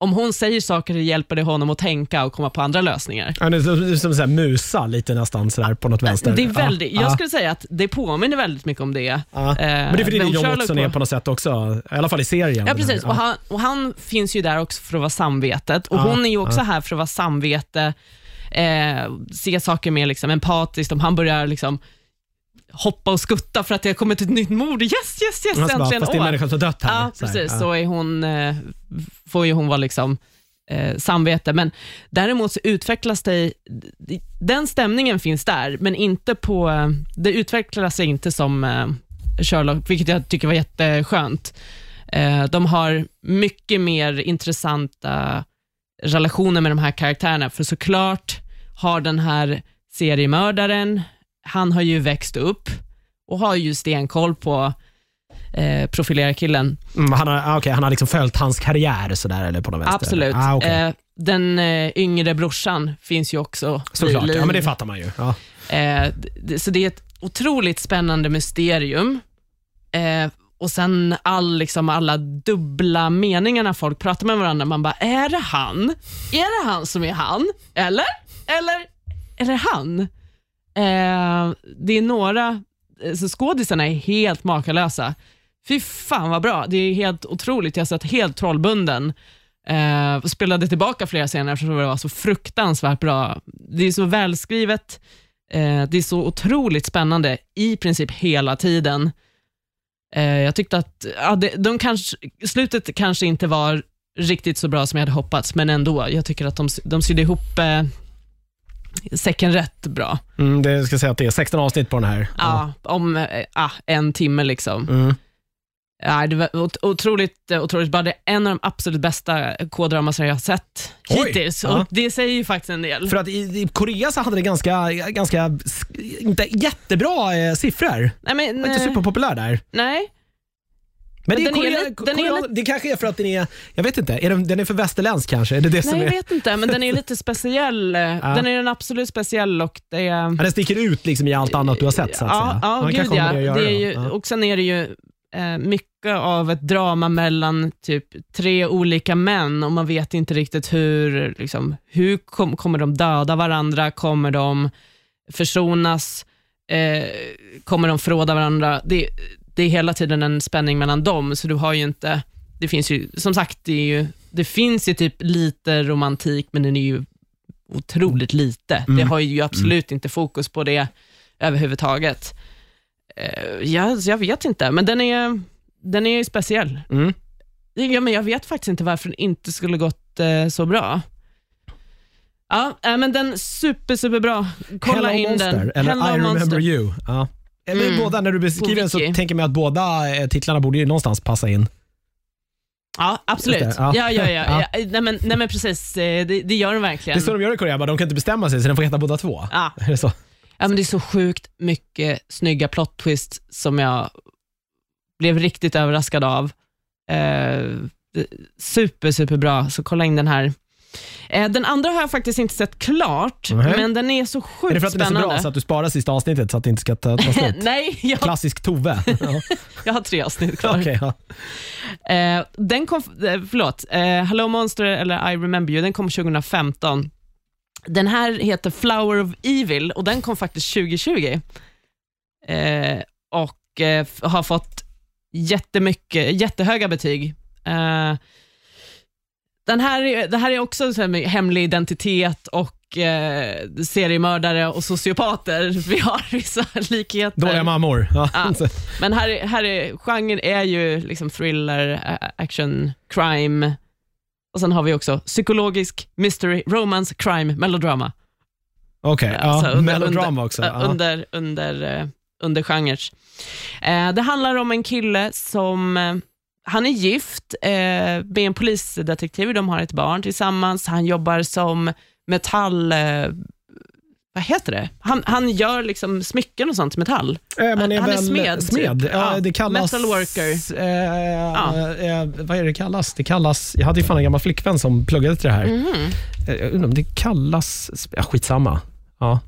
om hon säger saker hjälper det honom att tänka och komma på andra lösningar. Det är som, som musa lite nästan sådär på något vänster. Det är väldigt, ja. Jag skulle säga att det påminner väldigt mycket om det. Ja. Men det är för det John Watson är på något sätt också, i alla fall i serien. Ja, precis. Och han, och han finns ju där också för att vara samvetet och hon är ju också här för att vara samvete, eh, se saker mer liksom empatiskt. Om han börjar liksom hoppa och skutta för att det har kommit ett nytt mord. Yes, yes, yes, Alltså bara, äntligen. fast det är människan som dött här. Ja, precis. ja. Så är hon, eh, får ju hon vara liksom eh, samvete. Men däremot så utvecklas det, den stämningen finns där, men inte på, det utvecklar sig inte som eh, Sherlock, vilket jag tycker var jätteskönt. Eh, de har mycket mer intressanta relationer med de här karaktärerna, för såklart har den här seriemördaren, han har ju växt upp och har ju stenkoll på eh, profilerarkillen. Mm, han, har, ah, okej, han har liksom följt hans karriär sådär, eller på något vänster? Absolut. Ah, okej. eh, den eh, yngre brorsan finns ju också Såklart, ja, men det fattar man ju. Ja. Eh, så det är ett otroligt spännande mysterium. Eh, och sen all, liksom, alla dubbla meningarna folk pratar med varandra. Man bara, är det han? Är det han som är han? Eller? Eller? Eller han? Eh, det är några, eh, så skådisarna är helt makalösa. Fy fan vad bra. Det är helt otroligt. Jag satt helt trollbunden. Eh, och spelade tillbaka flera scener eftersom det var så fruktansvärt bra. Det är så välskrivet. Eh, det är så otroligt spännande i princip hela tiden. Eh, jag tyckte att ja, det, de kanske, slutet kanske inte var riktigt så bra som jag hade hoppats, men ändå. Jag tycker att de, de sydde ihop eh, säcken rätt bra. Mm, det ska säga att det är 16 avsnitt på den här. Ja, om eh, ah, en timme liksom. Mm. Ja, det var ot- otroligt, eh, otroligt bra. Det är en av de absolut bästa K-dramasar jag har sett Oj, hittills. ja. Och det säger ju faktiskt en del. För att i, i Korea så hade det ganska, ganska sk- inte jättebra eh, siffror. Nej, men, Var inte eh, superpopulär där. nej, Men, det, är den är Korea, lite- den är Korea, lite- det kanske är för att den är, jag vet inte, är den, den är för västerländsk kanske? Är det det som nej, är, jag vet inte, men den är lite speciell. Den är en absolut speciell och det är... ja, den sticker ut liksom i allt annat du har sett så att ja, säga? Ja, Men gud ja. det är ju. Och sen är det ju eh, mycket av ett drama mellan typ tre olika män och man vet inte riktigt hur, liksom, hur kom, kommer de döda varandra, kommer de försonas, eh, kommer de förråda varandra? Det, det är hela tiden en spänning mellan dem, så du har ju inte, det finns ju, som sagt, det, är ju, det finns ju typ lite romantik, men den är ju otroligt lite. Det har ju absolut inte fokus på det överhuvudtaget. Eh, jag, jag vet inte, men den är, den är ju speciell. Mm. Ja, men jag vet faktiskt inte varför den inte skulle gått eh, så bra. Ja, äh, men den super, superbra. Kolla Hello in Monster, den. eller Hello I remember Monster. you. Ja. Eller Mm. båda, när du beskriver den så tänker man att båda eh, titlarna borde ju någonstans passa in. Ja, absolut. Det, Ja. ja. Ja, ja, Ja. Nej, men, nej, men precis. eh, Det, det gör Det verkligen. är så de gör i Korea, de kan inte bestämma sig så den får heta båda två. Ja. Är det så? Ja, men det är så sjukt mycket snygga plot twists som jag blev riktigt överraskad av. Eh, det- super, super bra. så kolla in den här. Eh, den andra har jag faktiskt inte sett klart, Nej. men den är så sjukt Är det för att den är så spännande. bra så att du sparar sista avsnittet så att det inte ska ta, ta slut? Nej, jag, Klassisk Tove. Ja. jag har tre avsnitt kvar. Okej, ja. Eh, den kom, eh, förlåt, eh, Hello Monster eller I remember you, den kom 2015. Den här heter Flower of Evil och den kom faktiskt 2020. Eh, och eh, f- har fått jättemycket, jättehöga betyg. Eh, den här, är- det här är också så här med hemlig identitet och eh, seriemördare och sociopater. Vi har vissa likheter. Dåliga mammor. Ja. Ja. Men här, är- här är, genren är ju liksom thriller, action, crime. Och sen har vi också psykologisk, mystery, romance, crime, melodrama. Okej, Alltså, ja. under- melodrama under, också. ä, Ja. Under, under, eh, under genrer. Eh, det handlar om en kille som, eh, han är gift eh, med en polisdetektiv, de har ett barn tillsammans, han jobbar som metall... Eh, vad heter det? Han, han gör liksom smycken och sånt, metall. Eh, Man är han är väl smed, typ. smed. Ja, Ja, det kallas... metalworker. Eh, Ja. eh, vad är det kallas? Det kallas... Jag hade ju fan en gammal flickvän som pluggade till det här. Eh, Jag undrar om det kallas... Ja, skitsamma. Ja.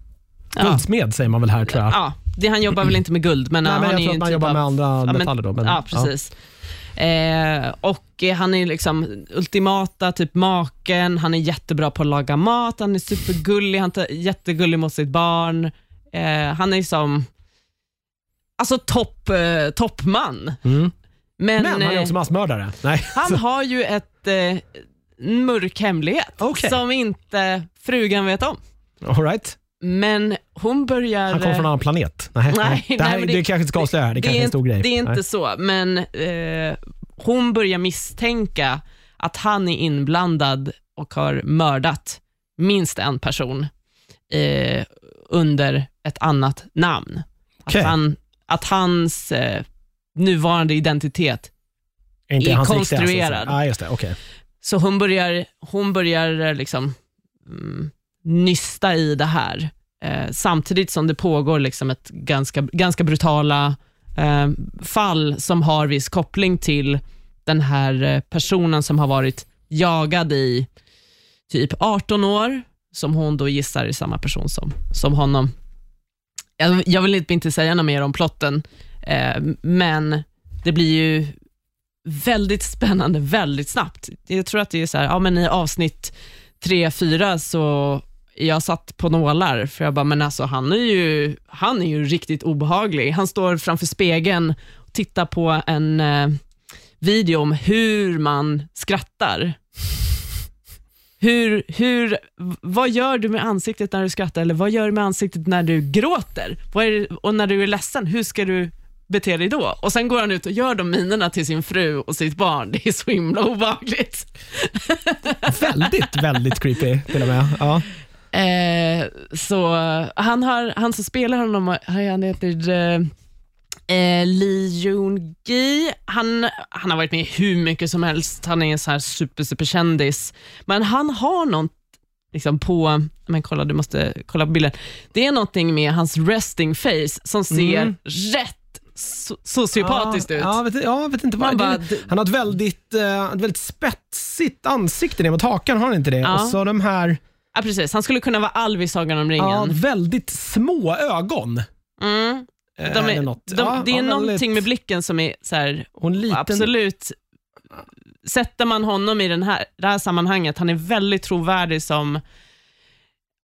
Ja. Guldsmed säger man väl här tror jag. Ja, det, han jobbar väl inte med guld, men, Nej, han men jag är tror att man typ jobbar av, med andra metaller då. Men, ja, precis. Eh, och han är liksom ultimata typ maken, han är jättebra på att laga mat, han är supergullig, han är jättegullig mot sitt barn. Eh, han är som, alltså topp, eh, toppman. Mm. Men, Men han är eh, också massmördare. Nej. han har ju ett eh, mörk hemlighet Okej. som inte frugan vet om. All right. Men hon börjar... Han kommer från en annan planet? Nej, Nej, det, här, nej, det, det- kanske inte ska avslöja, det, det kanske är en stor grej. Det är inte Nej. så, men eh, hon börjar misstänka att han är inblandad och har mördat minst en person eh, under ett annat namn. Okej. Att, han, att hans eh, nuvarande identitet Inte är riktiga, konstruerad. alltså. Ja, just det. Okej. Så hon börjar, hon börjar eh, liksom mm, nysta i det här, eh, samtidigt som det pågår liksom ett ganska, ganska brutala eh, fall som har viss koppling till den här eh, personen som har varit jagad i typ 18 år, som hon då gissar är samma person som, som honom. Jag, jag vill inte säga något mer om plotten, eh, men det blir ju väldigt spännande väldigt snabbt. Jag tror att det är så här, ja men i avsnitt tre fyra så jag satt på nålar, för jag bara, men alltså han är ju, han är ju riktigt obehaglig. Han står framför spegeln och tittar på en eh, video om hur man skrattar. Hur, hur, vad gör du med ansiktet när du skrattar? Eller vad gör du med ansiktet när du gråter? Vad är det, och när du är ledsen, hur ska du bete dig då? Och sen går han ut och gör de minerna till sin fru och sitt barn. Det är så himla obehagligt. Väldigt, väldigt creepy till och med. Ja. Eh, så han, har, han som spelar honom, han heter eh, eh, Lee Joon-gi. Han, han har varit med hur mycket som helst. Han är en så här super, super kändis. Men han har något liksom på, men kolla du måste kolla på bilden. Det är någonting med hans resting face som ser Mm. rätt so- sociopatiskt ja, ut. Ja, vet, ja, vet inte vad. Bara, han har ett väldigt, eh, ett väldigt spetsigt ansikte ner mot hakan, har han inte det? Ja. Och så de här Ja, precis. Han skulle kunna vara Alv i Sagan om ja, ringen. väldigt små ögon. Mm. Eh, De eller är, något. de, Ja, det är ja, någonting väldigt- med blicken som är så här, liten, Absolut. Sätter man honom i den här, det här sammanhanget, han är väldigt trovärdig som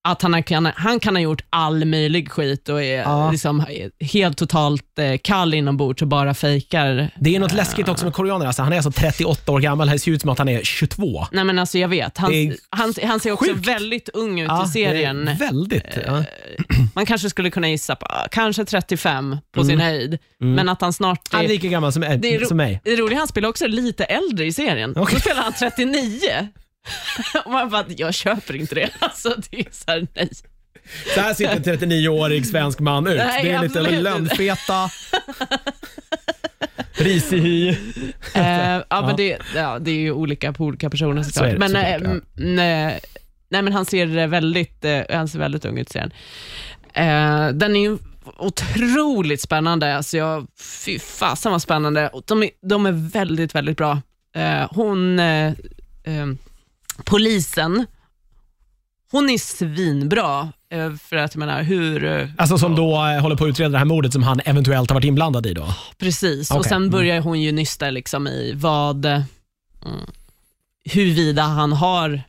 att han kan, han kan ha gjort all möjlig skit och är Ja. liksom helt totalt eh, kall inombords och bara fejkar. Det är något läskigt också med koreaner. Alltså, han är alltså 38 år gammal. Det ser ut som att han är 22. Nej men alltså jag vet, han, är han, han ser också sjukt. väldigt ung ut Ja, i serien. är Väldigt. Ja. Man kanske skulle kunna gissa på ah, kanske 35 på sin Mm. höjd, Mm. men att han snart Han är är lika gammal som, Det är ro- som mig. Det roliga, han spelar också lite äldre i serien. Okej. Då spelar han 39. Och man bara, jag köper inte det. Alltså, det är så här, nej. Så här ser en 39-årig svensk man ut. Nej, det är lite absolut lönnfeta, risig hy. Eh, ja, men det, ja, det är ju olika på olika personer Så är såklart. det, Men, såklart, eh, ja. m- nej, nej, men han ser väldigt, eh, han ser väldigt ung ut i serien. Eh, den är ju otroligt spännande. Alltså jag, fy fasen vad spännande. Och De är, de är väldigt, väldigt bra. Eh, hon, eh, eh, polisen, hon är svinbra. Eh, för att jag menar, hur... eh, Alltså som då eh, håller på att utreda det här mordet som han eventuellt har varit inblandad i då. Precis, och Okej, sen mm. börjar hon ju nysta liksom i vad, mm, huruvida han har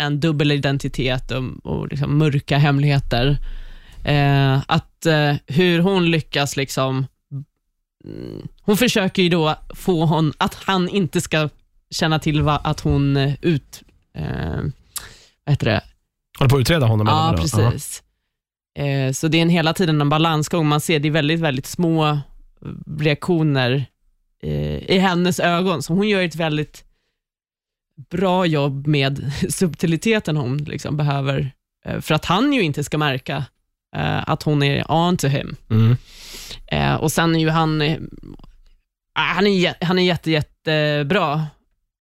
en dubbel identitet och, och liksom mörka hemligheter. Eh, att eh, hur hon lyckas liksom, mm, hon försöker ju då få hon, att han inte ska känna till va, att hon ut, eh, vad heter det, Håller på att utreda honom? eller Ja, precis. Eh, så det är en hela tiden en balansgång. Man ser det är väldigt, väldigt små reaktioner eh, i hennes ögon. Så hon gör ett väldigt bra jobb med subtiliteten hon liksom behöver, eh, för att han ju inte ska märka eh, att hon är on to him. Mm. Eh, och sen är ju han, eh, han är, han är jätte, jättebra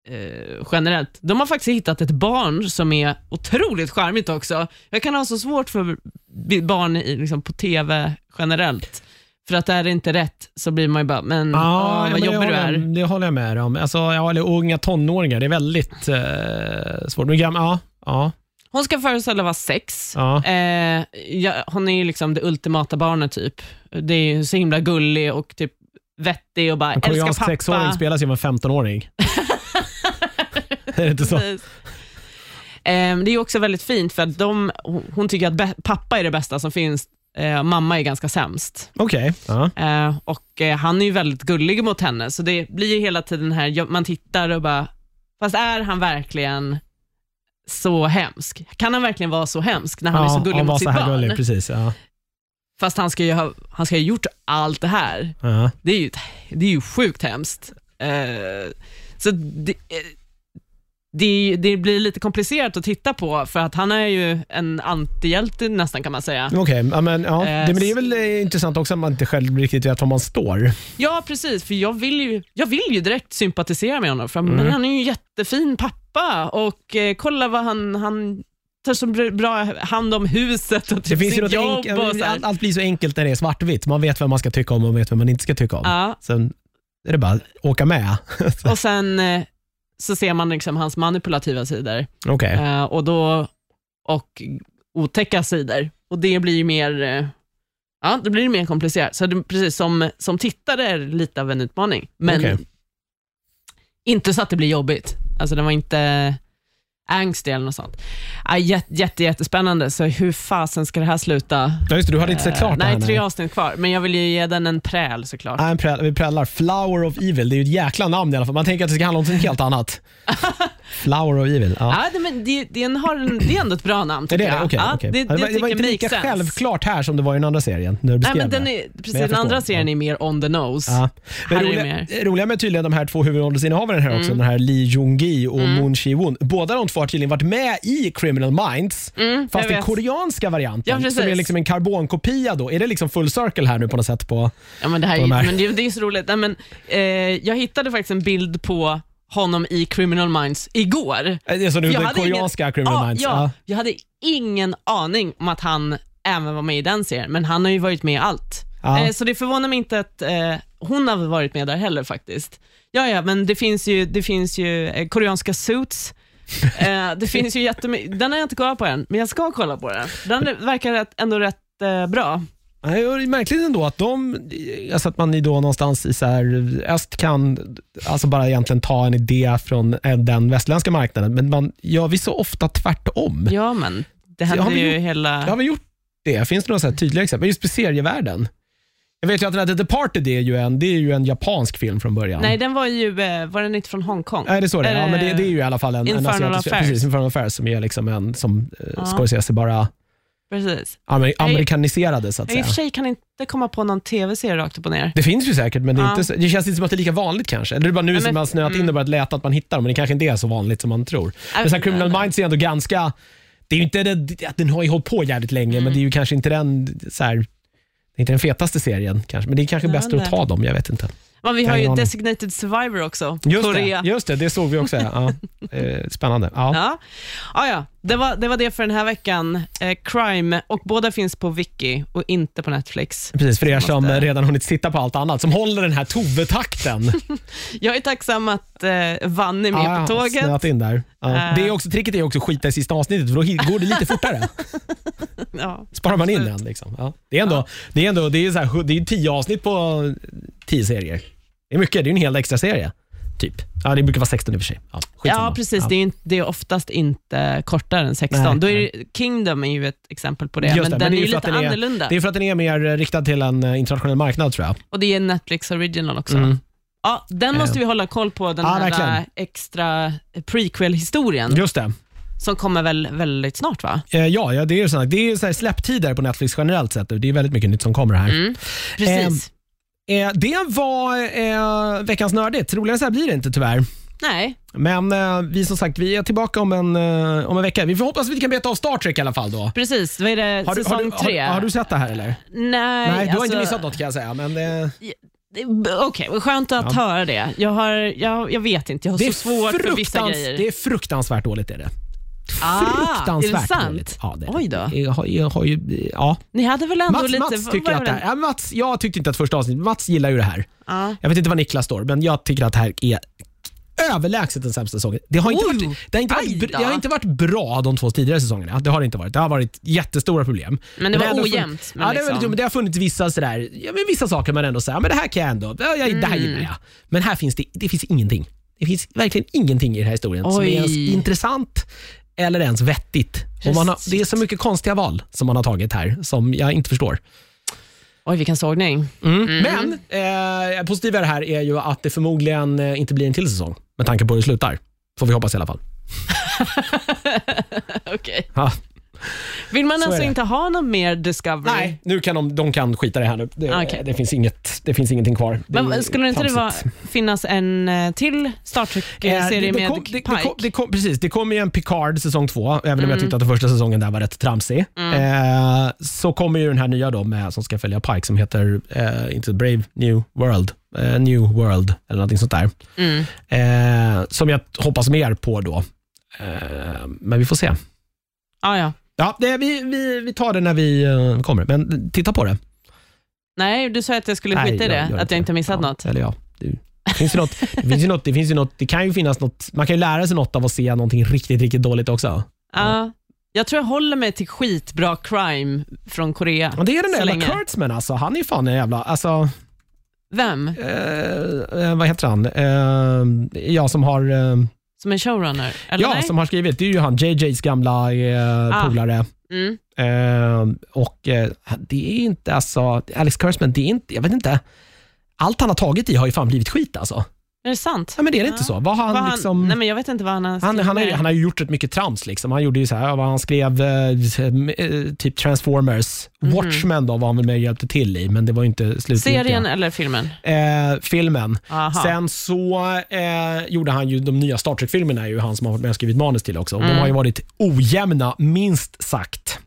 eh, generellt. De har faktiskt hittat ett barn som är otroligt charmigt också. Jag kan ha så svårt för barn i, liksom, på TV generellt. För att är det inte rätt så blir man ju bara, men åh, men vad det jobbig du är. Det håller jag med om. Alltså, ja, eller unga tonåringar, det är väldigt eh, svårt. Men ja, ja, Hon ska föreställa vara sex. ja. Eh, ja, hon är ju liksom det ultimata barnet typ. Det är ju så himla gullig och typ vettig och bara En älskar koreansk pappa. sexåring spelas ju av en 15-åring. är det inte så? Ehm, det är också väldigt fint för att de, hon- tycker att pappa är det bästa som finns. Eh, mamma är ganska sämst. Okej. Ja. Eh, och eh, Han är ju väldigt gullig mot henne, så det blir ju hela tiden här, man tittar och bara, fast är han verkligen så hemsk? Kan han verkligen vara så hemsk när han är så gullig mot sitt barn? gullig, precis. Ja. Fast han ska, ju ha, han ska ha gjort allt det här. Ja. Det är ju, det är ju sjukt hemskt. Eh, så det, eh, det, det blir lite komplicerat att titta på, för att han är ju en antihjälte nästan kan man säga. Okej, ja, men, ja. Eh, det, men det är väl eh, intressant också att man inte själv riktigt vet var man står. Ja, precis, för jag vill ju, jag vill ju direkt sympatisera med honom, för Mm. men han är ju en jättefin pappa och eh, kolla vad han, han tar så br- bra hand om huset och typ sitt jobb. enk- allt, allt blir så enkelt när det är svartvitt. Man vet vad man ska tycka om och vet vad man inte ska tycka om. Ja, Sen är det bara att åka med. och sen eh, så ser man liksom hans manipulativa sidor. Okej. Eh, och, då, och otäcka sidor. Och det blir mer, eh, ja, det blir mer komplicerat. Så det, precis som, som tittare är det lite av en utmaning. Men Okej. inte så att det blir jobbigt. Alltså det var inte angstig eller något sånt. Ja, jätte, jätte, jättespännande, så hur fasen ska det här sluta? Ja, just det, du hade inte sett klart Eh, det här. Nej, tre avsnitt kvar, men jag vill ju ge den en präl såklart. Nej, en präl, vi prällar. Flower of Evil, det är ju ett jäkla namn i alla fall. Man tänker att det ska handla om något helt annat. Flower of Evil. Ja. Ja, det, men det, det, är en- har en, det är ändå ett bra namn Det är tycker det? jag. Okej. ja, okej. det, det, var, det var inte lika sense. självklart här som det var i den andra serien. När du Nej, men den, det. är, Men precis, jag den andra serien är mer on the nose. Ja. Men Här är det roliga, mer. roliga med tydligen de här två huvudrollsinnehavarna här också, Mm. den här Lee Jung-Gi och Moon Ji-Won. Båda de två har tydligen varit med i Criminal Minds, Mm, fast jag den vet. koreanska varianten, Ja, precis. som är liksom en karbonkopia. Då. Är det liksom full circle här nu på något sätt? På, Ja, men det, här, på de här. är- men det, det är så roligt. Nej, men, eh, jag hittade faktiskt en bild på honom i Criminal Minds igår. det är så nu den koreanska ingen, Criminal ja, Minds? Ja, jag hade ingen aning om att han även var med i den serien, men han har ju varit med i allt. Ja. Eh, så det förvånar mig inte att eh, hon har varit med där heller faktiskt. Ja, ja, men det finns ju, det finns ju eh, koreanska suits. Eh, det finns ju jättemycket, den har jag inte kollat på än, men jag ska kolla på den. Den verkar rätt, ändå rätt eh, bra. Nej, det är märkligt ändå att, de, alltså att man i då någonstans i så här öst kan alltså bara egentligen ta en idé från den västerländska marknaden, men man gör vi så ofta tvärtom. Ja, men det händer ju gjort- hela... Har vi gjort det? Finns det några så tydliga exempel? Just på serievärlden. Jag vet ju att den här The Departed är ju en, det är ju en japansk film från början. Nej, den var ju, eh, var den inte från Hongkong? Nej, det är så det är. Ja, men det, det är ju i alla fall en, en Infernal asiatisk Affairs. Precis, Infernal Affairs som är liksom en som Ja. ja. Scorsese bara Precis. amer, amerikaniserade så att Jag i och säga. för sig kan inte komma på någon tv-serie rakt upp och ner. Det finns ju säkert, men det, är Ja. inte det känns inte som att det är lika vanligt kanske. Eller det är bara nu Nej, som men- man snöat in mm. och börjat leta att man hittar dem, men det kanske inte är så vanligt som man tror. Men så här, Criminal nej. Minds är ändå ganska... Det är ju inte det, den har ju hållit på jävligt länge, Mm. men det är ju kanske inte den så här, det är inte den fetaste serien kanske, men det är kanske Ja, bäst nej. att ta dem, jag vet inte. Men vi har ju. Designated Survivor också. Just Korea. det, just det, det såg vi också. Ja. Eh, spännande. Ja. Ja. Ja, ja. Det, var, det var det för den här veckan. Eh, crime, och båda finns på Viki och inte på Netflix. Precis, för er som Måste- redan hunnit sitta på allt annat, som håller den här Tove-takten. Jag är tacksam att eh, Vann är med Ja, på tåget. snöat in där. Ja. Eh. Det är också, tricket är också att skita i sista avsnittet, för då går det lite fortare. Ja. Sparar man in Absolut. den. Liksom. Ja. Det är ändå, det är ändå det är så här, det är tio avsnitt på tio serier. Det är mycket, det är en hel extra serie. Typ. Ja, det brukar vara 16 i och för sig. Ja. Ja, precis. Ja. Det, är, inte- det är oftast inte kortare än 16. Nej, Då är Kingdom är ju ett exempel på det, Just men det, den men det är ju lite är- annorlunda. Det är för att den är mer riktad till en eh, internationell marknad tror jag. Och det är Netflix original också. Mm. Ja, den Eh. måste vi hålla koll på, den Ja, här extra prequel-historien Just det. som kommer väl väldigt snart va? Eh, Ja, ja, det är ju det är ju så släpptider på Netflix generellt sett. Det är väldigt mycket nytt som kommer här. Mm. Precis. Eh, det var eh, veckans nördigt. Roligare så här blir det inte tyvärr. Nej, Men eh, vi som sagt, vi är tillbaka om en, eh, om en vecka. Vi får hoppas att vi kan beta av Star Trek i alla fall då. precis. Vad är det? Har du, har, Säsong du, tre? har, har du sett det här eller? Nej, Nej, du har alltså, inte missat något kan jag säga. Men det, det- Okej, vad skönt att höra det. Jag, har, jag, jag vet inte, jag har det, så svårt för vissa fruktans- grejer. det är fruktansvärt dåligt. Är det. Ah, fruktansvärt är det sant? dåligt. Ja, det det. Oj då. Jag har, jag har ju, ja. Ni hade väl ändå Mats, lite... Mats tycker att var det det? här, ja, Mats, jag tyckte inte att första avsnittet, Mats gillar ju det här. Ja. Jag vet inte vad Niklas står, men jag tycker att det här är överlägset den sämsta säsongen. Det har inte, Oj, varit, det har inte, varit, det har inte varit bra de två tidigare säsongerna. Det har det inte varit. Det har varit jättestora problem. Men det var har ändå ojämnt, funnits- men Ja, det, liksom- men det har funnits vissa, sådär, ja, men vissa saker man ändå säger, men det här kan jag ändå, ja, jag, det här Mm. gillar jag. Men här finns det, det finns ingenting. Det finns verkligen ingenting i den här historien som är Oj. ens intressant eller ens vettigt. Och man har, det är så mycket konstiga val som man har tagit här som jag inte förstår. Oj, vilken sågning. Mm. Men eh, positivare här är ju att det förmodligen eh, inte blir en till säsong med tanke på hur det slutar. Får vi hoppas i alla fall. Okej. Ja. Vill man alltså inte ha någon mer Discovery? Nej, nu kan de, de kan skita det här nu. Det, Ah, okej. det, finns, inget, det finns ingenting kvar. Det Men skulle inte det vara, finnas en eh, till Star Eh, Trek-serie det med kom- det- det Pike? kom- det kom- Precis, det kommer ju en Picard säsong två, även om jag tyckte att den första säsongen där var rätt tramsig. Eh, så kommer ju den här nya då med, som ska följa Pike som heter eh, inte Brave New World, eh, New World eller någonting sånt där. Mm. Eh, som jag hoppas mer på då. Eh, men vi får se. Ah, ja. Ja, det, vi, vi, vi tar det när vi eh, kommer, men titta på det. Nej, du sa att jag skulle skita i det, gör att jag inte missat ja, något. Eller ja, det, det finns ju något, det finns ju något, det finns ju något, det kan ju finnas något, man kan ju lära sig något av att se någonting riktigt, riktigt dåligt också. Ja. Jag tror jag håller mig till skitbra crime från Korea. Och det är den där Så jävla länge. Kurtzman alltså, han är ju fan en jävla, alltså, Vem? eh, eh, vad heter han? Eh, jag som har, eh, Som en showrunner? Eller ja, nej? som har skrivit, det är ju han, JJs gamla eh, Ah. polare. Mm. Eh, och eh, det är inte, alltså, Alex Kurtzman, det är inte, jag vet inte, allt han har tagit i har ju fan blivit skit alltså. Är det sant? Ja, men det är det inte så. Vad han, Vad han, liksom... nej, men jag vet inte vad han har Han, han, har, han har gjort rätt mycket trams. Liksom. Han gjorde ju så här, vad han skrev eh, eh, typ Transformers. Mhm. Watchmen då var han väl med och hjälpte till i, men det var inte slutgiltiga. Serien eller filmen? Eh, filmen. Aha. Sen så eh, gjorde han ju de nya Star Trek-filmerna, är ju han som har varit med och skrivit manus till också. Mm. De har ju varit ojämna, minst sagt.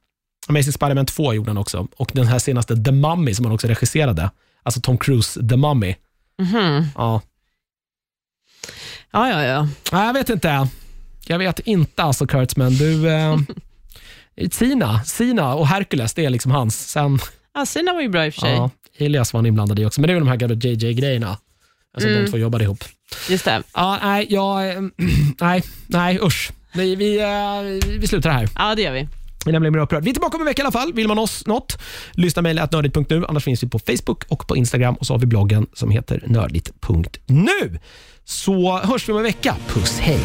Amazing Spider-Man 2 gjorde han också. Och den här senaste The Mummy som han också regisserade. Alltså Tom Cruise The Mummy. Mhm. Ja. Ja, ja, ja. Nej, jag vet inte. Jag vet inte alltså Kurtzman. Du, eh, Sina, Sina och Hercules, det är liksom hans. Sen, ja Sina var ju bra i och för sig. ja, Elias var han inblandad i också, men det är väl de här gamla JJ-grejerna. Alltså Mm. de två jobbade ihop. Just det. Ja, nej, jag, eh, nej, nej usch. Vi, vi, eh, vi slutar här. Ja, det gör vi. Jag nämligen mer upprörd. Vi är tillbaka om en vecka i alla fall. Vill man oss något, lyssna mejla nördigt.nu. Annars finns vi på Facebook och på Instagram och så har vi bloggen som heter nördigt.nu. Så hörs vi om en vecka. Puss, hej!